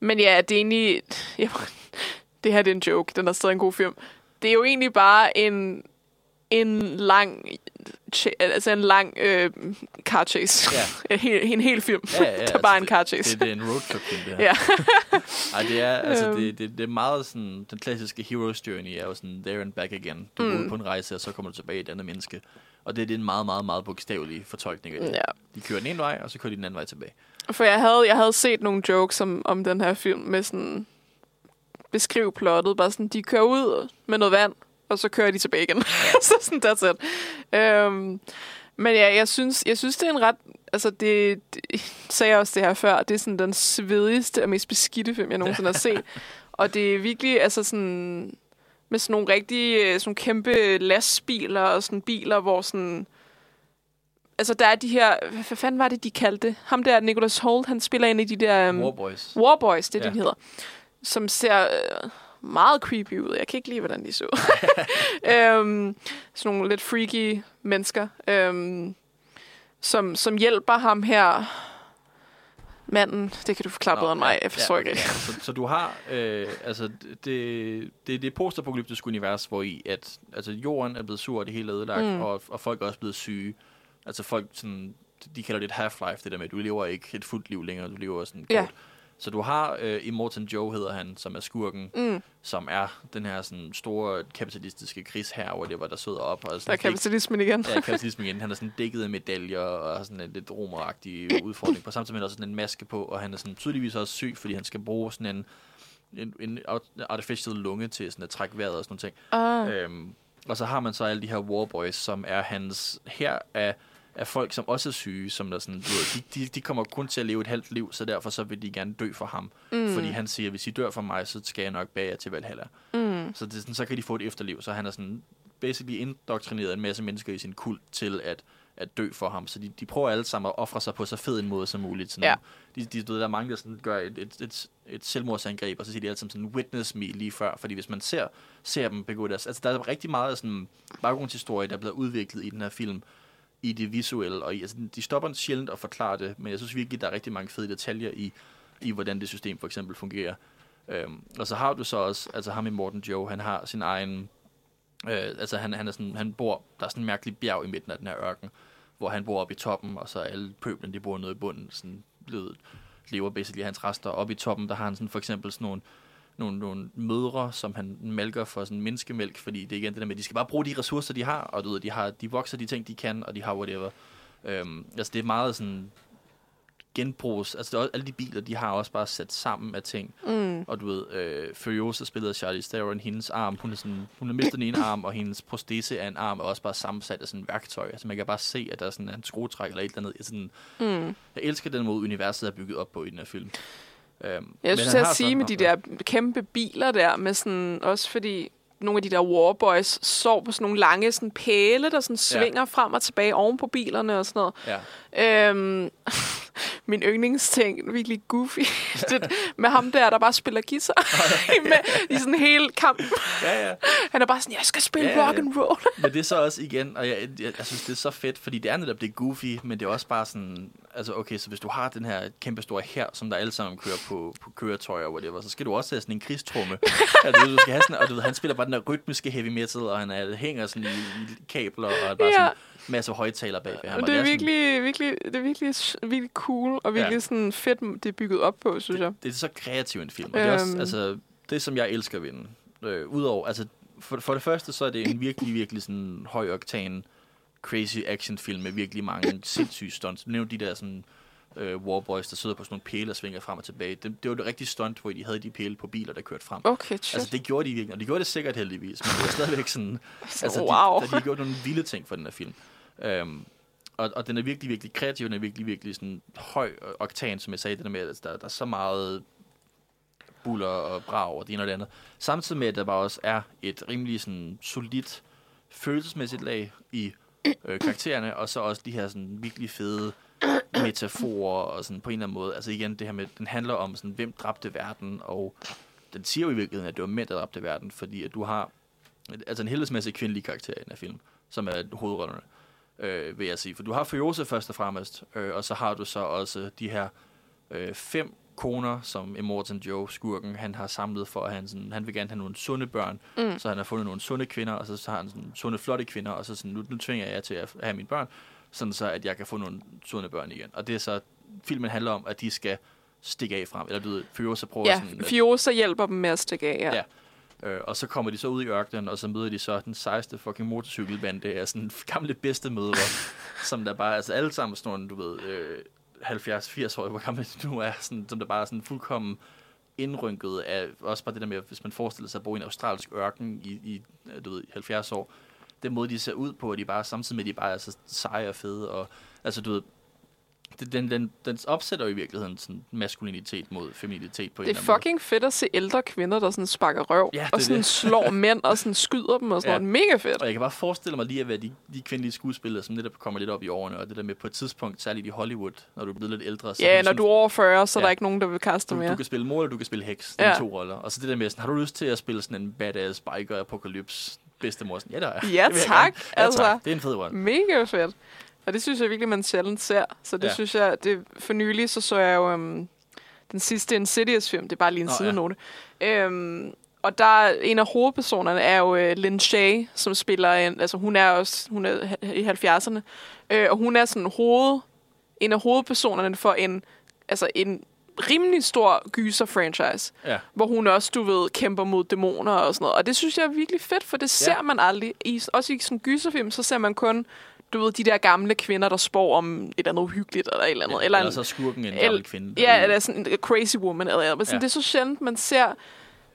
men ja, det er egentlig... [laughs] Ja, det her det er en joke, den er stadig en god film. Det er jo egentlig bare en, en lang... Altså en lang øh, car chase. Ja. [laughs] en, hel, en hel film, Ja, ja, [laughs] der bare er en det- car chase. Det, det er en roadtrip film, det her. [laughs] Ja. Ej, det er, altså, Øhm. det, det, det er meget sådan, den klassiske hero's journey er jo sådan, there and back again. Du mm. går på en rejse, og så kommer du tilbage i et andet menneske. Og det, det er en meget, meget, meget bogstavelig fortolkning af det. ja. De kører den ene vej, og så kører de den anden vej tilbage. For jeg havde, jeg havde set nogle jokes om, om den her film med sådan... Beskriv plottet. Bare sådan, de kører ud med noget vand, og så kører de tilbage igen. [laughs] så sådan, that's it. Øhm, men ja, jeg synes, jeg synes, det er en ret... Altså, det, det sagde jeg også det her før. Det er sådan den svedigste og mest beskidte film, jeg nogensinde har set. [laughs] Og det er virkelig, altså sådan... Med sådan nogle rigtige, sådan nogle kæmpe lastbiler og sådan biler, hvor sådan... Altså, der er de her... Hvad, hvad fanden var det, de kaldte det? Ham der, Nicholas Holt, han spiller en af de der... Um, Warboys. Warboys, det er Ja. det, de hedder. Som ser øh, meget creepy ud. Jeg kan ikke lide, hvordan de så. [laughs] øhm, sådan nogle lidt freaky mennesker, øhm, som, som hjælper ham her. Manden, det kan du forklare bedre end mig. Jeg forstår ja, ikke. okay. så, så du har, øh, altså, det, det, det postapokalyptiske univers, hvor i, at altså, jorden er blevet sur, og det hele er ødelagt, Mm. og, og folk er også blevet syge. Altså folk, sådan, de kalder det et half-life, det der med, at du lever ikke et fuldt liv længere, du lever sådan Ja. Så du har øh, Immortan Joe, hedder han, som er skurken, Mm, som er den her sådan, store kapitalistiske krigsherre, hvor det var, der sidder op. Og er der er sådan, dæk- kapitalismen igen. Ja, kapitalisme igen. Han er sådan dækket af medaljer og har sådan en lidt romeragtig [laughs] udfordring. På samtidig med han har også sådan en maske på, og han er sådan tydeligvis også syg, fordi han skal bruge sådan en, en, en artificial lunge til sådan at trække vejret og sådan nogle ting. Ah, Øhm, og så har man så alle de her warboys, som er hans her af, af folk, som også er syge, som der sådan, du ved, de, de, de kommer kun til at leve et halvt liv, så derfor så vil de gerne dø for ham. Mm. Fordi han siger, hvis I dør for mig, så skal jeg nok bage jer til Valhalla. mm, Så, det, sådan, så kan de få et efterliv. Så han er sådan basically indoktrineret en masse mennesker i sin kult til at, at dø for ham. Så de, de prøver alle sammen at ofre sig på så fed en måde som muligt. Sådan, Ja. de, de, du ved, der er mange, der sådan gør et, et, et, et selvmordsangreb, og så siger de alle sammen sådan, witness me lige før. Fordi hvis man ser, ser dem begå deres... Altså, der er rigtig meget sådan baggrundshistorie, der er blevet udviklet i den her film i det visuelle, og i, altså, de stopper sjældent at forklare det, men jeg synes virkelig, der er rigtig mange fede detaljer i, i hvordan det system for eksempel fungerer. Øhm, og så har du så også, altså ham i Morten Joe, han har sin egen, øh, altså han, han, er sådan, han bor, der er sådan en mærkelig bjerg i midten af den her ørken, hvor han bor oppe i toppen, og så alle pøblen, de bor nede i bunden, sådan blevet, lever basically hans rester. Oppe i toppen, der har han sådan for eksempel sådan nogle, nogle, nogle mødre, som han malker for sådan menneskemælk, fordi det er igen det der med, at de skal bare bruge de ressourcer, de har, og du ved, de, har, de vokser de ting, de kan, og de har whatever. Øhm, altså det er meget sådan genbrugs, altså det er, alle de biler, de har også bare sat sammen af ting, mm. og du ved, øh, Furiosa spillede Charlie Theron, hendes arm, hun er, sådan, hun har mistet den ene arm, og hendes prostese af en arm er også bare sammensat af sådan et værktøj. Altså man kan bare se, at der er sådan en skruetræk eller et eller andet. Sådan, Mm. jeg elsker den måde, universet er bygget op på i den her film. Øhm, Jeg synes at sige med de der kæmpe biler der, med sådan, også fordi nogle af de der warboys sov på sådan nogle lange sådan pæle, der sådan svinger ja. frem og tilbage oven på bilerne og sådan noget. Ja, Øhm, [laughs] min yndlingsting, virkelig goofy, [laughs] det, med ham der, der bare spiller guitar [laughs] med, i sådan hele kampen. ja, ja. Han er bare sådan, jeg skal spille Ja, ja, rock and roll. Men det er så også igen, og jeg, jeg, jeg synes, det er så fedt, fordi det er netop det goofy, men det er også bare sådan, altså okay, så hvis du har den her kæmpe store her, som der alle sammen kører på, på køretøjer og whatever, så skal du også have sådan en krigstrumme. ved, du skal have sådan, og du ved, han spiller bare den der rytmiske heavy metal, og han er, hænger sådan i, i kabler, og er bare Ja. sådan en masse højtaler bag ved ham. Og og det er, sådan- virkelig, virkelig, det er virkelig, virkelig cool, og virkelig Ja. sådan fedt, det er bygget op på, synes jeg. det er så kreativ en film. Og det er også, Øhm. altså, det som jeg elsker ved den. Øh, Udover, altså, for, for det første, så er det en virkelig, virkelig sådan høj oktan, crazy action film med virkelig mange sindssyge stunts. Du nævnte de der sådan, øh, warboys, der sidder på sådan nogle pæle og svinger frem og tilbage. Det, det var det rigtige stunt, hvor de havde de pæle på biler, der kørte frem. Okay, shit. Altså, det gjorde de virkelig, og de gjorde det sikkert heldigvis, men det var stadigvæk sådan... [laughs] altså, wow. de, de, de har gjort nogle vilde ting for den her film. Øhm, og, og den er virkelig, virkelig kreativ, den er virkelig, virkelig sådan høj oktan, som jeg sagde, det der med, at der, der er så meget buller og brag og det ene og det andet. Samtidig med, at der bare også er et rimelig sådan solidt følelsesmæssigt lag i øh, karaktererne, og så også de her sådan virkelig fede metaforer og sådan på en eller anden måde. Altså igen, det her med, den handler om sådan, hvem dræbte verden, og den siger jo i virkeligheden, at det var mænd, der dræbte verden, fordi at du har altså en helhedsmæssig kvindelig karakter i den her film, som er hovedrollerne, øh, vil jeg sige. For du har Furiosa først og fremmest, øh, og så har du så også de her øh, fem koner, som Immortan Joe, skurken, han har samlet for, at han, sådan, han vil gerne have nogle sunde børn, Mm. så han har fundet nogle sunde kvinder, og så har han sådan sunde, flotte kvinder, og så sådan, nu, nu tvinger jeg jer til at have mine børn, sådan så, at jeg kan få nogle sunde børn igen. Og det er så, filmen handler om, at de skal stikke af frem, eller du ved, Furiosa prøver Ja, sådan, at- Fiosa hjælper dem med at stikke af, ja. Ja. Øh, og så kommer de så ud i ørkenen, og så møder de så den sejeste fucking motorcykelbande af sådan [laughs] gamle bedstemødre, [laughs] som der bare, altså alle sammen sådan nogle, du ved, øh, 70-80 år, hvor gamle de nu er, sådan, som der bare er sådan fuldkommen indrynket af, også bare det der med, hvis man forestiller sig at bo i en australsk ørken i, i du ved, 70 år, den måde, de ser ud på, at de bare samtidig med, at de bare er så seje og fede, og altså, du ved, det, den, den, den opsætter jo i virkeligheden sådan maskulinitet mod femininitet på en Det er eller anden måde. fucking fedt at se ældre kvinder, der sådan sparker røv. Ja, og er sådan det. [laughs] slår mænd og sådan skyder dem og sådan Ja. noget. Mega fedt. Og jeg kan bare forestille mig lige at være de, de kvindelige skuespillere, som netop kommer lidt op i årene, og det der med på et tidspunkt, særligt i Hollywood, når du er blevet lidt ældre. Så Ja, når sådan- du er over 40, så er Ja. der ikke nogen, der vil kaste du, dig du mere. kan spille mor, eller du kan spille heks. Er Ja. de to roller. Og så det der med, sådan, har du lyst til at spille sådan en badass biker apocalypse bedstemor? Sådan, ja, der er. Ja, [laughs] tak. Ja, Altså. tak. Det er en fed rolle. Mega fedt. Og det synes jeg virkelig, man sjældent ser. Så det Ja. ja. synes jeg, det, for nylig så så jeg jo um, den sidste Insidious-film. Det er bare lige en Nå, ja. sidenote. Øhm, og der er en af hovedpersonerne er jo uh, Lynn Shay, som spiller en, altså hun er også hun er i 70'erne, øh, og hun er sådan hoved, en af hovedpersonerne for en, altså en rimelig stor gyser-franchise, Ja. hvor hun også, du ved, kæmper mod dæmoner og sådan noget. Og det synes jeg er virkelig fedt, for det ser Ja. man aldrig. I, også i sådan en gyserfilm, så ser man kun, du ved, de der gamle kvinder, der spår om et eller andet uhyggeligt eller et eller andet. Ja, eller eller en, så skurken en el- gammel kvinde. Ja, eller sådan en crazy woman. Eller, eller. Men sådan, ja. Det er så sjældent, man ser...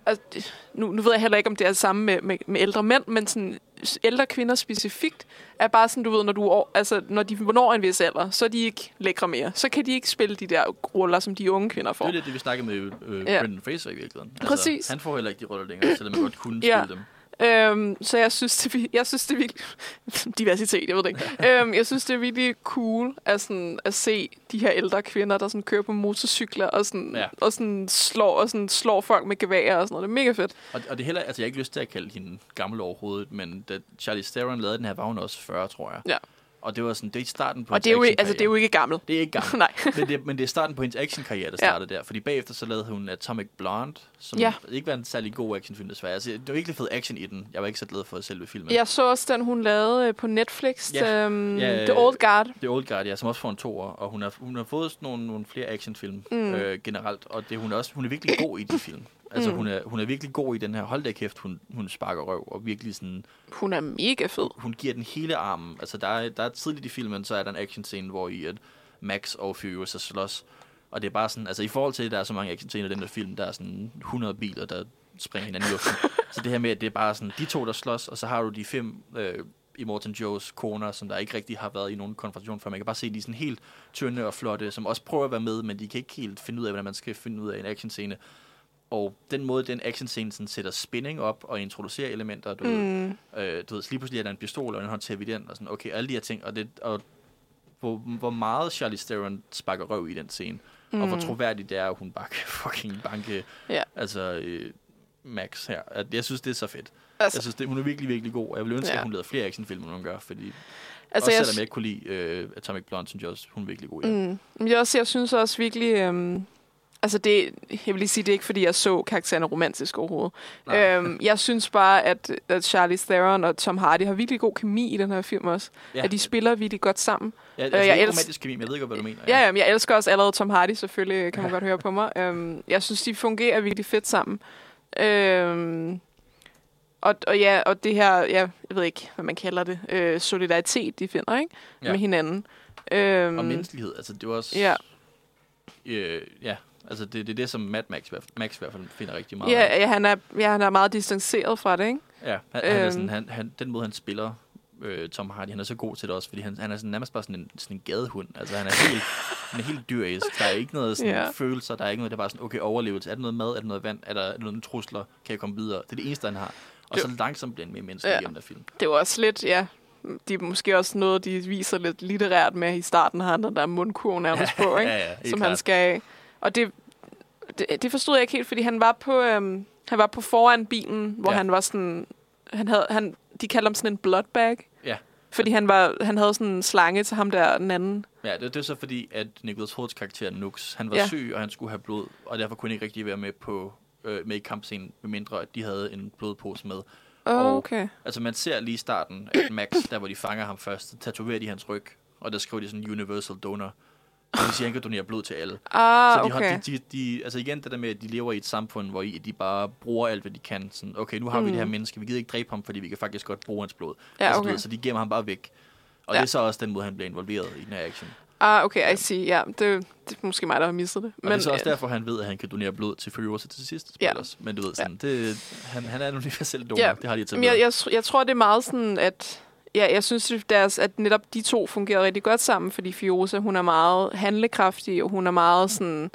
Altså, nu, nu ved jeg heller ikke, om det er det samme med, med, med ældre mænd, men sådan, ældre kvinder specifikt er bare sådan, du ved, når, du, altså, når de når en vis alder, så er de ikke lækre mere. Så kan de ikke spille de der roller, som de unge kvinder får. Det er lidt det, vi snakkede med øh, Ja. Brendan Fraser i virkeligheden. Altså, Præcis. Han får heller ikke de roller længere, selvom man godt kunne Ja. spille dem. Øhm, så jeg synes, det, jeg synes, det er virkelig... diversitet, jeg ved det ikke. øhm, jeg synes, det er virkelig cool at, sådan, at se de her ældre kvinder, der sådan kører på motorcykler og, sådan, Ja. ja. og, sådan slår, og sådan slår folk med geværer og sådan noget. Det er mega fedt. Og, og det er heller, altså jeg har ikke lyst til at kalde hende gammel overhovedet, men da Charlie Theron lavede den her, var hun også 40, tror jeg. Ja. Og det var sådan, det er starten på Og det er, jo, ikke- altså, det er jo ikke gammelt. Det er ikke gammelt. [laughs] Nej. men, det, men det er starten på hendes actionkarriere, der Ja. startede der. Fordi bagefter så lavede hun Atomic Blonde, som Ja. ikke var en særlig god actionfilm desværre. Altså, det var virkelig fed action i den. Jeg var ikke så glad for selve filmen. Jeg så også den, hun lavede øh, på Netflix. Ja. Øhm, Ja, The Old Guard. The Old Guard, ja, som også får en toer, og hun har, hun har fået sådan nogle, nogle flere actionfilm. Mm. øh, generelt, og det, hun, er også, hun er virkelig god i de film. Altså, Mm. hun, er, hun er virkelig god i den her, hold da kæft, hun, hun sparker røv, og virkelig sådan, Hun er mega fed. hun giver den hele armen. Altså, der er, der er tidligt i filmen, så er der en actionscene, hvor i at Max og Furious er slås, og det er bare sådan, altså i forhold til, at der er så mange actionscener i den der film, der er sådan 100 biler, der springer hinanden i luften. [laughs] så det her med, at det er bare sådan, de to, der slås, og så har du de fem øh, i Morten Joes koner, som der ikke rigtig har været i nogen konfrontation før. Man kan bare se, de er sådan helt tynde og flotte, som også prøver at være med, men de kan ikke helt finde ud af, hvordan man skal finde ud af en actionscene. Og den måde, den actionscene sådan sætter spænding op og introducerer elementer, du, mm. ved, Mm. øh, du ved, lige pludselig er der en pistol, og hvordan håndterer vi den, og sådan, okay, alle de her ting, og, det, og hvor, hvor meget Charlie Theron sparker røv i den scene, mm. og hvor troværdigt det er, at hun bare kan [laughs] fucking banke, Ja. altså øh, Max her. At Jeg synes, det er så fedt. Altså, Jeg synes, det, hun er virkelig, virkelig god, og jeg vil ønske, Ja. at hun lavede flere actionfilm, end hun gør, fordi altså også jeg, selvom jeg ikke kunne lide øh, Atomic Blonde, synes jeg også, hun er virkelig god det. Mm. Jeg, også, jeg synes også virkelig... Øhm, altså det, jeg vil lige sige, det er ikke, fordi jeg så karaktererne romantisk overhovedet. Nej. Øhm, jeg synes bare, at, at Charlie Theron og Tom Hardy har virkelig god kemi i den her film også. Ja. At de spiller virkelig godt sammen. Ja, altså, Øh, jeg jeg ikke elsk- romantisk kemi, men jeg ved godt, hvad du mener. Ja, ja men jeg elsker også allerede Tom Hardy, selvfølgelig kan man godt høre på mig. Øhm, jeg synes, de fungerer virkelig fedt sammen. Øhm, og, og ja, og det her, ja, jeg ved ikke, hvad man kalder det, øh, solidaritet, de finder, ikke? Ja. Med hinanden. Øhm, Og menneskelighed, altså det er også... Ja. Øh, ja, altså det, det er det, som Mad Max, i hvert fald- Max i hvert fald finder rigtig meget af. Ja, ja, han er, ja, han er meget distanceret fra det, ikke? Ja, han, han er Øhm. sådan, han, han, den måde, han spiller øh, Tom Hardy, han er så god til det også, fordi han, han er sådan, nærmest bare sådan en, sådan en gadehund. Altså, han er helt, [laughs] han er helt dyrisk. Der er ikke noget sådan, Ja. følelser, der er ikke noget, der er bare sådan, okay, overlevelse. Er der noget mad? Er der noget vand? Er der, er der nogle trusler? Kan jeg komme videre? Det er det eneste, han har. Og Det- så langsomt bliver han mere menneskelig Ja. gennem der film. Det jo også lidt, ja, de er måske også noget, de viser lidt litterært med i starten, har han den der mundkurv nærmest [laughs] på, ikke? ja, ja, som klart. han skal Og det, det, det forstod jeg ikke helt, fordi han var på, øhm, han var på foran bilen, hvor Ja. han var sådan, han havde, han, de kaldte ham sådan en blood bag. Ja. Fordi han, var, han havde sådan en slange til ham der, den anden. Ja, det, det er så fordi, at Nicholas Holt's karakter Nux, han var Ja. syg, og han skulle have blod, og derfor kunne han ikke rigtig være med på øh, med i kampscenen, medmindre at de havde en blodpose med. Oh, Og- okay. Altså man ser lige i starten, at Max, der hvor de fanger ham først, tatoverer de hans ryg, og der skriver de sådan universal donor. Det vil sige, at han kan donere blod til alle. Ah, så de, okay. har, de, de, de, altså igen det der med, at de lever i et samfund, hvor i, de bare bruger alt, hvad de kan. Sådan, okay, nu har mm. vi Mm. det her menneske, vi gider ikke dræbe ham, fordi vi kan faktisk godt bruge hans blod. Ja, altså, du okay. ved, så de gemmer ham bare væk. Og Ja. det er så også den måde, han bliver involveret i den her action. Ah, okay, I see. Ja, det, det er måske mig, der har misset det. Og det er så også øh, derfor, han ved, at han kan donere blod til Furiosa til sidst. Ja. Ja. Men du ved, sådan, det, han, han er en universel donor. Ja. Det har de Men jeg, jeg, jeg tror, det er meget sådan, at Ja, jeg synes, at deres, at netop de to fungerer rigtig godt sammen, fordi Fiosa, hun er meget handlekraftig, og hun er meget sådan...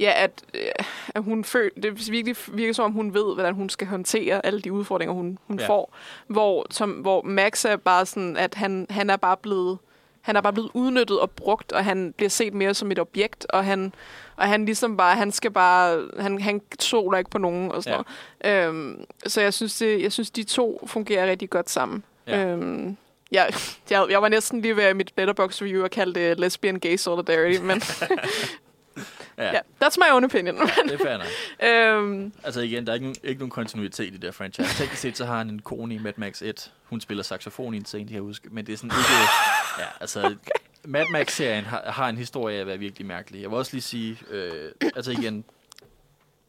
Ja, at, øh, at hun føler, det virkelig virker som om, hun ved, hvordan hun skal håndtere alle de udfordringer, hun, hun Ja. får. Hvor, som, hvor Max er bare sådan, at han, han er bare blevet han er bare blevet udnyttet og brugt, og han bliver set mere som et objekt, og han, og han ligesom bare, han skal bare, han, han soler ikke på nogen og sådan ja. noget. Øhm, så jeg synes, det, jeg synes, de to fungerer rigtig godt sammen. Ja. Ja. Øhm, jeg, [laughs] jeg, jeg var næsten lige ved at mit Letterboxd review og kalde det lesbian gay solidarity, men [laughs] Ja, ja, yeah, that's my own opinion. det er fair [laughs] øhm, Altså igen, der er ikke, nogen, ikke nogen kontinuitet i det der franchise. Teknisk set, så har han en kone i Mad Max 1. Hun spiller saxofon i en scene, de har huske. Men det er sådan ikke... Ja, altså... Okay. Mad Max-serien har, har en historie af at være virkelig mærkelig. Jeg vil også lige sige... Øh, altså igen...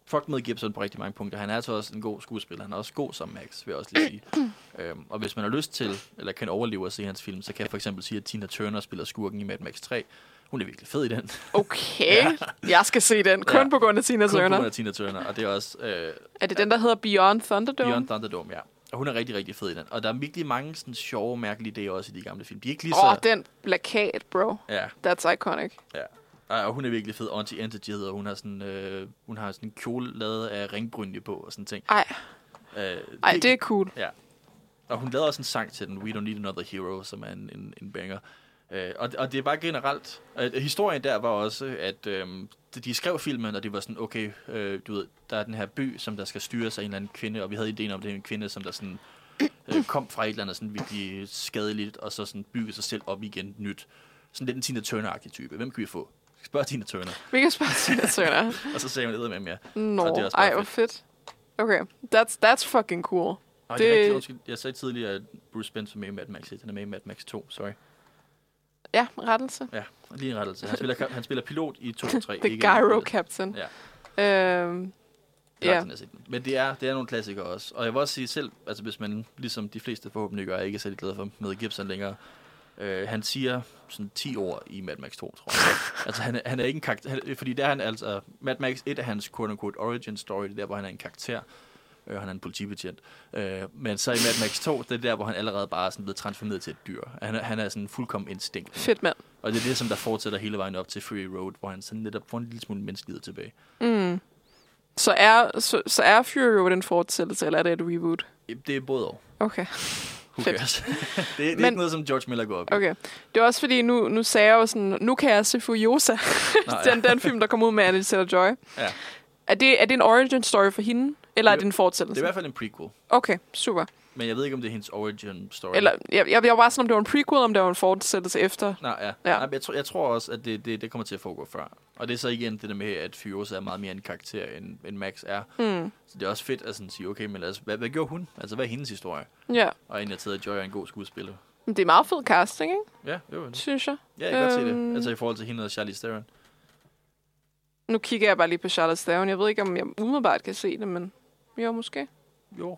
Fuck med Gibson på rigtig mange punkter. Han er altså også en god skuespiller. Han er også god som Max, vil jeg også lige sige. [clears throat] øhm, og hvis man har lyst til, eller kan overleve at se hans film, så kan jeg for eksempel sige, at Tina Turner spiller skurken i Mad Max 3. Hun er virkelig fed i den. okay, [laughs] ja. jeg skal se den, kun Ja. på grund af Tina Kun på grund Turner. af Tina Turner. Og det er også... Øh, Er det den, der hedder Beyond Thunderdome? Beyond Thunderdome, ja. Og hun er rigtig, rigtig fed i den. Og der er virkelig mange sådan sjove, mærkelige idéer også i de gamle film. De er ikke lige Åh, så... oh, den plakat, bro. Ja, That's iconic. ja. Og hun er virkelig fed. Auntie Entity hedder hun har sådan, øh, hun har sådan en kjole lavet af ringbrynje på og sådan ting. Ej, Øh, ej, det er cool. Ja. Og hun lavede også en sang til den, We Don't Need Another Hero, som er en, en, en banger. Øh, og, og det er bare generelt... Øh, historien der var også, at øh, de- skrev filmen, og det var sådan, okay, øh, du ved, der er den her by, som der skal styres af en eller anden kvinde, og vi havde ideen om, det er en kvinde, som der sådan øh, kom fra et eller andet sådan virkelig skadeligt, og så sådan bygge sig selv op igen nyt. Sådan lidt en Tina Turner-agtig type. Hvem kan vi få? Spørg Tina Turner. Vi kan spørge Tina Turner. [laughs] Og så sagde man med mere. Nå, det bare ej, hvor fedt. Okay, that's, that's fucking cool. Og det... det er Det- rigtigt, undskyld. Jeg sagde tidligere, at Bruce Spencer er med i Mad Max 1. Han er med i Mad Max 2, sorry. Ja, rettelse. Ja, lige en rettelse. Han spiller, han spiller pilot i 2 og 3. The ikke Gyro i- Captain. Ja. Øhm, Det Ja. den. Men det er, det er nogle klassikere også. Og jeg vil også sige selv, altså hvis man, ligesom de fleste forhåbentlig gør, ikke er særlig glad for med Gibson længere, øh, han siger sådan 10 ord i Mad Max 2, tror jeg. [laughs] altså han er, han er ikke en karakter, han, fordi der er han altså, Mad Max 1 er hans quote-unquote origin story, det er der, hvor han er en karakter. Øh, han er en politibetjent. Øh, men så i Mad Max 2, det er der, hvor han allerede bare er sådan blevet transformeret til et dyr. Han er, han er sådan fuldkommen instinkt. fedt mand. Og det er det, som der fortsætter hele vejen op til Fury Road, hvor han sådan netop får en lille smule menneskelighed tilbage. Mm. Så er, så, så er Fury Road en fortsættelse, eller er det et reboot? Det er både og. Okay. Who cares? [laughs] det, det er Men- ikke noget, som George Miller går op i. Okay. Det er også fordi, nu, nu sagde jeg jo sådan, nu kan jeg se Furiosa. [laughs] Nå, [laughs] ja. den, den film, der kom ud med Anna Taylor-Joy. Ja. Er det, er det en origin story for hende, eller er Det- det en Det fortsættelse? er i hvert fald en prequel. Okay, super. Men jeg ved ikke, om det er hendes origin story. Eller, jeg, jeg, jeg var bare sådan, om det var en prequel, om det var en fortsættelse efter. Nå, ja. ja. Nej, jeg, tror, jeg tror også, at det, det, det kommer til at foregå før. Og det er så igen det der med, at Furiosa er meget mere en karakter, end, end Max er. Mm. Så det er også fedt at sådan sige, okay, men altså, hvad, hvad gjorde hun? Altså, hvad er hendes historie? Ja, Og egentlig taget, at Joy er en god skuespiller. men det er meget fed casting, ikke? Ja, det var det. Synes jeg. Ja, jeg kan godt se Øhm. det. Altså i forhold til hende og Charlize Theron. Nu kigger jeg bare lige på Charlotte Theron. Jeg ved ikke, om jeg umiddelbart kan se det, men jo, måske. Jo.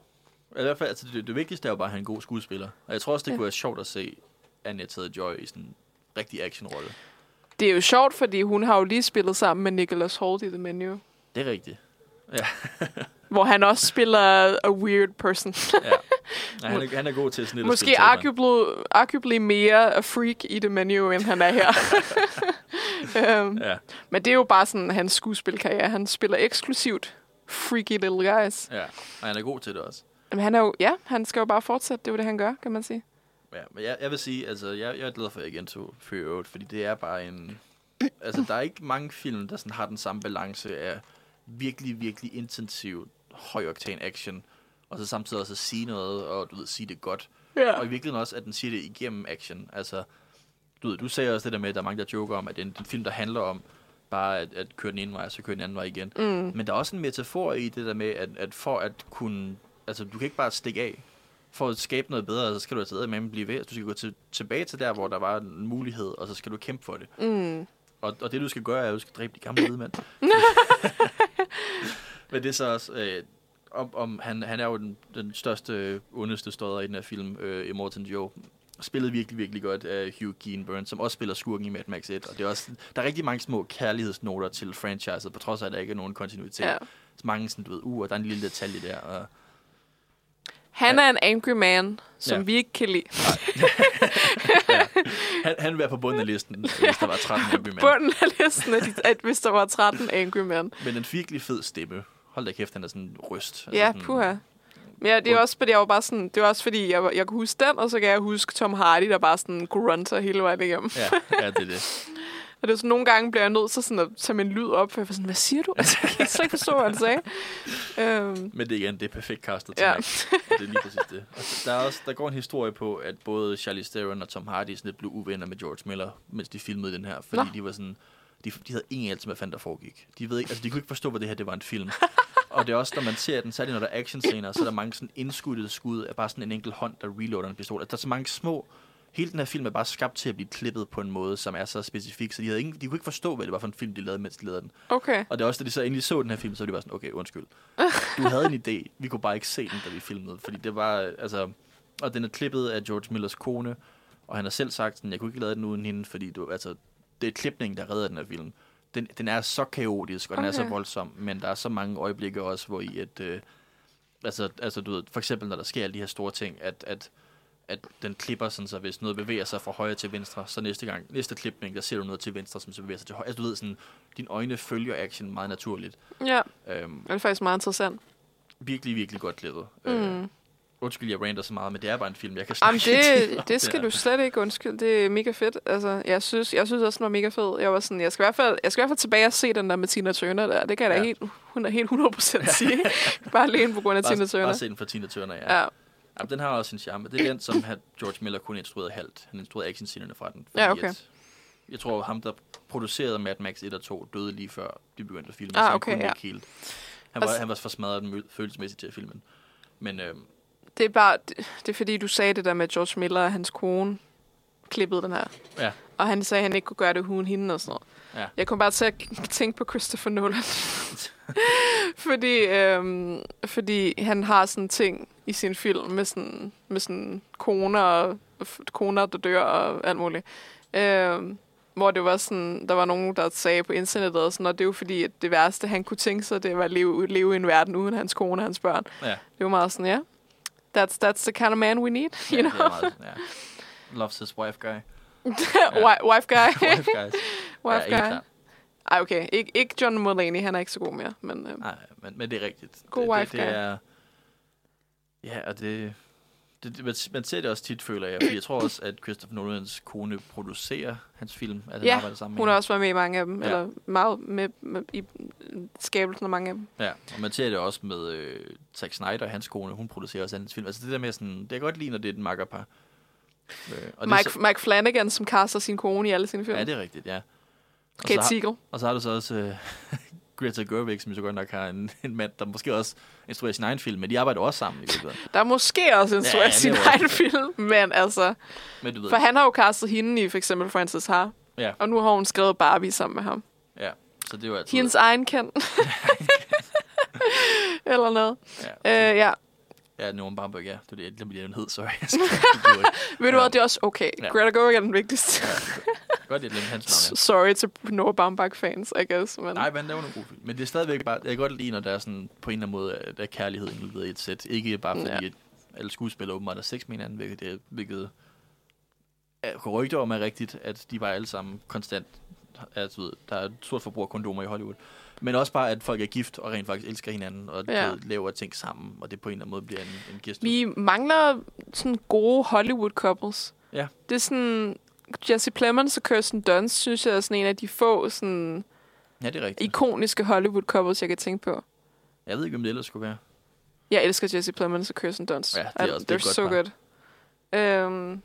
I hvert fald, altså, det, det vigtigste er jo bare at have en god skuespiller. Og jeg tror også, det Ja. kunne være sjovt at se Anya Taylor-Joy i sådan en rigtig actionrolle. Det er jo sjovt, fordi hun har jo lige spillet sammen med Nicholas Holt i The Menu. Det er rigtigt. [laughs] Hvor han også spiller a weird person. Ja. ja han, er, han er god til sådan lidt Måske arguably, arguably mere a freak i The Menu, end han er her. um, [laughs] Ja, men det er jo bare sådan hans skuespilkarriere. Han spiller eksklusivt freaky little guys. ja. Og han er god til det også. Men han er jo, ja, han skal jo bare fortsætte. Det er jo det, han gør, kan man sige. Ja, men jeg, jeg vil sige, altså, jeg, jeg er glad for, at jeg gentog Fury Road, fordi det er bare en... Altså, der er ikke mange film, der sådan har den samme balance af virkelig, virkelig intensiv, højoktan action, og så samtidig også at sige noget, og du ved, sige det godt. Ja. Og i virkeligheden også, at den siger det igennem action. Altså, du, ved, du sagde også det der med, at der er mange, der joker om, at det er en, en film, der handler om bare at, at køre den ene vej, og så køre den anden vej igen. Mm. Men der er også en metafor i det der med, at, at for at kunne... Altså, du kan ikke bare stikke af. For at skabe noget bedre, så skal du altså med blive ved. Du skal gå til, tilbage til der, hvor der var en mulighed, og så skal du kæmpe for det. Mm. Og, og det, du skal gøre, er, at du skal dræbe de gamle hvide mænd. [laughs] Men det er så også... Øh, om, om han, han er jo den, den største, ondeste stodder i den her film, øh, Immortan Joe. Spillet virkelig, virkelig godt af Hugh Keenburn, som også spiller skurken i Mad Max 1. Og det er også, der er rigtig mange små kærlighedsnoter til franchiset, på trods af, at der ikke er nogen kontinuitet. Ja. Så mange sådan, du ved, uh, og der er en lille detalje der. Og, Han er en angry man, som Ja. vi ikke kan lide. [laughs] Han, han vil være på bunden af listen, hvis der var 13 Angry Men. Bunden af listen, at, at hvis der var 13 angry men. Men en virkelig fed stemme. Hold da kæft, han er sådan en ryst. Ja, sådan, puha. Men ja, det er også fordi, jeg var bare sådan, det var også fordi, jeg, jeg kunne huske den, og så kan jeg huske Tom Hardy, der bare sådan grunter hele vejen igennem. Ja, ja, det er det. [laughs] Og det er sådan, nogle gange bliver jeg nødt til sådan at tage min lyd op, for jeg var sådan, hvad siger du? Altså, jeg kan ikke forstå, hvad han sagde. Øhm, Men det er igen, det er perfekt castet til Ja. det er lige præcis det. Og der, er også, der går en historie på, at både Charlize Theron og Tom Hardy sådan lidt blev uvenner med George Miller, mens de filmede den her. Fordi Nå. De var sådan... De, de havde ingen anelse, hvad fanden der foregik. De, ved ikke, altså, de kunne ikke forstå, hvad det her det var en film. og det er også, når man ser den, særligt når der er actionscener, så er der mange sådan indskuddede skud af bare sådan en enkelt hånd, der reloader en pistol. Altså, der er så mange små... Hele den her film er bare skabt til at blive klippet på en måde, som er så specifik, så de, havde ingen, de kunne ikke forstå, hvad det var for en film, de lavede, mens de lavede den. okay. Og det er også, da de så endelig så den her film, så var de bare sådan, okay, undskyld. [laughs] Du havde en idé, vi kunne bare ikke se den, da vi filmede. Fordi det var, altså... Og den er klippet af George Millers kone, og han har selv sagt, sådan, jeg kunne ikke lave den uden hende, fordi du, altså, det er klipningen, der redder den her film. Den, den er så kaotisk, og den er så Okay. voldsom, men der er så mange øjeblikke også, hvor i at... Øh, altså, altså, du ved, for eksempel, når der sker alle de her store ting, at, at at den klipper sådan, så hvis noget bevæger sig fra højre til venstre, så næste gang, næste klipning, der ser du noget til venstre, som så bevæger sig til højre. Altså, du ved sådan, dine øjne følger action meget naturligt. Ja, Øhm, det er faktisk meget interessant. virkelig, virkelig godt klippet. Mm. Øh, undskyld, jeg rander så meget, men det er bare en film, jeg kan Jamen, snakke det, om det skal her. du slet ikke undskylde. Det er mega fedt. Altså, jeg synes, jeg synes også, den var mega fed. Jeg var sådan, jeg skal i hvert fald, jeg skal i hvert fald tilbage og se den der med Tina Turner der. Det kan jeg da Ja. helt, hun er helt 100% [laughs] sige. bare alene på grund af Tina Bare, Turner. bare se den for Tina Turner, ja. ja. Ja. Jamen, den har også en charme. Det er den, som had- George Miller kun instruerede halvt. Han instruerede actionscenerne fra den. Ja, okay. At, jeg tror, ham, der producerede Mad Max 1 og 2, døde lige før de begyndte at filme, Ah, så han okay, kunne ja. ikke helt. Han var, Altså- han var for smadret følelsesmæssigt til at filme den. Men øhm, Det er bare, det, det er fordi, du sagde det der med George Miller og hans kone klippede den her. Ja. Og han sagde, at han ikke kunne gøre det uden hende og sådan noget. Ja. Jeg kom bare til at tænke på Christopher Nolan. [laughs] fordi, øhm, fordi han har sådan ting i sin film med sådan, med sådan koner, og, koner, der dør og alt muligt. Øhm, hvor det var sådan, der var nogen, der sagde på internettet, og sådan, og det er jo fordi, at det værste, han kunne tænke sig, det var at leve, leve i en verden uden hans kone og hans børn. ja, Det var meget sådan, ja. That's, that's the kind of man we need, ja you det know. er meget, ja. Loves his wife guy. [laughs] Wi- Wife guy. [laughs] wife guys. [laughs] Wife ja, guy. Ej, okay. Ik- ikke John Mulaney, han er ikke så god mere. Men, øh, Nej, men, men det er rigtigt. God det, wife det, det guy. er, Ja, og det, det, det man, man ser det også tit, føler jeg. Fordi jeg tror også, at Christopher Nolans kone producerer hans film. At han Ja, arbejder sammen med hun har også været med i mange af dem. Ja. Eller meget med, med i skabelsen af mange af dem. Ja, og man ser det også med øh, Zack Snyder, hans kone. Hun producerer også hans film. Altså det der med sådan... Det kan godt lide, når det er et makkerpar. Øh, og det Mike, så, Mike Flanagan, som kaster sin kone i alle sine film. Ja, det er rigtigt, ja. Og Kate har, Siegel. og så har du så også øh, [laughs] Greta Gerwig, som jo så godt nok har en, en mand, der måske også instruerer sin egen film, men de arbejder også sammen i virkeligheden. Der er måske også en Ja, ja, sin egen det. film. Men altså... Men du ved, For han har jo castet hende i for eksempel Frances Ha. Ja. Og nu har hun skrevet Barbie sammen med ham. ja, så det er jo altid... Hendes egen kendt. [laughs] [laughs] Eller noget. Ja, Øh, ja. Ja, Norman Bamberg, ja. Det er det, glemte, lige, den hed, sorry. [laughs] Ved du Ja. hvad, det er også okay. Ja. Greta Gerwig er den vigtigste. Godt, jeg glemte hans navn, [laughs] Sorry til Noah Baumbach fans, I guess. Men... ja. Nej, men han laver nogle gode film. Men det er stadigvæk bare... Jeg kan godt lide, når der er sådan på en eller anden måde, at der er kærlighed involveret i et sæt. Ikke bare fordi, Ja. ja. at alle skuespillere åbenbart er sex med hinanden, hvilket, det, hvilket er rygter om er rigtigt, at de bare alle sammen konstant... Altså, ved, der er et stort forbrug af kondomer i Hollywood. Men også bare, at folk er gift og rent faktisk elsker hinanden, og Ja. laver ting sammen, og det på en eller anden måde bliver en, en gæst. Vi mangler sådan gode Hollywood couples. Ja. Det er sådan... Jesse Plemons og Kirsten Dunst, synes jeg, er sådan en af de få sådan, Ja, det er rigtigt. ikoniske Hollywood couples, jeg kan tænke på. Jeg ved ikke, hvem det ellers skulle være. Jeg elsker Jesse Plemons og Kirsten Dunst. Ja, det er I- også- det er godt so par. good. Um,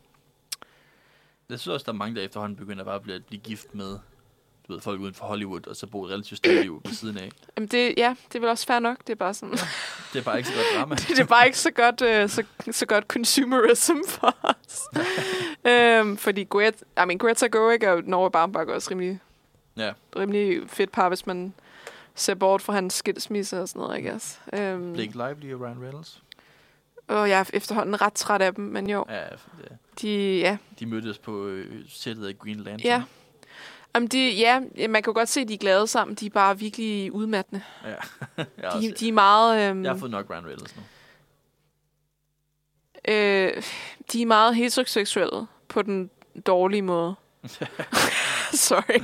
Jeg synes også, der er mange, der efterhånden begynder bare at blive, blive gift med du ved, folk uden for Hollywood, og så bo et relativt stille liv ved siden af. jamen det, ja, det er vel også fair nok. Det er bare sådan... Det er bare ikke så godt drama. [laughs] det er bare ikke så godt, øh, så, så godt consumerism for os. [laughs] øhm, fordi Greta, I mean, Greta Gerwig og Noah Baumbach er også rimelig, Ja. rimelig fedt par, hvis man ser bort fra hans skilsmisse og sådan noget, I guess. Øhm, Blake Lively og Ryan Reynolds. og jeg er efterhånden ret træt af dem, men jo, Ja, det- de, ja, de mødtes på øh, sættet af Green Lantern. ja. Jamen, de, ja, man kan jo godt se, at de er glade sammen. De er bare virkelig udmattende. ja. [laughs] jeg, De, de er meget... Øhm, jeg har fået nok Ryan Reynolds nu. Øh, de er meget heteroseksuelle på den dårlige måde. [laughs] Sorry.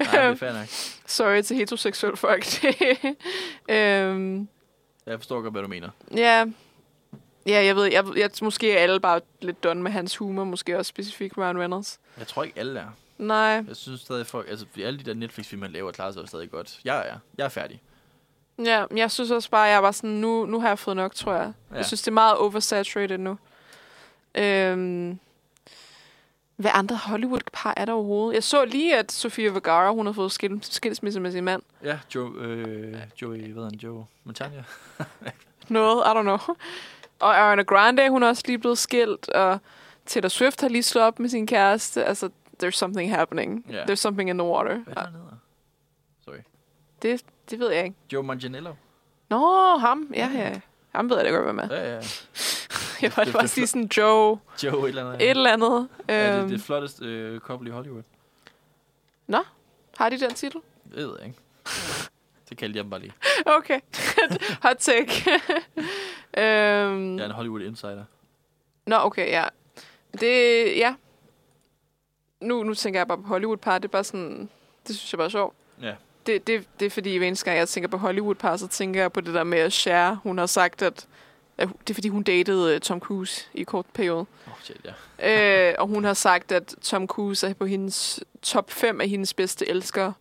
Nej, det er nok. Sorry til heteroseksuelle folk. [laughs] øhm, Jeg forstår godt, hvad du mener. ja. Ja, jeg ved, jeg, jeg, måske er alle bare lidt done med hans humor, måske også specifikt Ryan Reynolds. Jeg tror ikke, alle er. Nej, Jeg synes stadig, folk... Altså, alle de der Netflix-film, man laver, klarer sig jo stadig godt. Jeg er. Jeg er færdig. ja, jeg synes også bare, jeg var sådan, nu, nu har jeg fået nok, tror jeg. Ja. Jeg synes, det er meget oversaturated nu. Øhm, hvad andre Hollywood-par er der overhovedet? Jeg så lige, at Sofia Vergara, hun har fået skil, skilsmisse med sin mand. Ja, Joe, øh, Joey, hvad han? Joe Montagna. [laughs] Noget, I don't know. Og Ariana Grande, hun er også lige blevet skilt, og Taylor Swift har lige slået op med sin kæreste. Altså, there's something happening. Ja. There's something in the water. Hvad er hedder? Sorry. Det, det ved jeg ikke. Joe Manganiello. Nå, ham. Ja, ja. Ham ved jeg da godt, hvad med. Ja, ja. [laughs] Jeg var det- bare sige sådan Joe, Joe et eller andet. et eller andet. Ja, det, Øhm, det flotteste øh, couple i Hollywood. Har de den titel? Det ved jeg ikke. Det kaldte jeg dem bare lige. [laughs] Okay. [laughs] Hot take. øhm, Jeg er en Hollywood insider. Nå, okay, ja. Det, ja. Nu, nu tænker jeg bare på Hollywood-par. Det er bare sådan, det synes jeg bare er sjovt. Ja. Det, det, det er fordi, hver eneste gang jeg tænker på Hollywood-par, så tænker jeg på det der med at Cher. Hun har sagt, at, at det er fordi, hun datede øh, Tom Cruise i kort periode. Oh, shit, ja. øh, og hun [laughs] har sagt, at Tom Cruise er på hendes top 5 af hendes bedste elskere.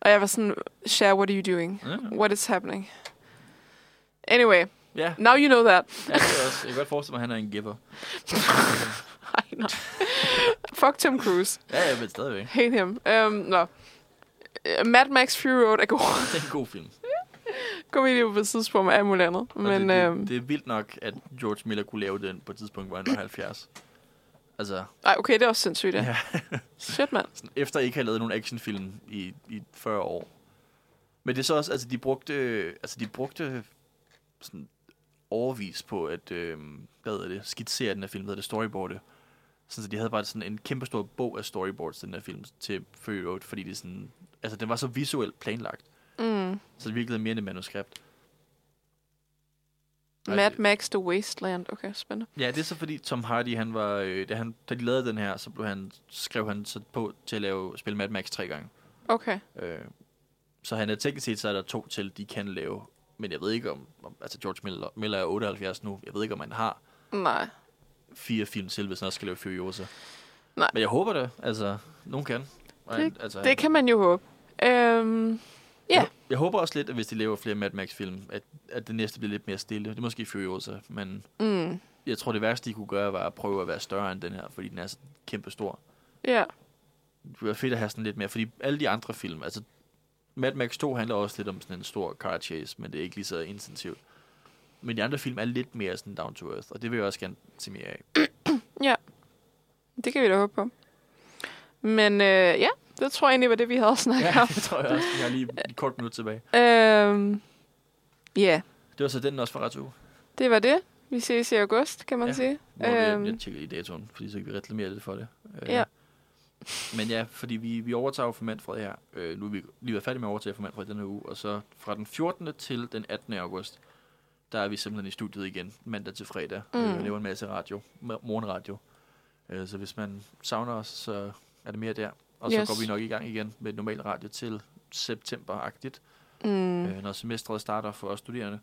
og jeg var sådan, Cher, what are you doing? Ja, What is happening? Anyway, ja. now you know that. ja det er også. Jeg kan godt forestille mig, at han er en giver. [laughs] Ej, nej. Fuck Tom Cruise. Ja, ja, men stadigvæk. Hate him. Um, nå. Uh, Mad Max Fury Road er god. [laughs] Det er en god film. Komedie på et tidspunkt med alt muligt andet. Og Men det, øhm, det, er vildt nok, at George Miller kunne lave den på et tidspunkt, hvor han var 70. Altså, ej, okay, det er også sindssygt, ja. ja. Shit, mand. efter ikke have lavet nogen actionfilm i, i 40 år. Men det er så også, altså de brugte, altså de brugte sådan overvis på at, øh, hvad hedder det, skitsere den her film, hedder det, storyboarde. Sådan, så de havde bare sådan en kæmpe stor bog af storyboards, den her film, til Fury Road, fordi det sådan, altså den var så visuelt planlagt, Mm. så det virkede mere end et manuskript. Ej, Mad Max The Wasteland. Okay, spændende. Ja, det er så fordi Tom Hardy, han var, øh, da, han, da de lavede den her, så blev han, skrev han så på til at lave, spille Mad Max tre gange. Okay. Øh, så han er teknisk set, så er der to til, de kan lave. Men jeg ved ikke om, om altså George Miller, Miller er 78 nu, jeg ved ikke om han har Nej. Fire film til, hvis han også skal lave Furiosa. Nej. Men jeg håber det, altså, nogen kan. Og Det- altså, Det kan man jo håbe. Øhm, Ja. Jeg, jeg håber også lidt, at hvis de laver flere Mad Max-film, at, at det næste bliver lidt mere stille. Det er måske Furiosa, men mm. jeg tror, det værste, de kunne gøre, var at prøve at være større end den her, fordi den er så kæmpe stor. Ja. Det ville være fedt at have sådan lidt mere, fordi alle de andre film, altså Mad Max 2 handler også lidt om sådan en stor car chase, men det er ikke lige så intensivt. Men de andre film er lidt mere sådan down to earth, og det vil jeg også gerne se mere af. [clears throat] Det kan vi da håbe på. Men øh, ja, det tror jeg egentlig var det, vi havde snakket Ja, om. [laughs] det tror jeg også. Jeg har lige [laughs] et kort minut tilbage. Øhm, ja, Det var så den også fra ret uge. det var det. Vi ses i august, kan man Ja. sige. Øhm. Jeg, jeg tjekker lige datoen, fordi så kan vi reklamere lidt for det. Øh, Ja. Men ja, fordi vi, vi overtager jo for Manfred her. Øh, nu er vi lige været færdige med at overtage for Manfred denne uge, og så fra den 14. til den 18. august, der er vi simpelthen i studiet igen, mandag til fredag. Mm. Øh, laver en masse radio, morgenradio. Øh, så hvis man savner os, så er det mere der. Og så Yes. går vi nok i gang igen med normal radio til september-agtigt, Mm. øh, når semestret starter for os studerende.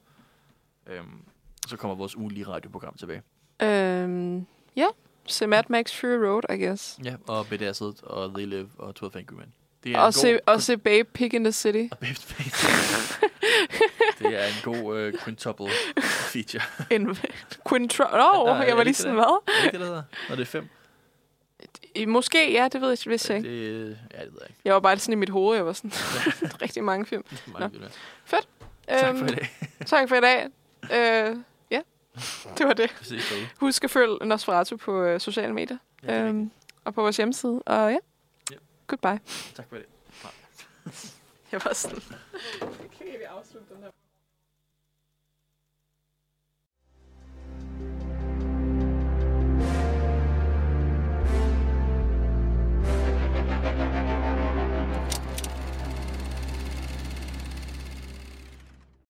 Øhm, så kommer vores ugenlige radioprogram tilbage. Øhm, ja, se Mad Max Fury Road, I guess. Ja, og Bedazzled, og They Live, og 12 Angry Men. Det er Og se, god, og se Babe Pig in the City. [laughs] og Babe Space. [laughs] det er en god uh, quintuple feature. [laughs] En Quintro... Nå, oh, jeg det var lige sådan, det? hvad? Er det det, der hedder? Når det er fem? I- Måske, ja, det ved jeg vist ikke. Det, ja, det ved jeg ikke. Jeg var bare sådan i mit hoved, jeg var sådan, [laughs] rigtig mange film. Det [laughs] mange filmer. Øhm, Tak for i dag. tak for i dag. Øh, ja, det var det. Husk at følge Nosferatu på øh, sociale medier. Ja, det øhm, og på vores hjemmeside. Og ja, Ja. goodbye. Tak for dag. Jeg var sådan... Okay, vi afslutter den her.